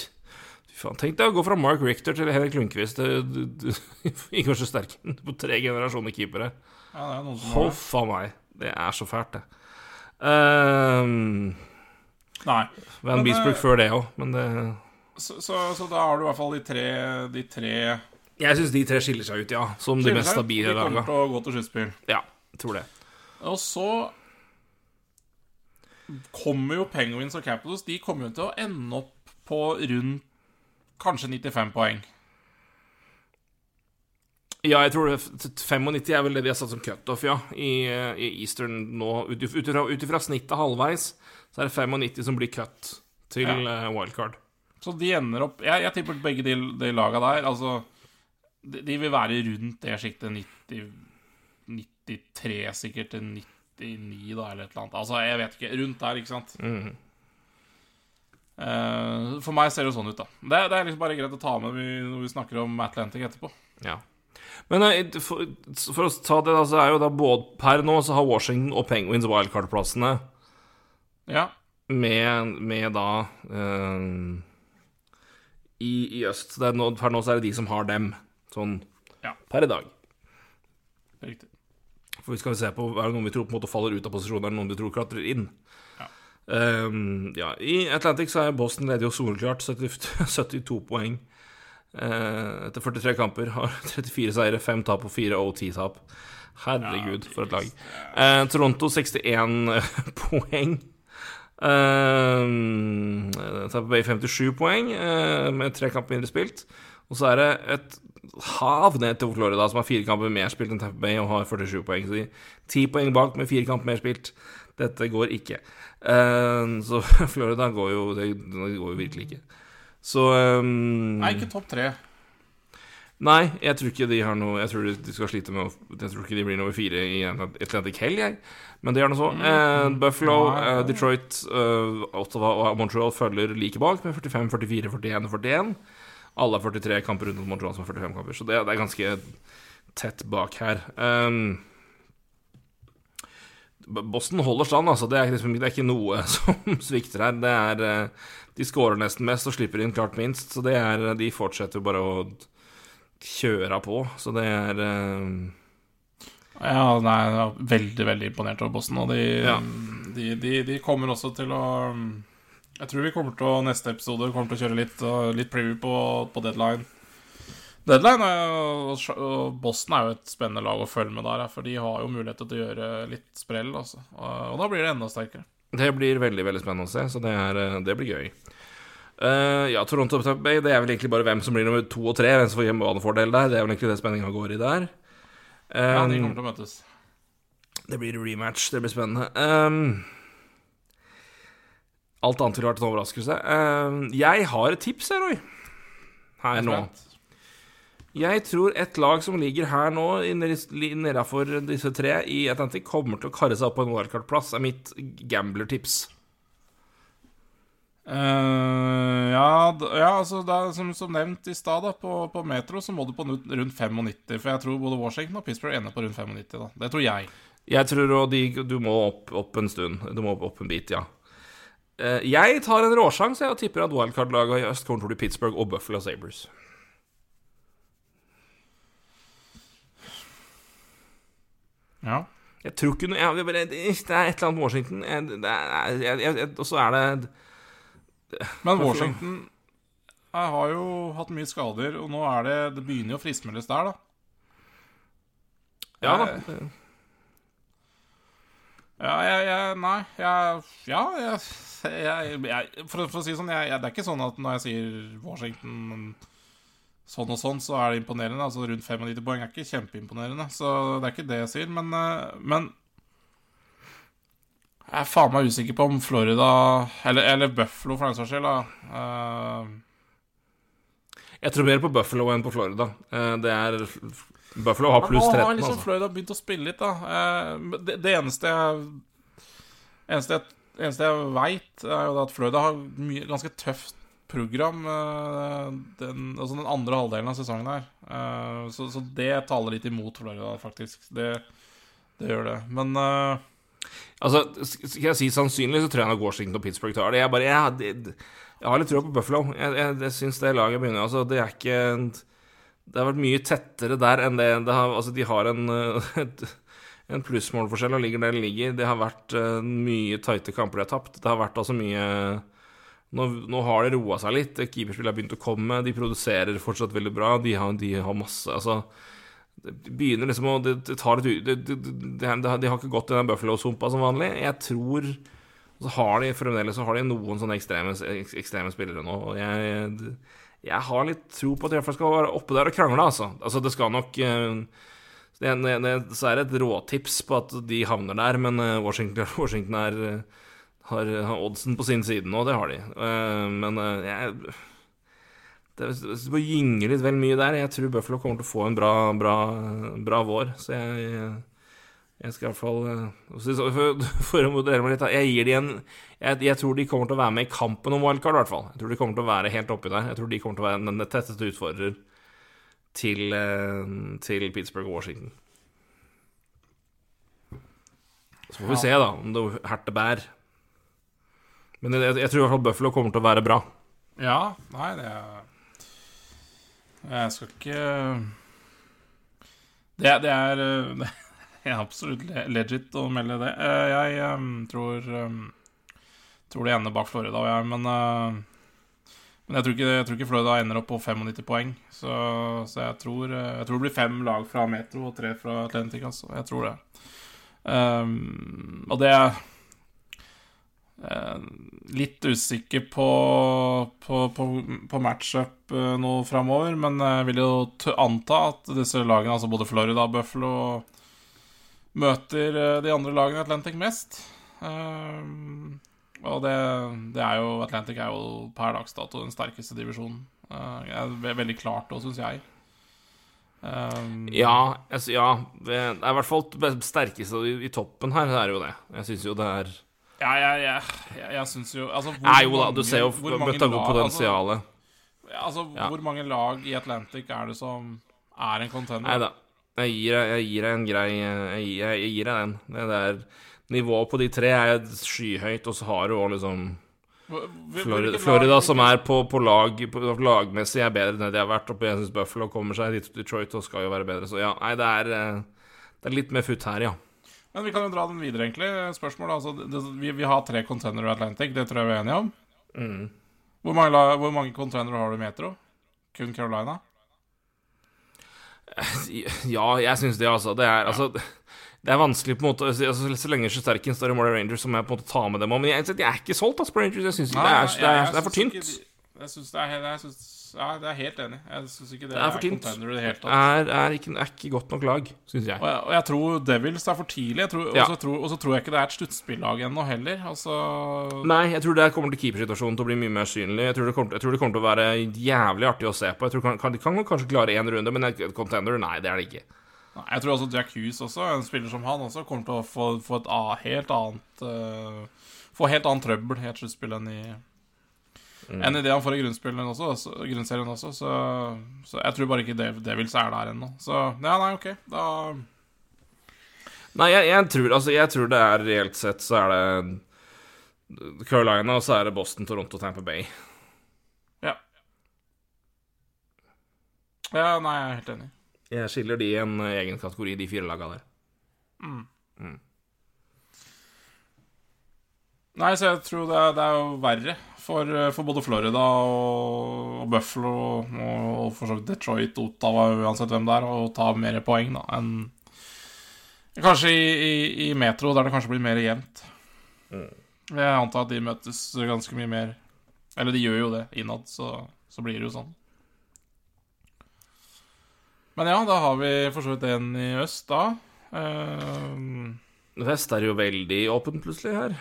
Fy faen. Tenk deg å gå fra Mark Richter til Henrik Lundqvist i kanskje Sjesterkin på tre generasjoner keepere. Ja, det er noen som. Huff a meg. Det er så fælt, det. Um, Nei. Van Beesbrook eh, før det òg, men det Så, så, så da har du i hvert fall de tre, de tre Jeg syns de tre skiller seg ut, ja. Som de mest stabile De kommer til å gå til sluttspill. Ja, tror det. Og så kommer jo Penguins og Capitals De kommer jo til å ende opp på rundt kanskje 95 poeng. Ja, jeg tror 95 er vel det de har satt som cutoff, ja, i, eh, i Eastern nå. Ut ifra snittet halvveis, så er det 95 som blir cut til ja. wildcard. Så de ender opp Jeg, jeg tipper begge de, de laga der Altså de, de vil være rundt det sjiktet 90 93 sikkert til 99, da, eller et eller annet. Altså, jeg vet ikke. Rundt der, ikke sant. Mm. Eh, for meg ser det jo sånn ut, da. Det, det er liksom bare greit å ta med når vi, når vi snakker om Atlantic etterpå. Ja. Men eh, for, for å ta det, da, så er jo da både Per nå så har Washington og Penguins wildcard-plassene Ja. med, med da eh, i, I øst. Det nå, per nå så er det de som har dem, sånn Ja. per i dag. Riktig. For vi skal se på Er det noen vi tror på en måte faller ut av posisjon, er det noen vi tror klatrer inn? Ja. Um, ja, I Atlantic så er Boston ledig og soleklart. 70, 72 poeng. Eh, etter 43 kamper. Har [laughs] 34 seire, 5 tap og 4 OT-tap. Herregud, for et lag. Eh, Toronto 61 [laughs] poeng. Uh, Tampa Bay 57 poeng, eh, med tre kamper mindre spilt. Og så er det et hav ned til Florida, som har fire kamper mer spilt enn Tampa Bay og har 47 poeng. Så de ti poeng bak med fire kamper mer spilt. Dette går ikke. Eh, så [laughs] Florida går jo Det, det går jo virkelig ikke. Så um, Nei, ikke topp tre. Nei, jeg tror ikke de har noe Jeg tror de skal slite med Jeg tror ikke de blir nummer fire i Atlantic Hell, jeg. Men det er nå så. Uh, Buffalo, eh, Detroit, uh, Ottawa og Montreal følger like bak med 45, 44, 41 og 41. Alle har 43 kamper rundt mot Montreal som har 45 kamper, så det, det er ganske tett bak her. Um, Boston holder stand, altså. Det er, liksom, det er ikke noe [laughs] som svikter her. Det er De skårer nesten mest og slipper inn klart minst, så det er De fortsetter jo bare å kjøre på, så det er eh, Ja, nei, jeg er veldig, veldig imponert over Boston, og de, Ja. de, de, de kommer også til å Jeg tror vi kommer til å neste episode kommer til å kjøre litt, litt preview på, på deadline. Deadline er, og, Boston er jo et spennende lag å følge med der, for de har jo mulighet til å gjøre litt sprell, altså. Og da blir det enda sterkere. Det blir veldig veldig spennende å se, så det, er, eh, det blir gøy. Uh, ja, Toronto Tampa Bay, det er vel egentlig bare hvem som blir nummer to og tre. Hvem som får hjemmebanefordel der. Det er vel egentlig det spenninga går i der. Ja, de Um, kommer til å møtes. Det blir rematch. Det blir spennende. Um, alt annet ville vært en overraskelse. Um, jeg har et tips Roy. Her nå. Jeg tror et lag som ligger her nå, nedafor disse tre i Atlantic, kommer til å karre seg opp på en wildcard-plass, er mitt gambler-tips. Uh, ja, ja, altså er, som, som nevnt i stad, på, på Metro så må du på rundt 95. For jeg tror både Washington og Pittsburgh ender på rundt 95. da Det tror jeg. Jeg tror òg de, du må opp, opp en stund. Du må opp, opp en bit, ja. Uh, Jeg tar en råsjanse og tipper at wildcard-laget i øst kommer til å bli Pittsburgh og Buffalo Sabres. Ja. Jeg tror ikke noe jeg, jeg, Det er et eller annet Washington Og så er det Men Washington jeg har jo hatt mye skader, og nå er det Det begynner jo å friskmeldes der, da. Ja da. Ja, jeg, jeg Nei, jeg Ja, jeg, jeg, for, for å si det sånn, det er ikke sånn at når jeg sier Washington sånn og sånn, så er det imponerende. Altså Rundt 95 poeng er ikke kjempeimponerende, så det er ikke det jeg sier. Men, eh, men jeg er faen meg usikker på om Florida Eller, eller Buffalo, for den saks skyld. da uh, Jeg tror mer på Buffalo enn på Florida. Eh, Det er Buffalo har pluss 13. Nå har liksom altså. Florida begynt å spille litt, da. Det, det eneste jeg Eneste jeg, eneste jeg veit, er jo at Florida har mye, ganske tøft program eh, den, altså den andre halvdelen av sesongen her. Eh, Så, så det taler litt imot Florida, faktisk. Det, det gjør det. Men eh, Altså, skal jeg si sannsynlig, så tror jeg nok Washington og Pittsburgh tar det. Jeg bare Jeg, jeg, jeg har litt trua på Buffalo. Jeg, jeg, jeg syns det laget begynner Altså, det er ikke Det har vært mye tettere der enn det det har Altså, de har en [laughs] et, en plussmålforskjell og ligger der de ligger. Det har vært uh, mye tighte kamper de har tapt. Det har vært altså mye nå, nå har det roa seg litt. Keeperspillet har begynt å komme. De produserer fortsatt veldig bra. De har, de har masse Altså det begynner liksom å Det, det tar et, det, det, De har ikke gått i den Buffalo-sumpa som vanlig. Jeg tror Så har de fremdeles så har de noen sånne ekstreme, ekstreme spillere nå. Og jeg, jeg har litt tro på at de i hvert fall skal være oppe der og krangle, altså. Altså, det skal nok eh, det, er det et råtips på at de havner der, men eh, Washington, [laughs] Washington er eh, har, har oddsen på sin side nå, det har de. Eh, Men eh, jeg det bare gynger litt vel mye der. Jeg tror Buffalo kommer til å få en bra, bra, bra vår. Så jeg, jeg skal i hvert fall eh, For, [laughs] for å moderere meg litt. Jeg gir de en jeg, jeg tror de kommer til å være med i kampen om wildcard, i hvert fall. Jeg tror de kommer til å være helt oppi der. Jeg tror de kommer til å være den tetteste utfordrer til, til Pittsburgh og Washington. Så får vi se, da, om det herter bær. Men jeg, jeg tror i hvert fall Buffalo kommer til å være bra. ja, nei, det Jeg skal ikke Det, det er [laughs] Det er absolutt legit å melde det. Eh, Jeg tror Tror det ender bak Florida, jeg, men eh, Men jeg tror, ikke, jeg tror ikke Florida ender opp på 95 poeng. Så, så jeg, tror, eh, jeg tror det blir fem lag fra Metro og tre fra Atlantic. Altså. Jeg tror det. Um, og det Litt usikker på, på, på, på matchup eh, nå framover, men jeg vil jo anta at disse lagene, altså både Florida og Buffalo, møter eh, de andre lagene Atlantic mest. Og det, det er jo Atlantic er jo per dags dato den sterkeste divisjonen. Det er veldig klart òg, syns jeg. Um, Ja, altså, ja det er i hvert fall det sterkeste i, i toppen her, det er jo det. Jeg syns jo det er Ja, jeg, jeg, jeg, jeg syns jo altså, hvor Nei, jo da, du ser jo bøtta godt lag- Altså, ja, altså Ja. Hvor mange lag i Atlantic er det som er en contender? Nei da. Jeg gir jeg gir deg en grei Jeg gir, jeg, gir deg den. Det, det, er, nivået på de tre er skyhøyt, og så har du òg liksom Florida, Florida som er på, på lag på, Lagmessig er bedre enn det de har vært. Og jeg syns Buffalo kommer seg dit Detroit og skal jo være bedre. Så ja, nei, det er, eh, det er litt mer futt her, ja. Men vi kan jo dra den videre, egentlig. Spørsmålet, altså, det, vi, vi har tre containere i Atlantic, det tror jeg vi er enige om. Mm. Hvor mange, hvor mange containere har du i Metro? Kun Carolina? [laughs] Ja, jeg syns det, altså. Det er, altså det er vanskelig på en måte altså, Så lenge Sterken står i mål i Rangers, så må jeg på en måte ta med dem òg. Men jeg, jeg er ikke solgt altså, på Rangers. Jeg syns det, er, det, det er for tynt. Jeg syns det er jeg synes, Ja, det er helt enig. Jeg syns ikke det, Det er for tynt. tatt. Er, er, ikke, er ikke godt nok lag, syns jeg. Og jeg, og jeg tror Devils er for tidlig. Jeg. Og så tror, tror jeg ikke det er et sluttspillag ennå heller. Altså Nei, jeg tror det kommer til keepersituasjonen til å bli mye mer synlig. Jeg tror, det kommer, jeg tror det kommer til å være jævlig artig å se på. Jeg tror kan, kan, De kan kanskje klare én runde, men et contender, nei, det er det ikke. Nei, Jeg tror også Jack Hughes også, en spiller som han også, kommer til å få, få et helt annet uh, Få helt annet trøbbel i et sluttspill enn i enn En idé han får i grunnspillen også, så, grunnserien også. Så, så jeg tror bare ikke Dev, Devils er der ennå. Så ja, nei, OK. Da Nei, jeg, jeg, tror, altså, jeg tror det er reelt sett så er det Carolina, og så er det Boston, Toronto, Tampa Bay. Ja. Ja, nei, jeg er helt enig. Jeg skiller de i en egen kategori, de fire laga der. Nei, så jeg tror det er, det er jo verre for, for både Florida og, og Buffalo og, og for så vidt Detroit, Ottawa, uansett hvem det er, å ta mer poeng da enn Kanskje i, i, i Metro, der det kanskje blir mer jevnt. Jeg antar at de møtes ganske mye mer Eller de gjør jo det innad, så, så blir det jo sånn. Men ja, da har vi for så vidt en i øst, da. Uh, Vest er jo veldig åpen plutselig her.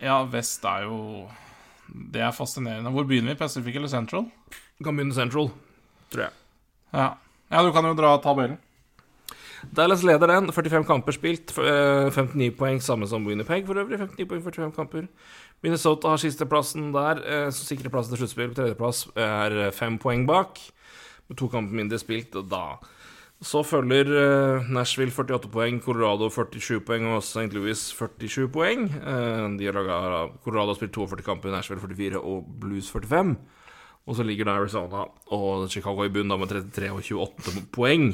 Ja, vest er jo Det er fascinerende. Hvor begynner vi? Pacific eller Central? Vi Kan begynne Central, tror jeg. Ja, ja du kan jo dra tabellen. Dallas leder den. 45 kamper spilt. eh, 59 poeng, samme som Winnipeg for øvrig. 59 poeng, 45 kamper. Minnesota har sisteplassen der, eh, som sikrer plassen til sluttspill. På tredjeplass er eh, fem poeng bak, med to kamper mindre spilt. Og da Så følger eh, Nashville 48 poeng, Colorado 47 poeng og St. Louis 47 poeng. Eh, de har laget, Colorado har spilt 42 kamper, Nashville 44 og Blues 45. Og så ligger da Arizona og Chicago i bunn med 33 og 28 poeng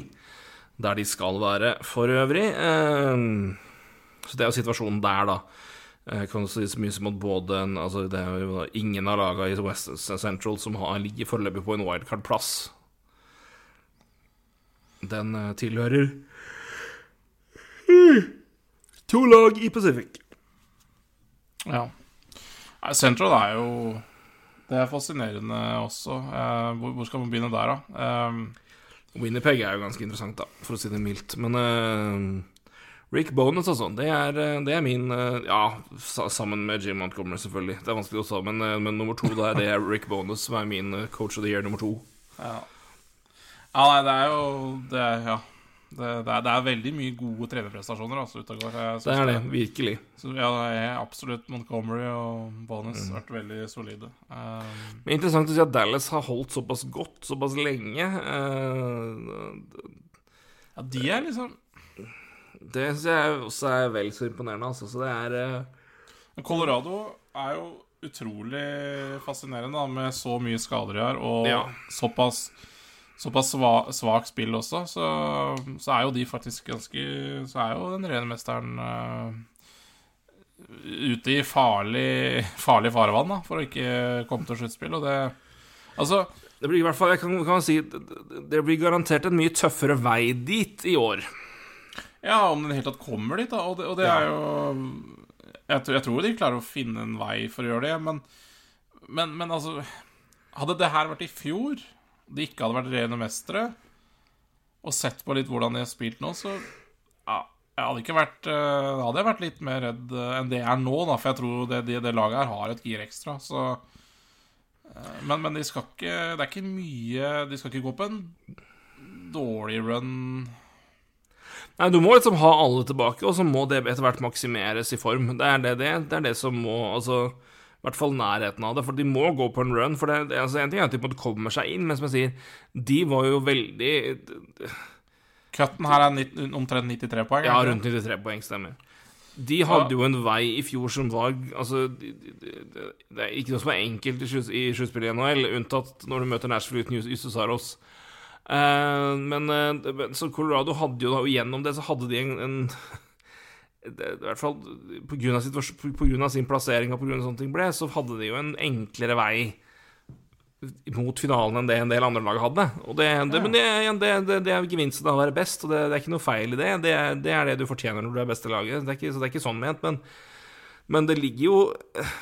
der de skal være for øvrig. Eh, Så det er jo situasjonen der, da. Jeg kan si så mye som at både altså ingen av lagene i West Central som har, ligger foreløpig på en wildcard-plass. Den eh, tilhører to lag i Pacific. Ja. Central er jo Det er fascinerende også. Eh, hvor, hvor skal man begynne der, da? Eh, Winnipeg er jo ganske interessant, da, for å si det mildt. Men eh, Rick Bonus og sånn, det, er, det er min eh, Ja, sammen med Jim Montgomery, selvfølgelig. Det er vanskelig å ta, men, men nummer to der, det er Rick Bonus, som er min coach of the year nummer to. ja. Ja, nei, det er jo Det er, ja. Det, det, er, det er veldig mye gode trenerprestasjoner altså, ute og går. Det er det, virkelig. Så, ja, det absolutt Montgomery og Bonus har vært veldig solide. Um, Men interessant å si at Dallas har holdt såpass godt såpass lenge. Uh, ja, de er liksom Det syns jeg også er vel så imponerende, altså. Så det er uh... Colorado er jo utrolig fascinerende da, med så mye skader de har, og Ja. såpass, såpass sva, svakt spill også, så, så er jo de faktisk ganske Så er jo den rene mesteren uh, ute i farlig, farlig farevann da, for å ikke komme til sluttspill, og det Altså Det blir i hvert fall Jeg kan, kan si Det blir garantert en mye tøffere vei dit i år. Ja, om den i det hele tatt kommer dit, da. Og det, og det er jo jeg, tror- jeg tror de klarer å finne en vei for å gjøre det, men, men, men altså Hadde det her vært i fjor, de ikke hadde vært rene mestere, og sett på litt hvordan de har spilt nå, så ja, jeg hadde ikke vært Da hadde jeg vært litt mer redd eh, enn det jeg er nå, da, for jeg tror det, det, det laget her har et gir ekstra, så eh, men, men de skal ikke Det er ikke mye De skal ikke gå på en dårlig run Nei, du må liksom ha alle tilbake, og så må det etter hvert maksimeres i form. Det er det, det, det, er det som må Altså, hvert fall nærheten av det. For de må gå på en run. For det, altså, en ting er at de på en måte kommer seg inn, men som jeg sier, de var jo veldig Cutten her er omtrent 93 poeng. Ja, rundt 93 poeng, stemmer. De hadde jo en vei i fjor som var Altså, det, er ikke noe som er enkelt i slutt- i sluttspillet i NHL, unntatt når du møter Nashville uten Jus- Saros. Eh, men eh, så Colorado hadde jo da og Gjennom det så hadde de en, en det, I hvert fall av sin plassering og av sånne ting ble, så hadde de jo en enklere vei mot finalen enn det en del andre lag hadde. Og det, det, Men det, det, det, det er gevinsten av å være best, og det, det er ikke noe feil i det. Det, er- det det du fortjener når du er beste laget. Det er ikke, så det er ikke sånn ment, men, men det ligger jo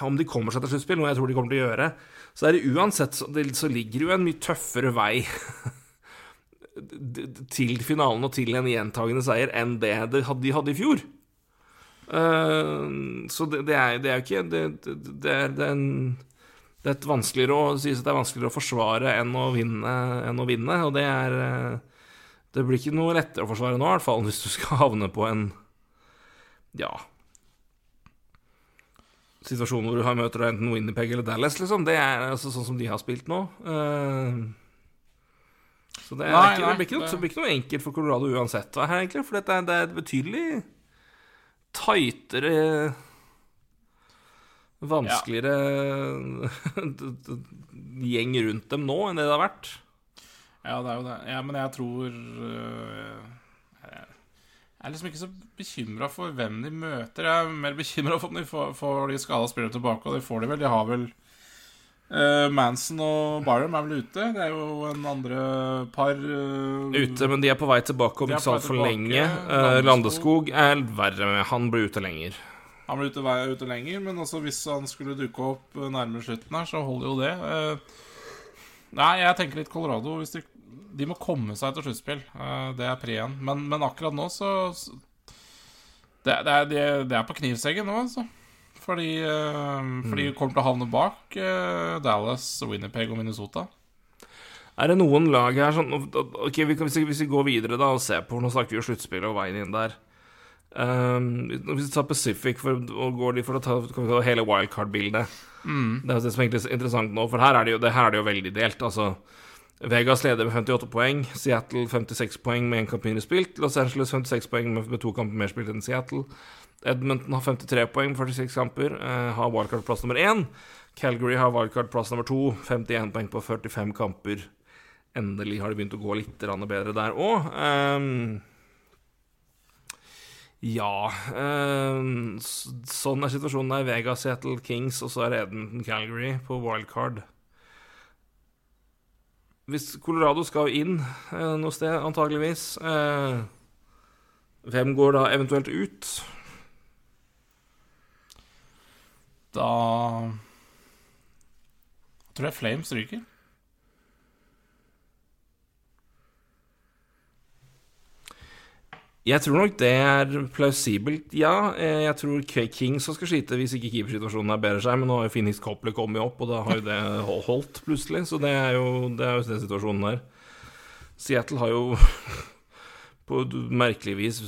Om de kommer seg til sluttspill, noe jeg tror de kommer til å gjøre, så er det uansett så, så ligger det jo en mye tøffere vei [laughs] til finalen og til en gjentagende seier enn det de hadde i fjor. Eh, så det, det, er, det er jo ikke Det, det, det, er, det, er en, det er et vanskeligere å sies at det er vanskeligere å forsvare enn å vinne, enn å vinne og det er eh, Det blir ikke noe lettere å forsvare nå, i hvert fall, hvis du skal havne på en Ja Situasjon hvor du har møter enten Winnerpeg eller Dallas, liksom. Det er altså sånn som de har spilt nå. Eh, så det, er Nei, ikke, det, blir ikke noe, det- det blir ikke noe enkelt for Colorado uansett, her, egentlig. For er, det er et betydelig tightere Vanskeligere [laughs] gjeng rundt dem nå enn det det har vært. Ja, det er jo det. Ja, men jeg tror øh, Jeg er liksom ikke så bekymra for hvem de møter. Jeg er mer bekymra for om de får, får de skada spillere tilbake, og det får de vel. De har vel øh, Manson og Byram er vel ute. Det er jo en andre par uh, Ute, men de er på vei tilbake om ikke så altfor lenge. Uh, Landeskog er verre med. Han blir ute lenger. Han blir ute, ute lenger, men også hvis han skulle dukke opp nærmere slutten her, så holder jo det. Nei, jeg tenker litt Colorado. Hvis de, de må komme seg til sluttspill. Det er pre. Men, men akkurat nå så så- det, det, er, det, det er på knivseggen nå, altså. Fordi, eh, fordi de kommer til å havne bak eh, Dallas, Winnerpeg og Minnesota. Er det noen lag her sånn Ok, vi kan, hvis, vi, går videre da og ser på Nå snakker vi jo sluttspill og veien inn der. Um, hvis vi tar Pacific for, og går de for å ta, ta hele wildcard-bildet Det er jo det som er interessant nå, for her er det jo, det, er det jo veldig delt. Altså, Vegas leder med 58 poeng, Seattle 56 poeng med én kamp mindre spilt, Los Angeles 56 poeng med, med to kamper mer spilt enn Seattle. Edmonton har 53 poeng på 46 kamper, eh, har wildcard-plass nummer én. Calgary har wildcard-plass nummer to, 51 poeng på 45 kamper. Endelig har det begynt å gå litt bedre der òg. ja ehm, s- Sånn er situasjonen der. Vegas, Seattle Kings, og så er Edmonton Calgary på wildcard. Hvis Colorado skal inn eh, noe sted, antageligvis eh, Hvem går da eventuelt ut? Da tror jeg Flames ryker. Jeg tror nok det er plausibelt, ja. Eh, Jeg tror King Kings skal skyte hvis ikke keepersituasjonen er bedre seg, men nå har jo Phoenix Copley kommet opp, og da har jo det holdt plutselig, så det er jo, det er jo den situasjonen der. Seattle har jo [laughs] på merkelig vis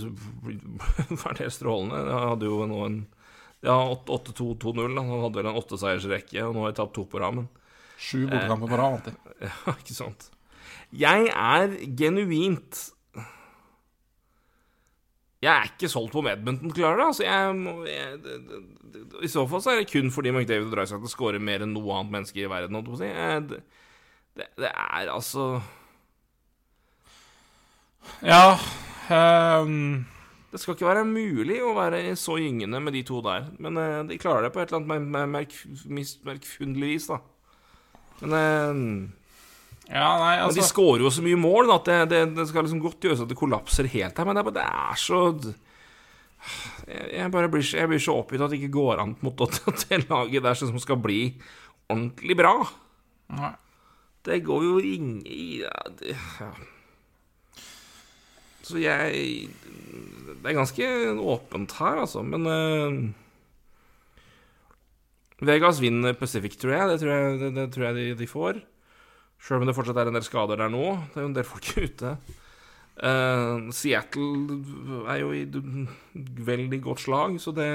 [laughs] vært helt strålende. De hadde jo nå en Ja, 8-2-2-0. da. Han hadde vel en åtteseiersrekke, og nå har de tapt to på ramen. Sju bortekamper på rad. alltid. [laughs] Ja, ikke sant. Jeg er genuint Jeg er ikke solgt på om Edmonton klarer det. Altså, jeg, jeg, I så fall så er det kun fordi McDavid og Dreisaitl skårer mer enn noe annet menneske i verden. si. Det, det, det er altså Ja ehm, Det skal ikke være mulig å være så gyngende med de to der. Men eh, de klarer det på et eller annet mer- mer- merk, mis- vis, da. Men eh, Ja, nei, Men de scorer skårer jo så mye mål da, at det, det, det skal liksom godt gjøres at det kollapser helt her. Men det er, det er så jeg, jeg bare blir, jeg blir så oppgitt at det ikke går an mot [laughs] at det laget der som skal bli ordentlig bra. Nei. Det går jo ingen... i- Ja, det, ja. Så jeg Det er ganske åpent her, altså. Men uh, Vegas vinner Pacific, tror jeg. Det tror jeg, det, det tror jeg de, de får. Sjøl om det fortsatt er en del skader der nå. Det er jo en del folk [laughs] ute. Uh, Seattle er jo i veldig godt slag, så det,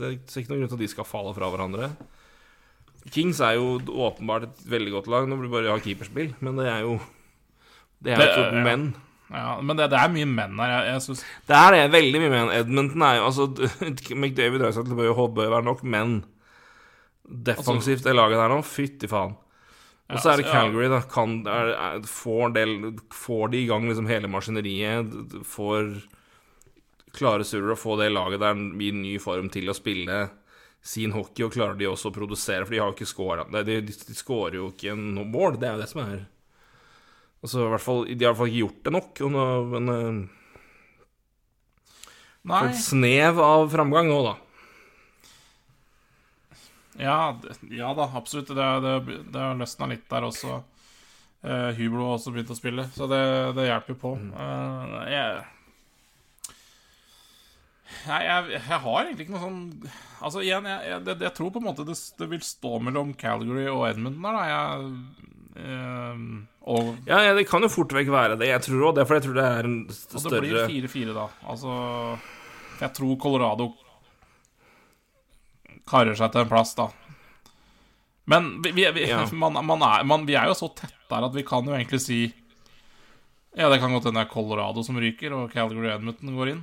det er ikke noen grunn til at de skal falle fra hverandre. Kings er jo åpenbart et veldig godt lag. Nå blir det bare å ha keeperspill, men det er jo Det er jo Det- to ja. Ja, men det, det er mye menn her. Jeg, jeg synes, Det er veldig mye menn. Edmonton er jo Altså, [laughs] McDavid Drysdale bør jo bør være nok, menn. defensivt det laget der nå, fytti faen. Og så er det altså. Calgary, da. Kan, er, er, får, del, får de i gang liksom hele maskineriet? Får klare Surer å få det laget der i ny form til å spille sin hockey, og klarer de også å produsere? For de har jo ikke scora De, de, de scorer jo ikke noe mål, det er jo det som er Altså, i hvert fall, De har i hvert fall ikke gjort det nok. Og nå, men eh, Nei. et snev av framgang nå, da. Ja, ja da, absolutt. Det, det, det har løsna litt der også. Uh, Hublo har også begynt å spille, så det, det hjelper jo på. Uh, jeg, jeg, jeg, jeg har egentlig ikke noe sånn Altså, igjen, jeg, tror på en måte det, det vil stå mellom Calgary og Edmundton der, da. Jeg, eh, og, Ja, ja, det kan jo fort vekk være det. Jeg tror også det, for jeg tror det er en større og det blir 4-4, da. Altså Jeg tror Colorado karer seg til en plass, da. Men vi, vi, vi, Ja. [laughs] man, man er, man, vi er jo så tett der at vi kan jo egentlig si Ja, det kan godt hende det er Colorado som ryker, og Calgary Edmonton går inn.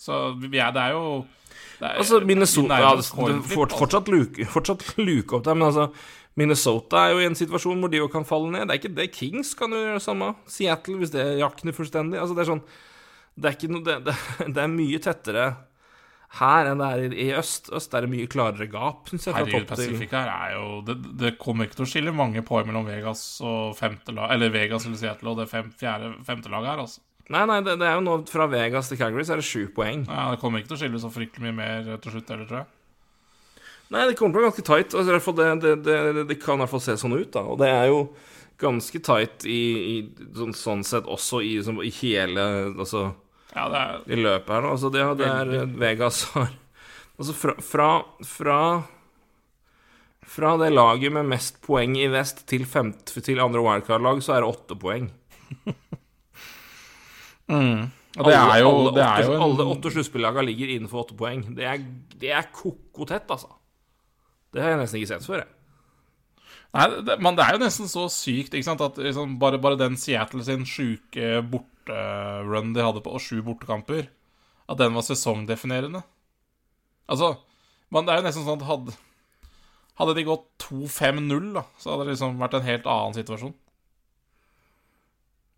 Så vi er, det er jo det er, Altså, Minnesota ja, det, det, fort, fortsatt, luke, fortsatt luke opp der, men altså Minnesota er jo i en situasjon hvor de jo kan falle ned. Det er ikke det. Kings kan jo gjøre det samme. Seattle, hvis det jakner fullstendig. Altså, det er sånn Det er noe Det, det, [laughs] det er mye tettere her enn det er i, øst. Øst er det mye klarere gap, syns jeg. Herregud, Pacific her er jo det, det kommer ikke til å skille mange poeng mellom Vegas og femte lag Eller Vegas eller Seattle og det fem, fjerde, femte laget her, altså. Nei, nei, det, det er jo nå fra Vegas til Calgary, så er det sju poeng. Ja, Det kommer ikke til å skille så fryktelig mye mer til slutt heller, tror jeg. Nei, det kommer til å være ganske tight. Altså, det, det, det, det kan i hvert fall se sånn ut, da. Og det er jo ganske tight i, i sånn, sånn sett også i, som, i hele Altså Ja, det er i løpet her nå. Altså, det, det er Vegas har Altså, fra, fra, fra Fra det laget med mest poeng i vest til, femt, til andre wildcard-lag, så er det åtte poeng. [laughs] Og det er jo, alle, åtte, en, alle åtte sluttspillagene ligger innenfor åtte poeng. Det er, det er koko tett, altså. Det har jeg nesten ikke sett før, jeg. Nei, det, men det er jo nesten så sykt ikke sant, at liksom, bare, bare den Seattle sin sjuke borterun de hadde på, og sju bortekamper, at den var sesongdefinerende. Altså men Det er jo nesten sånn at hadde, hadde de gått 2-5-0, da, så hadde det liksom vært en helt annen situasjon.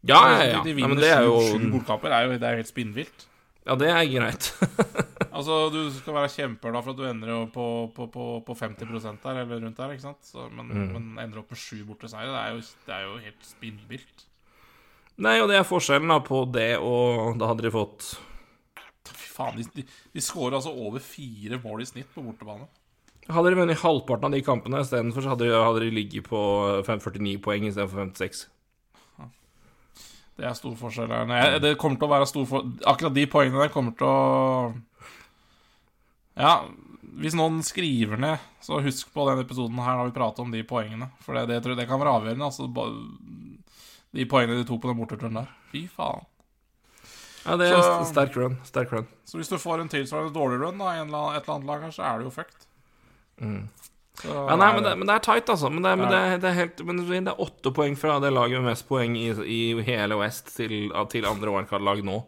Ja, ja, ja. De, de vinner er jo sju, sju bortekamper. Det er jo det er jo helt spinnvilt. Ja, det er greit. [laughs] Altså, Du skal være kjemper da for at du ender jo på, på, på, på 50% der, eller rundt der, ikke sant? Så, men, Mm. men ender opp med sju borteseiere. Det, er jo- det er jo helt spinnvilt. Nei, og det er forskjellen da på det og Da hadde de fått Fy faen, de, de, de scorer altså over fire mål i snitt på bortebane. Hadde de vunnet halvparten av de kampene istedenfor, så hadde de, hadde de ligget på 49 poeng istedenfor 56. Det er stor forskjell her. Nei, det kommer til å være stor for... Akkurat de poengene der kommer til å Ja, hvis noen skriver ned, så husk på den episoden her når vi prater om de poengene. For det, det tror jeg det kan være avgjørende. Altså, de poengene de tok på den borteturen der. Fy faen. Ja, det er Så- sterk run. Sterk run. Så hvis du får en tilsvarende dårlig run da, i et eller annet lag her, så er du jo fucked. Så Mm. Ja, nei, men det, men det er tight, altså. Men det, men det, det er helt Men det er åtte poeng fra det laget med mest poeng i, i hele West til, til andre wildcard-lag nå.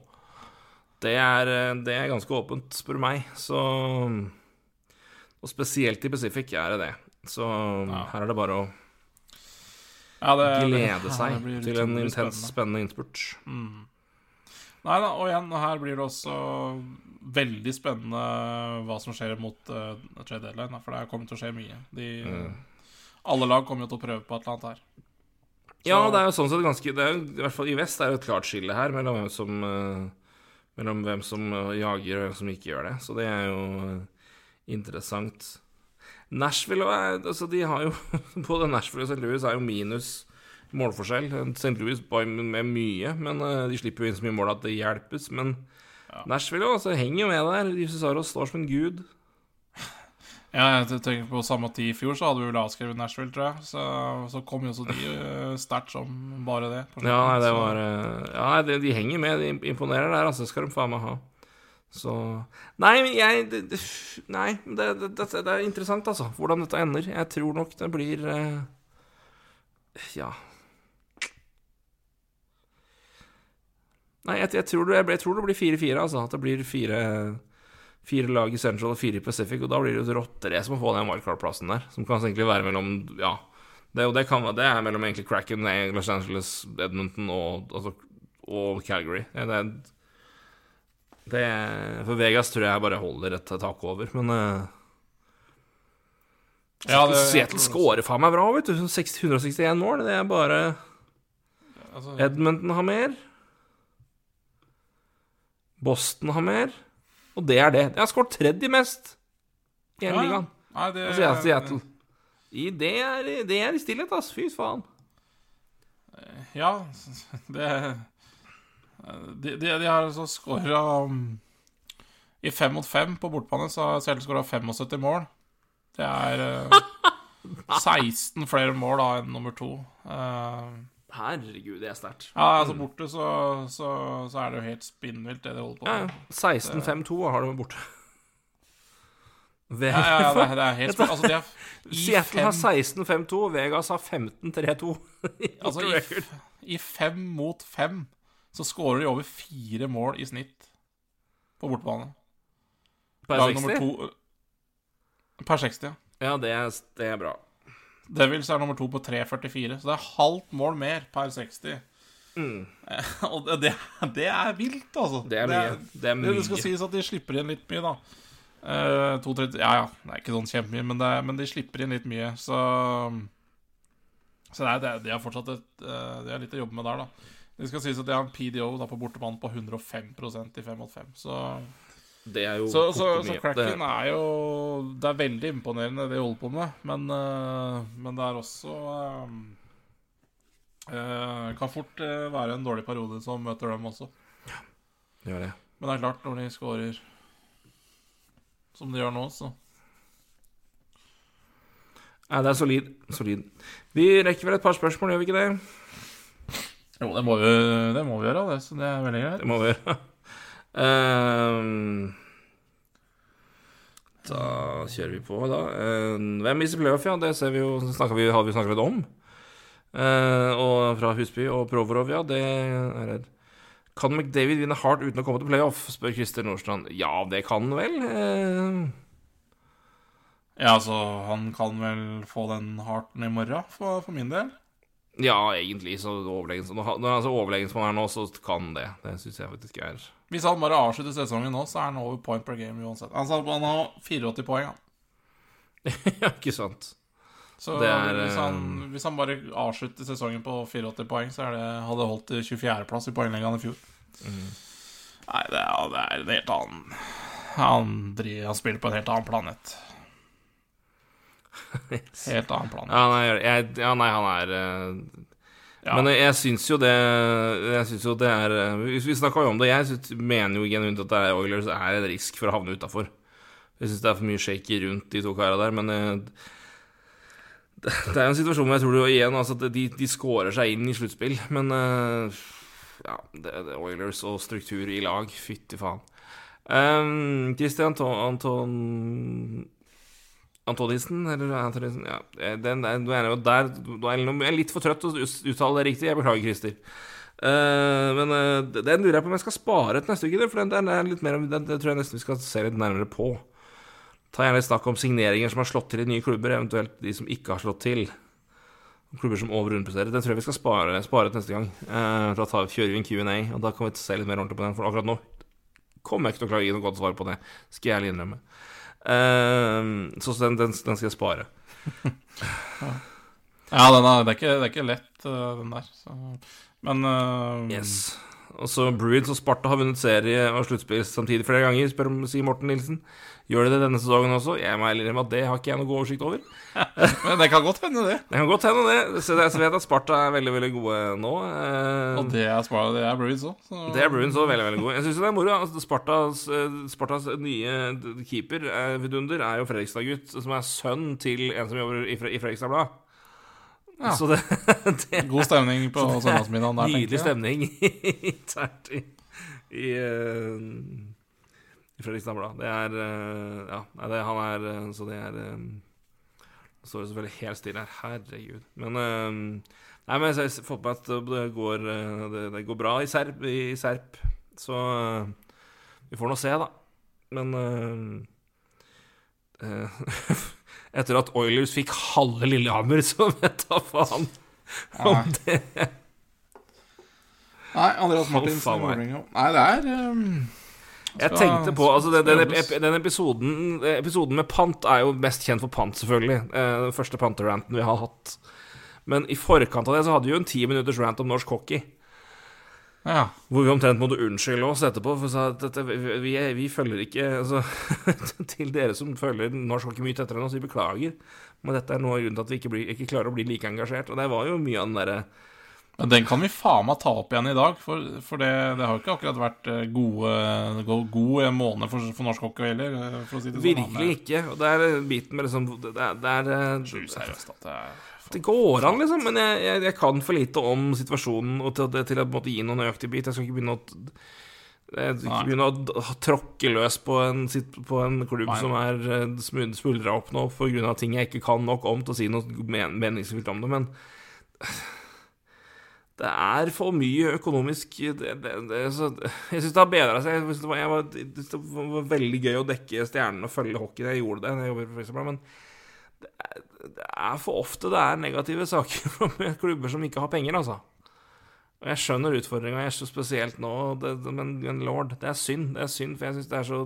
Det er, det er ganske åpent, spør du meg. Så Og spesielt i Pacific er det det. Så her er det bare å ja, glede seg til en intens, spennende. spennende innspurt. Nei da, og igjen, her blir det også veldig spennende hva som skjer mot uh, trade deadline, for det kommer til å skje mye. De, Mm. Alle lag kommer jo til å prøve på et eller annet her. Ja, det er jo sånn sett ganske det er, jo- I hvert fall i vest er det et klart skille her mellom hvem som uh, Mellom hvem som eh, jager og hvem som ikke gjør det. Så det er jo uh, interessant. Nashville altså de har jo [laughs] Både Nashville og St. Louis er jo minus målforskjell. St. Louis med mye, men eh, de slipper jo inn så mye mål at det hjelpes. Men Nashville også, henger jo med der. Jusisaros står som en gud. [laughs] Ja, jeg tenker på samme tid i fjor, så hadde vi vel avskrevet Nashville, tror jeg. Så, så kom jo også de uh, sterkt som bare det. Ja, nei, det var eh, Ja, de, de henger med. De imponerer der, altså. Skal de faen meg ha. Så Nei, men jeg det, Nei, det, det, det, er interessant, altså. Hvordan dette ender. Jeg tror nok det blir eh, Ja. Nei, jeg, jeg, tror det, jeg tror det blir 4-4, altså. At det blir fire, fire lag i Central og fire i Pacific. Og da blir det jo et rotterace å få den wildcard-plassen der, som kan egentlig være mellom Ja. Det, det, kan, det er mellom egentlig Cracken, Los Angeles, Edmonton og, altså, og Calgary. Det, er det, for Vegas tror jeg bare holder et tak over, men uh, Ja, det- Seattle scorer faen meg bra, vet du. 161 mål. Det er bare Altså, Edmonton har mer. Boston har mer. Og det er det. De har skåret tredje mest i hele ligaen. Nei, det, Altså, jeg det Seattle. I, det, er, det er i stillhet, ass. Fy faen. Ja, [laughs] det De, de, de har altså skåra um, I fem mot fem på bortbane så har Seattle skåra 75 mål. Det er eh, [laughs] 16 flere mål da enn nummer to. Eh, Herregud, det er sterkt. ja, altså borte så, så, så er det jo helt spinnvilt, det de holder på med. ja. 16-5-2 har de borte. [laughs] Ja, ja, ja, det, er- det er helt spinnvilt. Altså, de er [laughs] Seattle har 16-5-2, Vegas har 15-3-2. [laughs] altså, i, I fem mot fem så skårer de over fire mål i snitt på bortebane. Per 60? to Per 60, ja. Ja, det er, det er bra. Devils er nummer to på 3,44, så det er halvt mål mer per 60. Mm. Eh, Og det, det, det er vilt, altså. Det er mye. Det er Det, det skal sies at de slipper inn litt mye, da. Uh, 2, 3, Ja ja, det er ikke sånn kjempemye, men, er- men de slipper inn litt mye, så Så det er, det er, fortsatt et, eh, De har litt å jobbe med der, da. Det skal sies at de har en PDO da, på bortebane på 105 i 5 mot 5, så Det er jo så, så, så. Cracken er jo Det er veldig imponerende det de holder på med, men, øh, men det er også øh, øh, Kan fort øh, være en dårlig periode som møter dem også. Gjør det. Men det er klart, når de scorer som de gjør nå, så Nei, det er solid. Solid. Vi rekker vel et par spørsmål, gjør vi ikke det? Jo, det må vi, det må vi gjøre, det, så det er veldig greit. Det må vi gjøre. Ehm, da kjører vi på, da. Uh, hvem mister playoff, ja? Det ser vi jo, vi, hadde vi snakket litt om. Uh, og fra Husby og Provorov, ja, det er redd. Kan McDavid vinne hardt uten å komme til playoff? spør Christer Nordstrand. Ja, det kan han vel. Uh, Ja, altså, han kan vel få den harten i morgen, for, for min del. Ja, egentlig så overlegen Når han er så overlegen som han er nå, så kan det. Det syns jeg faktisk er Hvis han bare avslutter sesongen nå, så er han over point per game uansett. Altså, han har 84 poeng, han. [laughs] Ja, ikke sant? Så Det er, hvis, han, eh, hvis han bare avslutter sesongen på 84 poeng, så det, hadde det holdt til 24.-plass i poengleggene i fjor. Mm. Nei, det er, det er en helt annen han, driver, han spiller på en helt annen planet. [laughs] Helt annen plan. Ja, nei, jeg, ja, nei han er eh, Ja. Men jeg syns jo det Jeg synes jo det er eh, Vi, vi snakka jo om det. Jeg synes, mener jo genuint at det er Oilers er en risk for å havne utafor. Jeg syns det er for mye shaky rundt de to karene der, men eh, det, [laughs] det er en situasjon hvor jeg tror det igjen altså, de, de scorer seg inn i sluttspill, men Ja, det, det er Oilers og struktur i lag. Fytti faen. Um, Christian Anton, Anton Antonissen, eller Antonisen Ja, den, den, du er jo der er, jeg er litt for trøtt til å uttale det riktig. Jeg beklager, Christer. Uh, men uh, den lurer jeg på om jeg skal spare til neste uke, for den, den er litt mer, den, den tror jeg nesten vi skal se litt nærmere på. Ta gjerne snakk om signeringer som har slått til i nye klubber, eventuelt de som ikke har slått til. Klubber som over- underpresterer. Den tror jeg vi skal spare, spare til neste gang. Uh, da tar, kjører vi en Q&A, og da kan vi se litt mer ordentlig på den. For akkurat nå kommer jeg ikke til å klare å gi noe godt svar på det. Skal jeg ærlig innrømme. Eh, så den, den, den skal jeg spare. [laughs] Ja, den er, det, er ikke, det er ikke lett, øh, den der. Så. Men uh, Yes. Og så Bruins og Sparta har vunnet serie og sluttspill samtidig flere ganger, spør om sier Morten Nilsen. Gjør de det denne sesongen også? Jeg må innrømme at det har ikke jeg noe god oversikt over. [laughs] Men det kan godt hende, det. Det kan godt hende, det. Så jeg vet at Sparta er veldig, veldig gode nå. Eh, Og det er, Sparta, det er Bruins òg. Det er Bruins også veldig, veldig gode. Jeg syns det er moro. Altså, Spartas, eh, Spartas nye keeper, eh, vidunder, er jo Fredrikstad-gutt, som er sønn til en som jobber i, Fre i Fredrikstad Blad. Ja. Så det, [laughs] det God stemning på søndagsmiddagen der, Nydelig tenker jeg. stemning [laughs] internt i, i, eh, i Fredrikstad Blad. Det er eh, Ja, det, han er eh, Så det er eh, står det selvfølgelig helt stille her. Herregud. Men Nei, men jeg har får på meg at det går, det, det går bra i Serp, i Serp. Så vi får nå se, da. Men uh, uh, [laughs] Etter at Oilers fikk halve Lillehammer, så [laughs] vet da faen om det Nei, Andreas Martin. Vålerenga. Nei, det er um, Jeg tenkte på altså den, den, den episoden Episoden med pant er jo mest kjent for pant, selvfølgelig. Eh, Den første panteranten vi har hatt. Men i forkant av det så hadde vi jo en ti minutters rant om norsk hockey. Ja. Hvor vi omtrent måtte unnskylde oss etterpå. For sa at dette, vi, vi, vi følger ikke altså, [laughs] Til dere som følger norsk hockey mye tettere enn oss, vi beklager. Men dette er noe av grunnen til at vi ikke, blir, ikke klarer å bli like engasjert. Og det var jo mye av den derre Men den kan vi faen meg ta opp igjen i dag, for, for det, det har jo ikke akkurat vært eh, gode, go- god måned for, for norsk hockey heller, eh, si sånn. Virkelig ikke. Og det er biten med liksom Det er, det er eh, Seriøst at det er Det går an, liksom, men jeg, jeg, jeg kan for lite om situasjonen og til, til å måte gi noen nøyaktig bit. Jeg skal ikke begynne å ikke begynne å tråkke løs på en, på en klubb Nei. som er eh, smul- smuldra opp nå pga. ting jeg ikke kan nok om til å si noe men, meningsfylt om det, men det er for mye økonomisk det, det, det, så, Jeg syns det har bedra seg. Jeg synes det, var, jeg var, synes det var veldig gøy å dekke stjernene og følge hockey. Jeg gjorde det jeg for eksempel, men det er, det er for ofte det er negative saker [laughs] med klubber som ikke har penger, altså. Og jeg skjønner utfordringa, spesielt nå, men, men lord, det er synd. Det er synd, for jeg syns det er så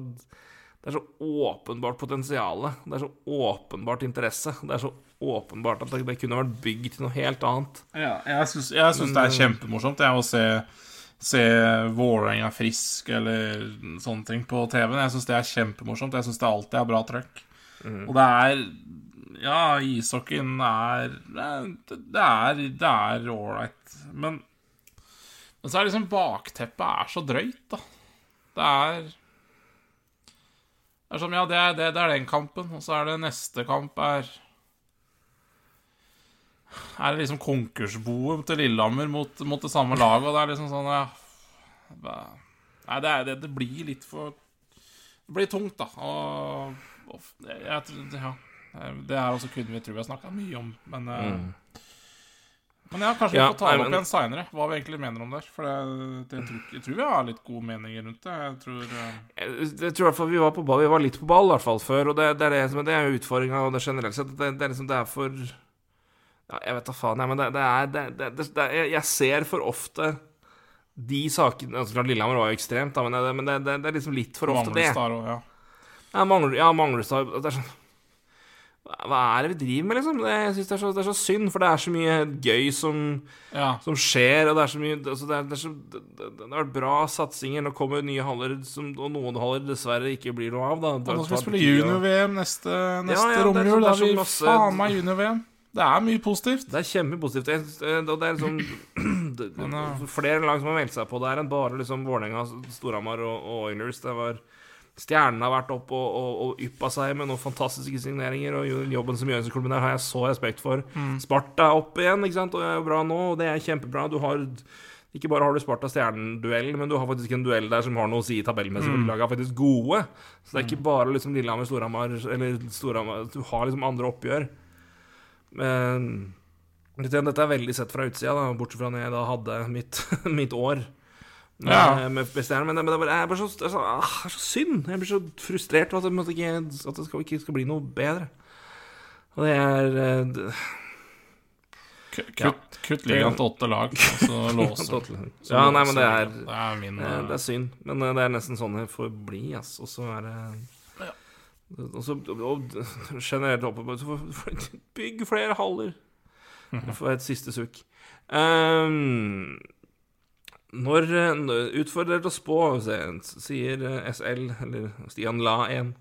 det er så åpenbart potensial. Det er så åpenbart interesse. Det er så åpenbart at det, kunne vært bygd til noe helt annet. Ja, jeg syns, jeg syns det er kjempemorsomt jeg, å se, se Vålerenga frisk eller sånne ting på TV-en. Jeg syns det er kjempemorsomt. Jeg syns det alltid er bra trøkk. Og det er Ja, ishockeyen Det er Det er ålreit. Men, men så er liksom bakteppet er så drøyt, da. Det er Det er som, ja, det er, det, det er den kampen, og så er det neste kamp er er det liksom konkursboet til Lillehammer mot, mot det samme laget, og det er liksom sånn ja, Nei, det, er, det, det blir litt for Det blir tungt, da. Og, og jeg, ja, det er også kun vi tror vi har snakka mye om, men mm. Men ja, kanskje Ja, vi får ta det opp igjen seinere, hva vi egentlig mener om det. For det, det, jeg, tror, jeg tror vi har litt gode meninger rundt det. Jeg tror eh, Jeg, jeg tror i hvert fall vi var på ball Vi var litt på ball i hvert fall før, og det, det er det det er utfordringa generelt sett. Det, det er liksom Det er for Ja, jeg vet da faen, jeg, men det, det er det, det, jeg, ser for ofte de sakene altså, klart Lillehammer var jo ekstremt, da, men, det, men det, er liksom litt for ofte det. Manglestad òg, ja. Ja, mangler, ja, Manglerstad Det er sånn hva- er det vi driver med, liksom? Det, jeg synes det, er så, det er så synd, for det er så mye gøy som, ja. som skjer, og det er så mye altså det, er, det, er så, det, har vært bra satsinger. Nå kommer nye haller, som, og noen haller dessverre ikke blir noe av. Da. Nå skal vi spille junior-VM neste, neste Ja, ja, det er så- romjul. Da er vi masse- faen meg junior-VM. Det er mye positivt. Det er kjempepositivt. Synes, eh, Og det er liksom [clears throat] ja. [clears throat] Flere lag som har meldt seg på der enn bare liksom Vålerenga, Storhamar og, og Oilers. Det var Stjernene har vært opp og, og, og yppa seg med noen fantastiske signeringer. Og jobben som gjøres i klubben der, har jeg så respekt for. Mm. Sparta er opp igjen, ikke sant? og er jo bra nå, og det er kjempebra. Du har ikke bare har du Sparta-Stjernen-duell, men du har faktisk en duell der som har noe å si tabellmessig. Mm. Mm. Laget er faktisk gode. Så det er ikke bare liksom Lillehammer, Storhamar eller Storhamar Du har liksom andre oppgjør. Men dette er veldig sett fra utsida, da, bortsett fra når jeg da hadde mitt, [laughs] mitt år. Med, Ja. med Stjernen, men det, men det er bare, jeg så, det er så, ah, så synd. Jeg blir så frustrert over at at det ikke skal bli noe bedre. Og det er eh, det- Kutt, Ja. kutt, ligaen til åtte lag, og så [laughs] låser Ja, nei, men det er. Det er min Eh, Det er synd, men eh, det er nesten sånn det får bli, ass. Og så er det Ja. Og generelt oppe Bygg flere haller. Være et siste sukk. Um, når eh, Utfordrer til å spå, sier eh, SL, eller Stian La 1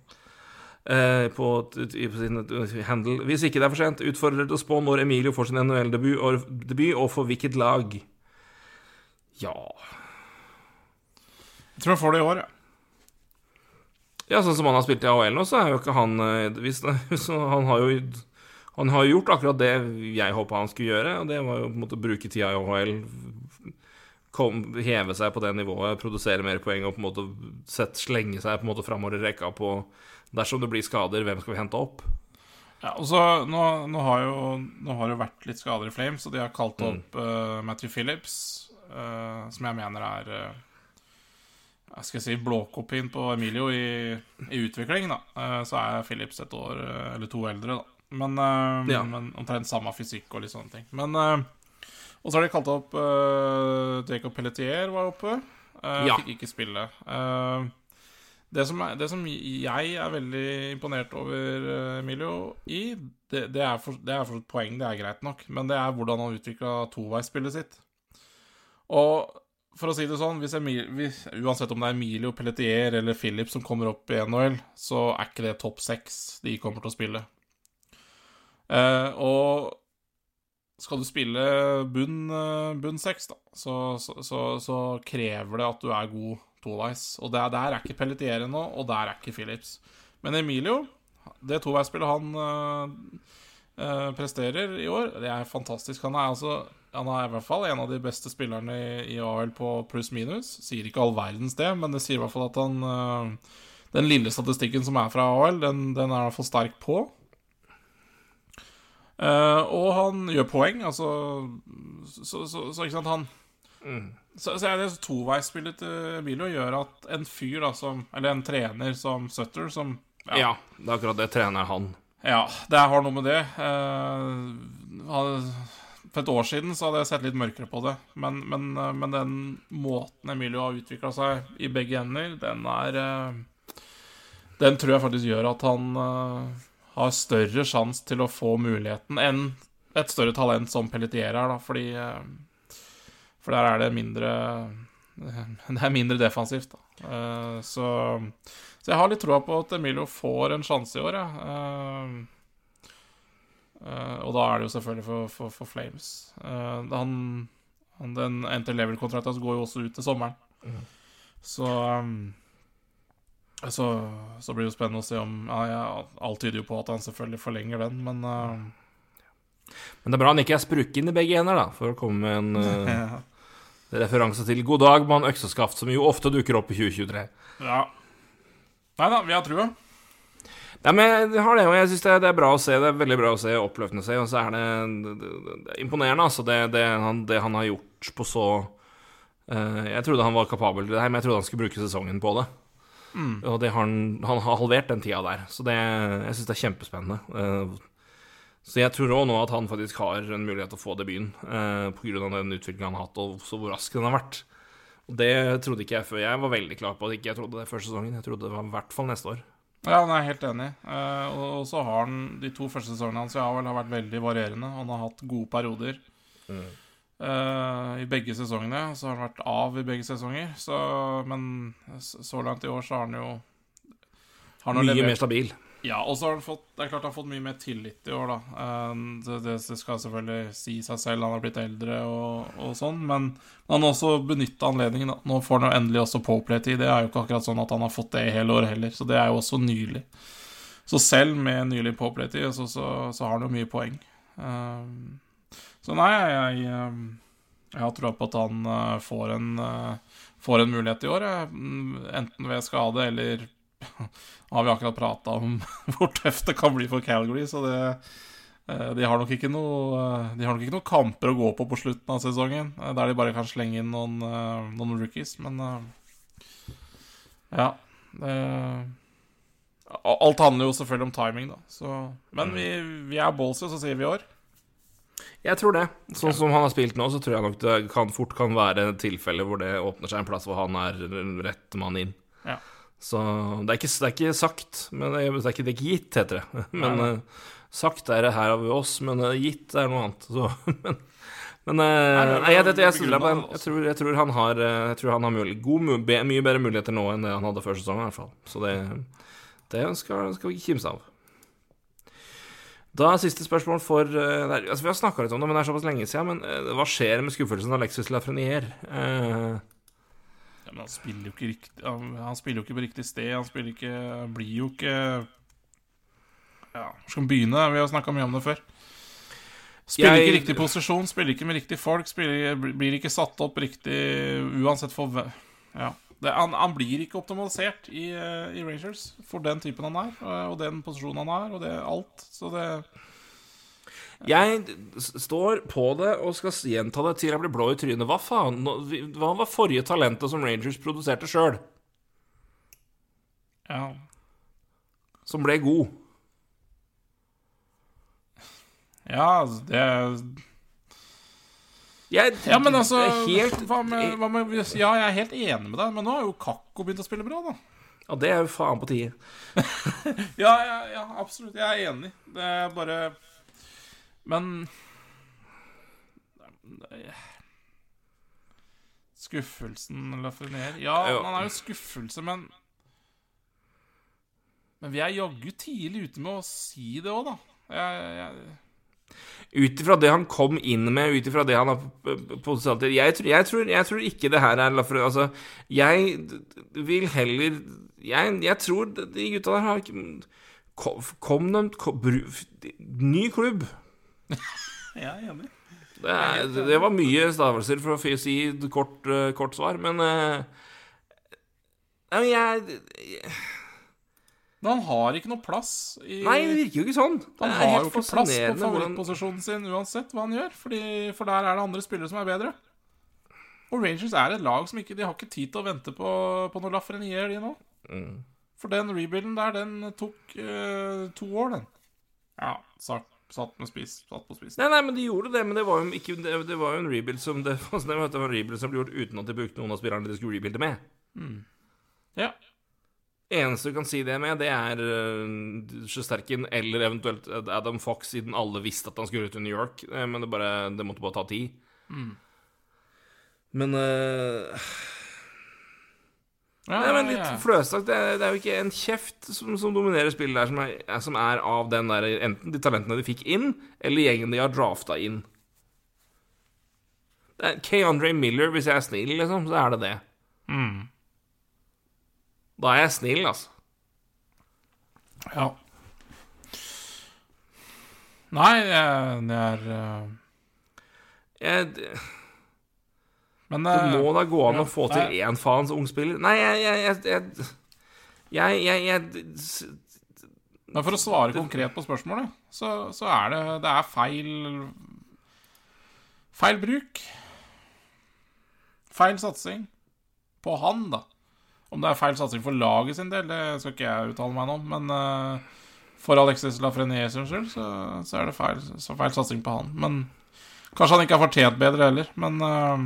eh, på, sin eh, handle. Hvis ikke det er for sent, utfordrer til å spå når Emilio får sin NHL-debut, og, og for hvilket lag. Ja Jeg tror han får det i år, ja. Ja, sånn som han har spilt i AHL nå, så er jo ikke han eh, hvis, [laughs] så Han har jo Han har gjort akkurat det jeg håpa han skulle gjøre, og det var jo på en måte bruke tida i AHL. Kom, heve seg på det nivået, produsere mer poeng og på en måte sett, slenge seg på en måte framover i rekka på Dersom det blir skader, hvem skal vi hente opp? Ja, og så nå, nå, har jo, nå har det jo vært litt skader i Flames, og de har kalt opp uh, Matthew Phillips, uh, som jeg mener er uh, jeg skal si blåkopien på Emilio i, i utvikling, da. så er Philips et år eller to eldre, da. Men, ja. men omtrent samme fysikk og litt sånne ting. Men Og så har de kalt opp Jacob Pelletier var oppe. ja. Fikk ikke spille. Uh, det som, er, det som, jeg er veldig imponert over eh, Emilio i, det, det er for, det er for poeng, det er greit nok, men det er hvordan han utvikla toveisspillet sitt. Og for å si det sånn, Emil, hvis, uansett om det er Emilio Pelletier eller Philip som kommer opp i NHL, så er ikke det topp seks de kommer til å spille. Eh, og skal du spille bunn, eh, bunn seks, da, så, så, så, så krever det at du er god toveis. Og der, der er ikke Pelletier ennå, og der er ikke Philips. Men Emilio, det toveisspillet han øh, presterer i år, det er fantastisk. Han er altså han er i hvert fall en av de beste spillerne i, i AL på pluss-minus. Sier ikke all verdens det, men det sier i hvert fall at han øh, Den lille statistikken som er fra AL, den, den er i hvert fall sterk på. Uh, og han gjør poeng, altså Så, så, så ikke sant, han mm. Så, så er det toveisspillet til Milo gjør at en fyr, da, som Eller en trener som Sutter, som Ja, ja det er akkurat det. Trener han. Ja, det har noe med det. Eh, for et år siden så hadde jeg sett litt mørkere på det. Men, men, eh, men den måten Emilio har utvikla seg i begge ender, den er eh, Den tror jeg faktisk gjør at han eh, har større sjanse til å få muligheten enn et større talent som Pelletier er, da, fordi for der er det mindre [laughs] Det er mindre defensivt, da. Så, så, jeg har litt troa på at Emilio får en sjanse i år, jeg. Uh, og da er det jo selvfølgelig for, for, for Flames. han, han, den enter level-kontrakten går jo også ut til sommeren. Mm. Så um, så, så, blir det jo spennende å se om ja, ja, Alt tyder jo på at han selvfølgelig forlenger den, men Men det er bra han ikke er sprukken i begge hender, da, for å komme med en [laughs] uh, referanse til 'God dag, mann økseskaft', som jo ofte dukker opp i 2023. Ja. Nei da, vi har trua. Nei, men jeg har det, og jeg syns det, det, er bra å se. Det er veldig bra å se, oppløftende å se. Og så er det, det, det er imponerende, altså, det, han, det, han, har gjort på så uh, Jeg trodde han var kapabel til det her, men jeg trodde han skulle bruke sesongen på det. Mm. Og det har han, han har halvert den tida der. Så det, jeg syns det er kjempespennende. Uh, så jeg tror òg nå at han faktisk har en mulighet til å få debuten uh, pga. den utviklingen han har hatt, og så hvor rask den har vært. Og Det trodde ikke jeg før. Jeg var veldig klar på at ikke jeg trodde det første sesongen. Jeg trodde det var i hvert fall neste år. Ja, han er helt enig. Eh, og så har han de to første sesongene hans ja, vel har vært veldig varierende. Han har hatt gode perioder mm. eh, i begge sesongene. Så har han vært av i begge sesonger. Så, men så langt i år så har han jo har Mye levert. mer stabil. Ja, og så har han fått Det er klart han har fått mye mer tillit i år, da. Eh, det, det, skal selvfølgelig si seg selv, han har blitt eldre og, og sånn, men han har også benytta anledningen. Da. Nå får han jo endelig også påplaytid. Det er jo ikke akkurat sånn at han har fått det i hele året heller, så det er jo også nylig. Så selv med nylig påplaytid, så, så, så, har han jo mye poeng. Um, så nei, jeg, jeg, jeg har trua på at han uh, får, en, uh, får en mulighet i år, mm, enten ved skade eller har vi akkurat prata om [laughs] hvor tøft det kan bli for Calgary, så det, eh, de har nok ikke noe eh, De har nok ikke noen kamper å gå på på slutten av sesongen, eh, der de bare kan slenge inn noen, noen rookies, men Ja. Det, alt handler jo selvfølgelig om timing, da. Så, men vi, vi er ballsy, så sier vi i år. Jeg tror det. Sånn som han har spilt nå, så tror jeg nok det kan, fort kan være et tilfelle hvor det åpner seg en plass hvor han er rett mann inn. Ja. Så det er ikke, det er ikke sagt, men det er, ikke, det er ikke, gitt, heter det. [laughs] Men uh, sagt er det her av oss, men uh, gitt er noe annet. Så, [laughs] men, men uh, nei, jeg, jeg, tror, jeg, tror, han har, jeg tror han har mulig, god, mye bedre muligheter nå enn det han hadde før sesongen, i hvert fall. Så det, det skal, skal vi ikke kimse av. Da er siste spørsmål for altså Vi har snakka litt om det, men det er såpass lenge siden. Men hva skjer med skuffelsen av Alexis Lafreniere? Uh, ja, men han spiller jo ikke riktig Han, han spiller jo ikke på riktig sted. Han spiller ikke Blir jo ikke Ja, hvor skal han begynne? Vi har snakka mye om det før. Spiller jeg, ikke riktig posisjon, spiller ikke med riktig folk, spiller, blir ikke satt opp riktig uansett for Ja. det, han, han blir ikke optimalisert i, eh, i Rangers for den typen han er, og den posisjonen han har, og det alt. Så det Jeg står på det og skal gjenta det til jeg blir blå i trynet. Hva faen? Hva var forrige talentet som Rangers produserte sjøl, Ja. som ble god? Ja, altså, det Jeg, Ja, men altså helt, hva med, hva med, Ja, jeg er helt enig med deg, men nå har jo Kakko begynt å spille bra, da. Ja, det er jo faen på tide. [laughs] Ja, ja, ja, absolutt. Jeg er enig. Det er bare Men Skuffelsen Lafreniere Ja, han er jo skuffelse, men Men vi er jaggu tidlig ute med å si det òg, da. Jeg, jeg, Ut ifra det han kom inn med, ut ifra det han har p- p- til jeg, tror- jeg, jeg tror ikke det her er Lafre... Altså, jeg vil heller Jeg, jeg tror de gutta der har ikke Kom, kom kom, Ny klubb. Jeg er enig. Det, er, det var mye stavelser for å si kort, uh, kort svar, men uh, Nei, men jeg, jeg Men han har ikke noe plass i Nei, det virker jo ikke sånn. Han har jo ikke plass på favorittposisjonen sin uansett hva han gjør, fordi, for der er det andre spillere som er bedre. Og Rangers er et lag som ikke De har ikke tid til å vente på, på noe Lafreniere, de nå. Mm. For den rebuilden der, den tok uh, to år, den. Ja, satt, satt med spis. Satt på spissen. Nei, nei, men de gjorde det, men det var jo, ikke, det, det var jo en rebuild som det, [laughs] det var en rebuild som ble gjort uten at de brukte noen av spillerne de skulle rebuilde med. Ja. Eneste du kan si det med, det er uh, Sjesterkin eller eventuelt Adam Fox, siden alle visste at han skulle ut til New York. Eh, men det, bare, det måtte bare ta tid. Men uh, ja, Nei, men litt fløsagt. Det, er- det er jo ikke en kjeft som, som dominerer spillet der, som er, er- som er av den der Enten de talentene de fikk inn, eller gjengen de har drafta inn. Det er K. Andre Miller, hvis jeg er snill, liksom, så er det det. Mm. Da er jeg snill, altså. ja. Nei, jeg- det er eh, Jeg, det Men det må da gå an ja, å få nei. til én faens ungspiller. Nei, jeg Jeg, jeg, jeg, jeg, jeg, jeg Men for å svare konkret på spørsmålet, så, så er det Det er feil Feil bruk. Feil satsing på han, da. Om det er feil satsing for laget sin del, det skal ikke jeg uttale meg om. Men uh, for Alexis Lafrenier sin skyld, så, så er det feil, så feil satsing på han. Men kanskje han ikke har fortjent bedre heller. Men eh,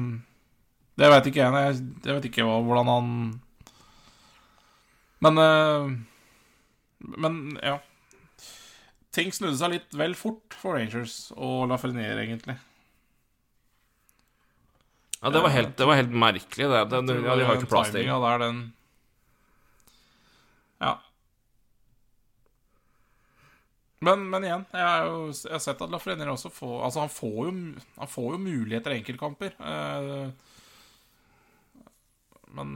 det vet ikke jeg. Jeg, vet ikke hvordan han Men eh, men ja. Ting snudde seg litt vel fort for Rangers og Lafreniere, egentlig. Ja, det var helt, det var helt merkelig. Det. Det, det, ja, de har jo ikke plass til der, den Ja. Men, men igjen, jeg har jo jeg har sett at Lafreniere også får Altså, han får jo, han får jo muligheter i enkeltkamper. Eh, men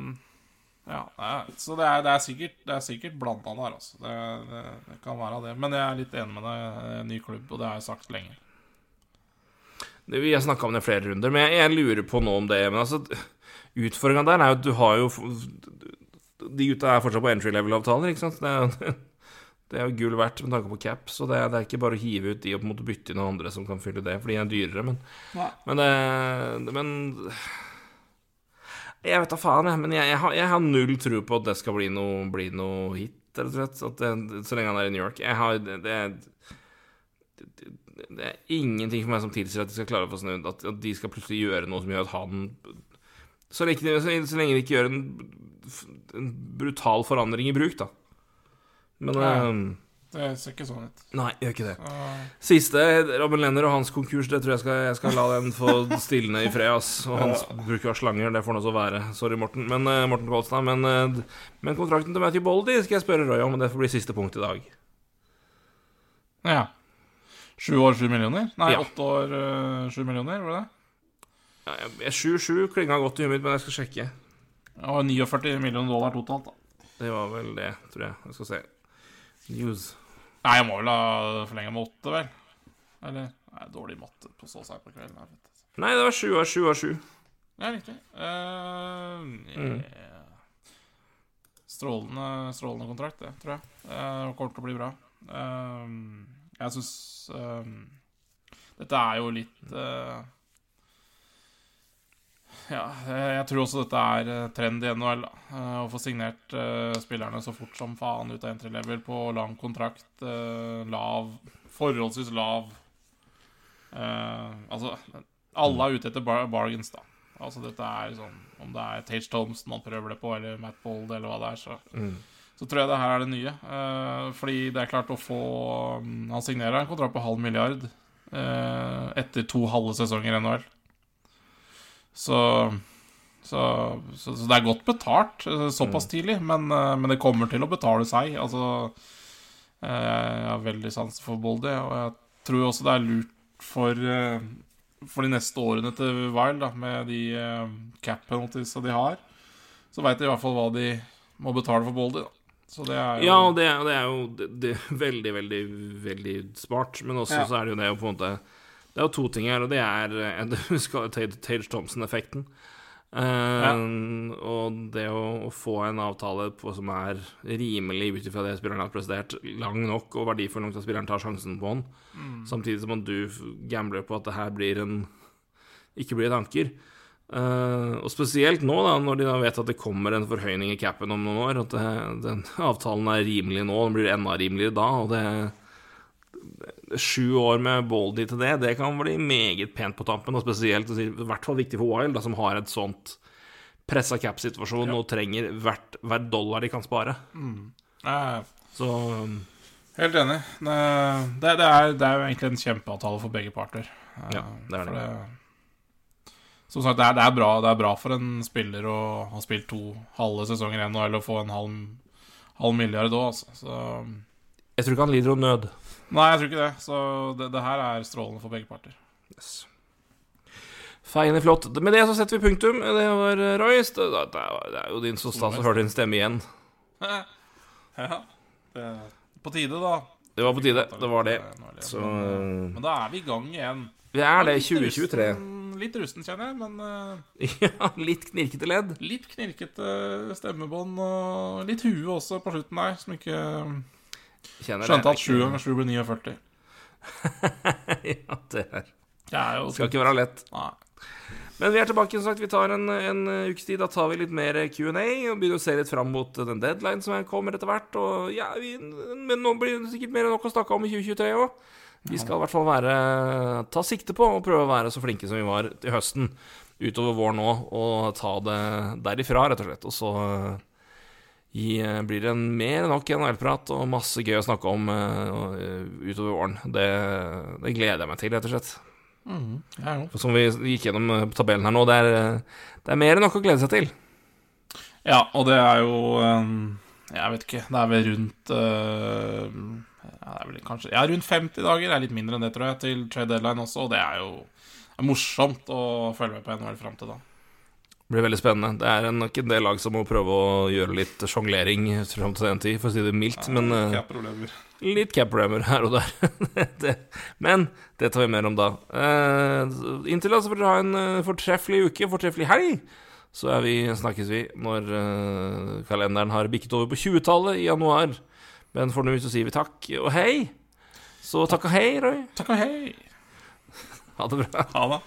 ja, Så det er, det er sikkert, det er sikkert blanda der, altså. Det, det, det kan være det. Men jeg er litt enig med deg. eh, Ny klubb, og det har jeg sagt lenge. Det- Vi har snakka om det flere runder, men jeg, jeg lurer på nå om det Men altså, utfordringa der er jo at du har jo De gutta er fortsatt på entry level-avtaler, ikke sant? Det er, [laughs] det er jo gull verdt med tanke på cap, så det er, det er ikke bare å hive ut de og på en måte bytte inn noen andre som kan fylle det, for de er dyrere, men ja. Men, det, men Jeg vet da faen, jeg, men jeg, jeg, har, jeg har null tro på at det skal bli noe, bli noe hit, rett og slett. Det, så lenge han er i New York. Jeg har det, det, det, er ingenting for meg som tilsier at de skal klare å få snudd. At, at de skal plutselig gjøre noe som gjør at han Så lenge, så, så lenge de ikke gjør en, en brutal forandring i bruk, da. Men Ja. eh, Det ser ikke sånn ut. Nei, gjør ikke det. Så, Siste, Robin Lenner og hans konkurs, det tror jeg skal, jeg skal la den få stilne i fred. ass. Og hans bruk av slanger, det får nå så være. Sorry, Morten. Men, uh, Morten Kolstad. Men, uh, men kontrakten til Matthew Boldy skal jeg spørre Roy om, Og det får bli siste punkt i dag. ja. Sju år, sju millioner? Nei, Ja. åtte år, sju millioner, var det det? Sju-sju 7-7 klinga godt i huet mitt, men jeg skal sjekke. Og 49 millioner dollar totalt, da. Det var vel det, tror jeg. Jeg skal se. News. Nei, jeg må vel ha forlenga med åtte, vel? Eller Nei, dårlig matte på så seint på kvelden. vet. Nei, det var sju av sju av sju. Ja, riktig. Eh, Mm. Strålende, strålende kontrakt, det, tror jeg. Uh, kommer til å bli bra. Uh, jeg syns uh, Dette er jo litt eh, Ja, jeg jeg tror også dette er eh, trend i NHL. Eh, Å få signert eh, spillerne så fort som faen ut av entry level på lang kontrakt. eh, lav Forholdsvis lav eh, Altså, alle er ute etter bar bargains, da. Altså dette er sånn Om det er Tage Thompson man prøver det på, eller Matt Bold, eller hva det er, så så tror jeg det her er det nye. Eh, fordi det er klart å få mm, Han signerer en kontrakt på halv milliard eh, etter to halve sesonger i NHL. Så så, så så det er godt betalt eh, såpass tidlig, men, eh, men det kommer til å betale seg. Altså eh, Jeg har veldig sans for Boldy, og jeg tror også det er lurt for For de neste årene til Wild, da, med de cap penalties de har, så veit de i hvert fall hva de må betale for Boldy. Så det er jo Ja, og det, det er jo det, det er veldig, veldig, veldig smart. Men også Ja. så er det jo det å på en måte Det er jo to ting her, og det er eh, [laughs] Du Tage Thompson-effekten. Eh, Og det å, å få en avtale på, som er rimelig ut ifra det spilleren har prestert, lang nok og verdifull nok til at spilleren tar sjansen på den, samtidig som at du gambler på at det her blir en ikke blir et anker. Uh, og spesielt nå, da, når de da vet at det kommer en forhøyning i capen om noen år, at det, den avtalen er rimelig nå, den blir enda rimeligere da, og det, det Sju år med Baldy til det, det kan bli meget pent på tampen, og spesielt i hvert fall viktig for Wild, da, som har et sånt pressa cap-situasjon og trenger hvert, hver dollar de kan spare. Eh, Så um, Helt enig. Det, det, det, er, det er jo egentlig en kjempeavtale for begge parter. Eh, Ja, det er for det. som sagt, det er, det, er bra, det er bra for en spiller å ha spilt to halve sesonger i NHL og få en halv, halv milliard òg, altså. Så jeg tror ikke han lider om nød. Nei, jeg tror ikke det. Så det, det her er strålende for begge parter. Yes. Feiende flott. Med det så setter vi punktum. Det var eh, Royce. Det, det, det er- jo din så stas å høre din stemme igjen. [laughs] ja. Det på tide, da. Det var på tide. Det var det. Så Men, eh, da er vi i gang igjen. vi er det 2023. Litt rusten, kjenner jeg, men eh, [laughs] Ja, litt knirkete ledd. litt knirkete stemmebånd og litt hue også på slutten der, som ikke Kjenner skjønte at 7 ganger 7 blir 49. [laughs] ja, det er. Det er jo skal ikke være lett. Nei. Men vi er tilbake, som sagt. Vi tar en, en ukes tid. Da tar vi litt mer Q&A og begynner å se litt fram mot den deadline som kommer etter hvert. Og ja, vi, men nå blir det sikkert mer enn nok å snakke om i 2023 òg. Vi skal i hvert fall være ta sikte på å prøve å være så flinke som vi var til høsten utover våren nå, og ta det derifra, rett og slett. Og så gi, eh, blir det en mer enn nok NHL-prat og masse gøy å snakke om uh, utover våren. Det, det gleder jeg meg til, rett og slett. Ja, jo. Som vi gikk gjennom tabellen her nå, det er, det er mer enn nok å glede seg til. ja, og det er jo Jeg vet ikke. Det er vel rundt ja, det er vel kanskje Ja, rundt 50 dager. Det er litt mindre enn det, tror jeg, til trade deadline også. Og det er jo det er morsomt å følge med på NHL fram til da. Det blir veldig spennende. Det er nok en del lag som må prøve å gjøre litt sjonglering fram til den tid, for å si det mildt. Men eh, litt cap-problemer her og der. [laughs] det, men det tar vi mer om da. Eh, inntil da så får dere ha en eh, fortreffelig uke, fortreffelig helg. Så vi, snakkes vi når eh, kalenderen har bikket over på 20-tallet i januar. Men for nå så sier vi takk og hei. Så takk og hei, Roy. Takk og hei. [laughs] Ha det bra. Ha det.